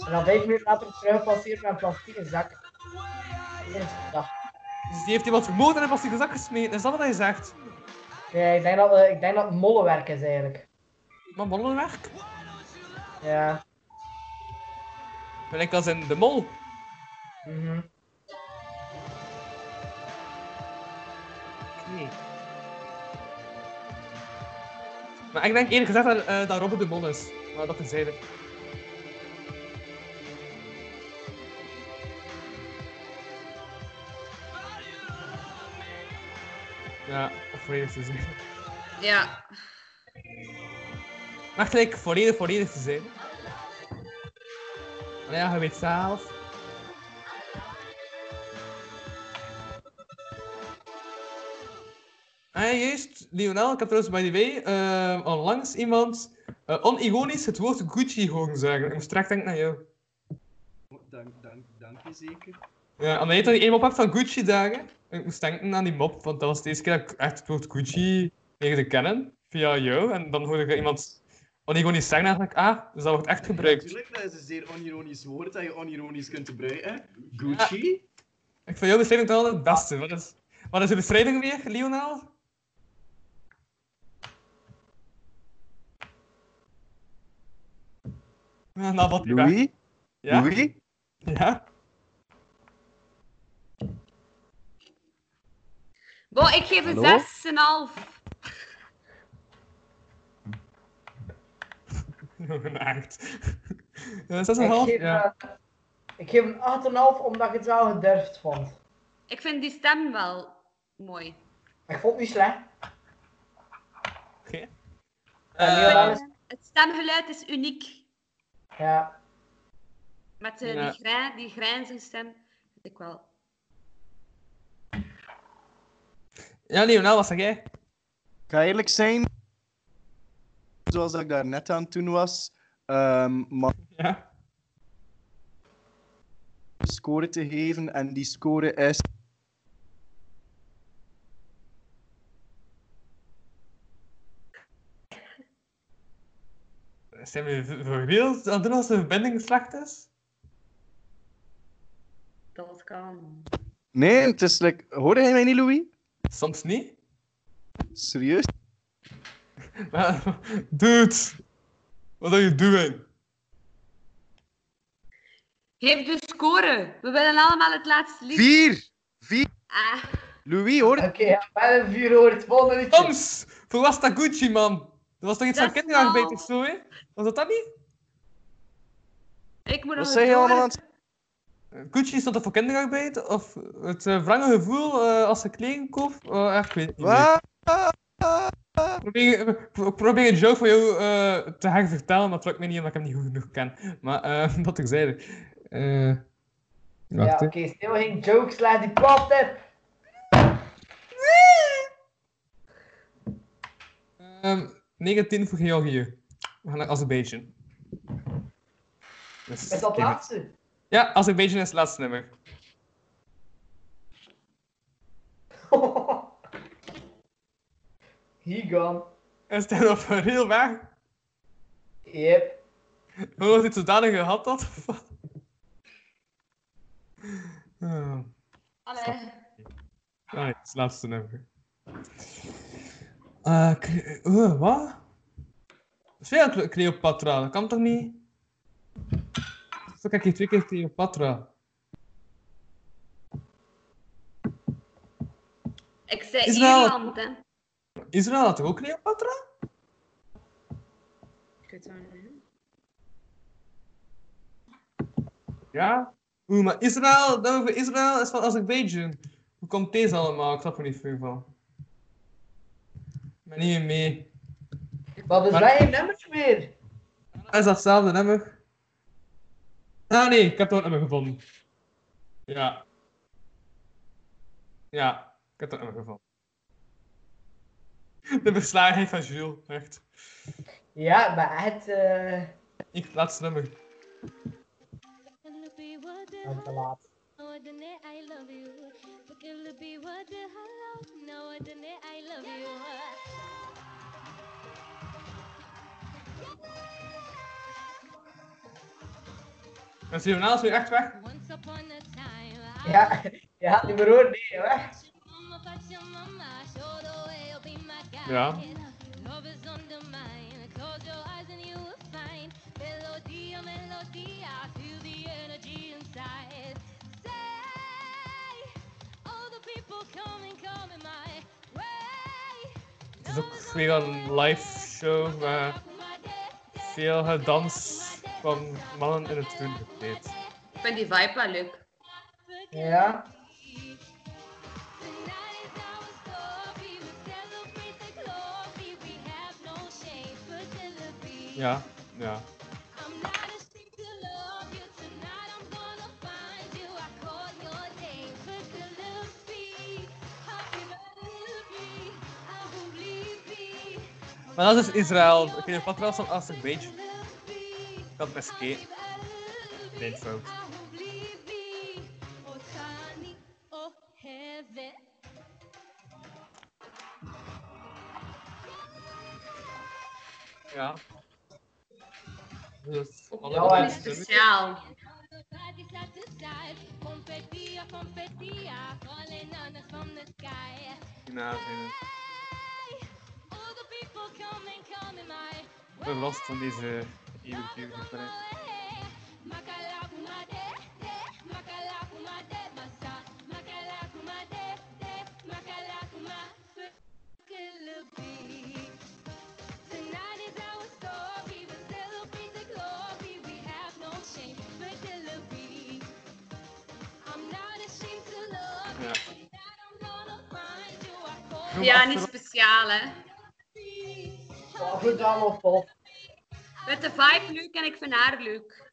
En dan vijf minuten later terug passeert met een plastieke zak. Dus die heeft iemand vermoord en een plastieke zak gesmeten. Is dat wat hij zegt? Nee, ik denk dat, eh, ik denk dat het mollenwerk is eigenlijk. Maar bollenwerk? Ja. Ben ik als in de mol? Mhm. Maar ik denk eerlijk gezegd dat, eh, dat Robert de mol is. Maar dat terzijde. Ja, volledig te zijn. Ja. Maar gelijk volledig, volledig te zijn. Maar ja, je weet zelf. Ah, juist, Lionel, ik heb trouwens by the way eh, onlangs iemand eh, onironisch het woord Gucci horen zeggen. Ik moest direct denken aan jou. Dank, dank, dank je zeker. Ja, omdat je ene mop hebt van Gucci dagen. Ik moest denken aan die mop, want dat was de eerste keer dat ik echt het woord Gucci leerde kennen. Via jou. En dan hoorde ik iemand onironisch zeggen ik, ah, dus dat wordt echt gebruikt. Natuurlijk, dat is een zeer onironisch woord dat je onironisch kunt gebruiken. Gucci? Ik vind jouw beschrijving toch wel het beste. Wat is, wat is de beschrijving weer, Lionel? Nou wat. Louis? Ja? Louis? Ja? Bon, ik geef een Hallo? 6,5. Een acht. Ja, Ik 6,5? geef, Ja. eh, ik geef een 8,5 omdat ik het wel gedurfd vond. Ik vind die stem wel mooi. Ik vond het niet slecht. Oké. Eh, Het stemgeluid is uniek. Ja. Met eh, Ja. die, grij, die grijnzenstem. Vind ik wel. Ja, Lionel, wat zeg jij? Ik ga eerlijk zijn, zoals ik daar net aan toen was, ehm, maar Ja? een score te geven en die score is Zijn we voor real aan het doen als de verbinding slecht is? Dat kan. Nee, het is like... Hoorde hij mij niet, Louis? Soms niet. Serieus? Maar, dude, wat are you doing? Geef de score. We willen allemaal het laatste lied. Vier! Vier! Ah, Louis, hoor Oké, ja, wel een vuur hoor het volgende liedje. Soms! Voor was dat Gucci, man? Dat was toch iets Dat van is kinderarbeid wel- of zo, hè? Was dat dat niet? ik moet Wat nog zeg je eens allemaal aan het... Gucci stond dat voor kinderarbeid? Of het uh, wrange gevoel eh, als ze kleding koopt? Eh, echt, ik weet het niet. meer. Wat? Probeer, ik probeer een joke voor jou eh, te gaan vertellen, maar het lukt me niet omdat ik hem niet goed genoeg ken. Maar eh dat ik zei. eh Ja, oké, hè. stil geen jokes, laat die plat heb. Ehm 19 voor Georgië. We gaan naar Azerbeidzjan. Dus, Is dat laatste? Ja, Azerbeidzjan is het laatste nummer. He gone. Is hij op een heel weg? Yep. Hoe heeft dit zodanig gehad dat? Oh. Allee. Het laatste nummer. Eh, Cre- eh, wat? Veel Cleopatra, dat kan toch niet? Zo kijk je twee keer Cleopatra. Ik zei Is wel- Ierland, hè. Israël had toch ook Cleopatra? Ik weet het niet. Ja? Oeh, maar Israël, dat over Israël is van Azerbeidzjan. Hoe komt deze allemaal? Ik snap er niet veel van. Ben niet meer mee. Maar er Maar- zijn geen nummers meer. Dat is datzelfde nummer. Ah nee, ik heb het ook nummer gevonden. Ja. Ja, ik heb het ook nummer gevonden. De beslagenheid van Jules, echt. Ja, maar het... eh Ik, laatste nummer. oh, te laat. I love you. Forgive be what the hello. No, I love you. En Sionaal is weer echt weg. Once upon a time. Ja, je had niet meer horen, nee, weg. Ja. Melody. I feel the energy inside. Het is ook weer een live show met veel gedans van mannen in het groen gekleed. Ik vind die vibe wel leuk. Ja. Ja, ja. Maar dat is Israël. Ik weet niet wat trouwens van Azerbeidzjan. Ik had best gekeken. Nee, fout. Ja. Dus, Ja. Speciaal. Ben last van deze eeuwige pret. Ja, niet speciaal, hè. Goed allemaal. Ik vind de vibe leuk en ik vind haar leuk.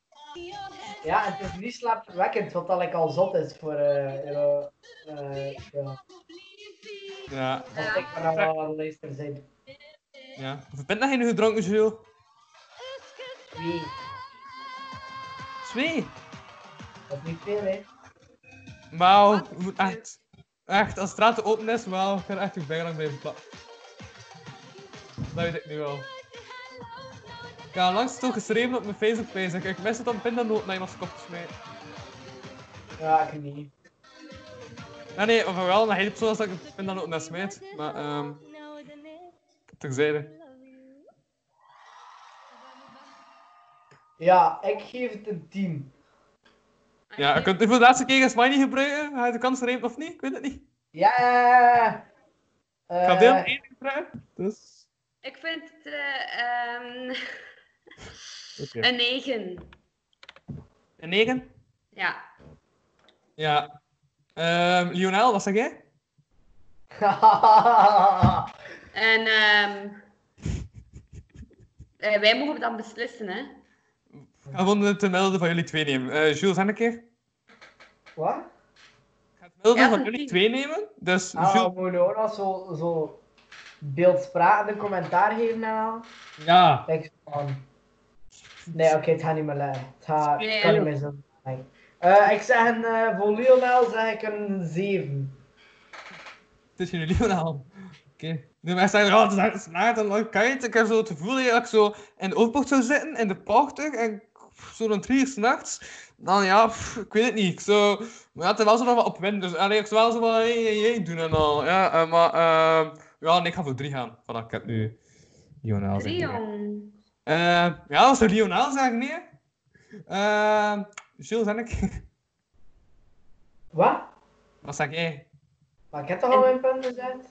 Ja, het is niet slaapverwekkend, wat al ik al zot is voor... eh ja, eh, ja. Ja. Als ik maar wel aan de luister zijn. Ja. Hoeveel pint heb je nu gedronken, Jules? Wie? Twee. Dat is niet veel, hè. Wauw, echt. Echt, als de straat open is, wauw, ik ga er echt nog bijna lang blijven plakken. Dat weet ik nu al. Ik heb langs toch geschreven op mijn Facebook-page. Ik mis het om pindanoot naar iemands kop te smijten. Ja, ik niet. Nee, nee, of wel, maar hij zoals dat ik een pindanoot naar smijt. Maar, ehm. Terzijde. Ja, ik geef het een 10. Ja, je kunt voor de laatste keer een smiley gebruiken. Ga je de kans nemen of niet? Ik weet het niet. Ja! Ik ga Eh, deel 1 gebruiken. Dus. Ik vind het eh, ehm, Oké. een 9. Een 9? Ja. Ja. Ehm Lionel, wat zeg jij? En ehm, eh, wij mogen dan beslissen, hè. Ik ga gewoon het middelde van jullie twee nemen. Eh Jules, en een keer? Wat? Het middelde Ja, van jullie twee nemen. Dus Ah, Jules... we moeten ook nog zo, zo beeldsprakende commentaar geven en al. Ja. Ik van... Nee, oké, het gaat niet meer lukken. Het gaat, het Nee. kan niet meer zo. Nee. Eh, ik zeg een, eh, voor Lionel zeg ik een 7. Het is jullie Lionel. Oké. Nu mensen zeggen, oh, het is echt snaart en leuk kijk. Ik heb zo het gevoel dat ik zo in de overbocht zou zitten, in de parktuig, en zo rond drie uur 's nachts. Dan ja, pff, ik weet het niet. Ik Zo, maar ja, het is wel zo nog wat op wind, dus allee, ik zou wel zo wat hey, hey, hey doen en al. Ja, eh, maar ehm ja, nee, ik ga voor drie gaan. Voilà, ik heb nu Lionel. Drie, jong. Eh, ja, wat zou Lionel zeggen, nee? Eh, Jules en ik. Wat? Wat zeg jij? Maar ik heb toch al mijn punten gezet?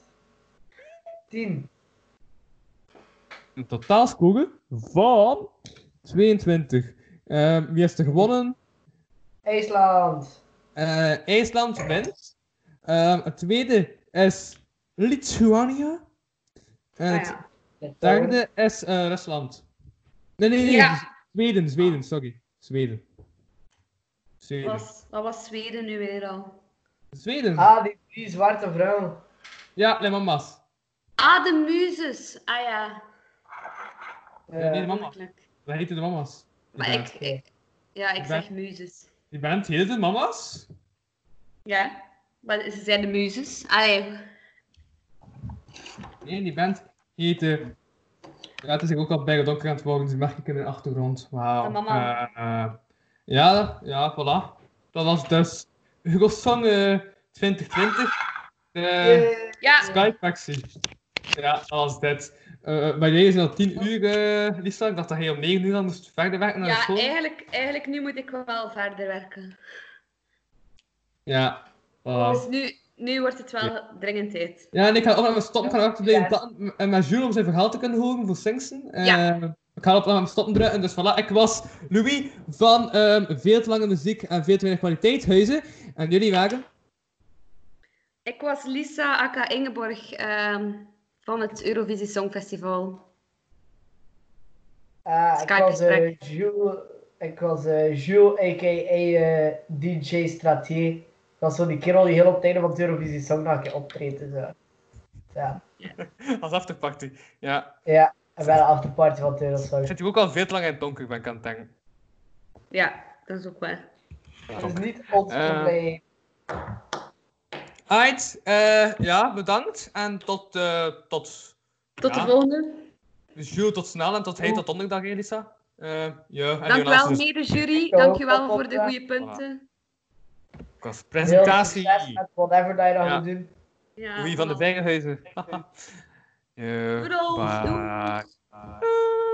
10. Een totaalscore van 22. Ehm, wie heeft er gewonnen? IJsland. Eh, IJsland wint. Ehm, het tweede is Lithuania. En Ah, het ja. derde is eh, Rusland. Nee, nee, nee. Ja. Zweden, Zweden, sorry. Zweden. Zweden. Was, wat was Zweden nu weer al? Zweden? Ah, die drie zwarte vrouwen. Ja, de mama's. Ah, de muzes. Ah ja. Ja, nee, de mama. Makkelijk. Dat heten de mama's. Die Maar ik, ik- ja, ik Ik zeg ben- muzes. Die band heette de mama's? Ja, maar ze zijn de muzes. Allee, Nee, die band heette... Ja, het is ook al bijna donker aan het worden, die merk ik in de achtergrond. Wauw. Mama. Eh, eh, ja, ja, voilà. Dat was dus Eurosong eh 2020. De Ja. Skype-versie. Ja, dat was dit. Bij deze zijn al 10 uur, eh Lisa. Ik dacht dat hij om 9 uur dan moest verder werken naar ja school. eigenlijk, eigenlijk nu moet ik wel verder werken. Ja, voilà. Dus nu, nu wordt het wel dringend tijd. Ja, en ik ga ook met mijn stoppen blijven plakken en met Jules om zijn verhaal te kunnen horen voor Singsten. Eh, Ja. Ik ga op mijn stoppen drukken, dus voilà. Ik was Louis van ehm, veel te lange muziek en veel te weinig kwaliteitshuizen. En jullie waren? Ik was Lisa aka Ingeborg ehm, van het Eurovisie Songfestival. Ah, ik Skype was eh. Jules, ik was eh, Jules, a.k.a. eh, DJ Stratier. Dat was zo die kerel die heel op het einde van het Eurovisie Songdag optreedt. Dus, ja. Als afterparty. Ja. ja, en bij de afterparty van het Eurosong. Ik zit hier ook al veel te lang in het donker, ben ik aan het denken. Ja, dat is ook waar. Dat is niet ons Eh, probleem. Alright, eh, ja, bedankt. En tot... eh, tot Tot ja. de volgende. Dus Jules, tot snel en tot hij tot donderdag, Elisa. Eh ja, en Dank Jonas, wel, mede jury. Dank u wel voor de goede punten. Presentatie. succes met whatever dat je dan Ja. moet doen. Ja, Louis van de doei. Bye.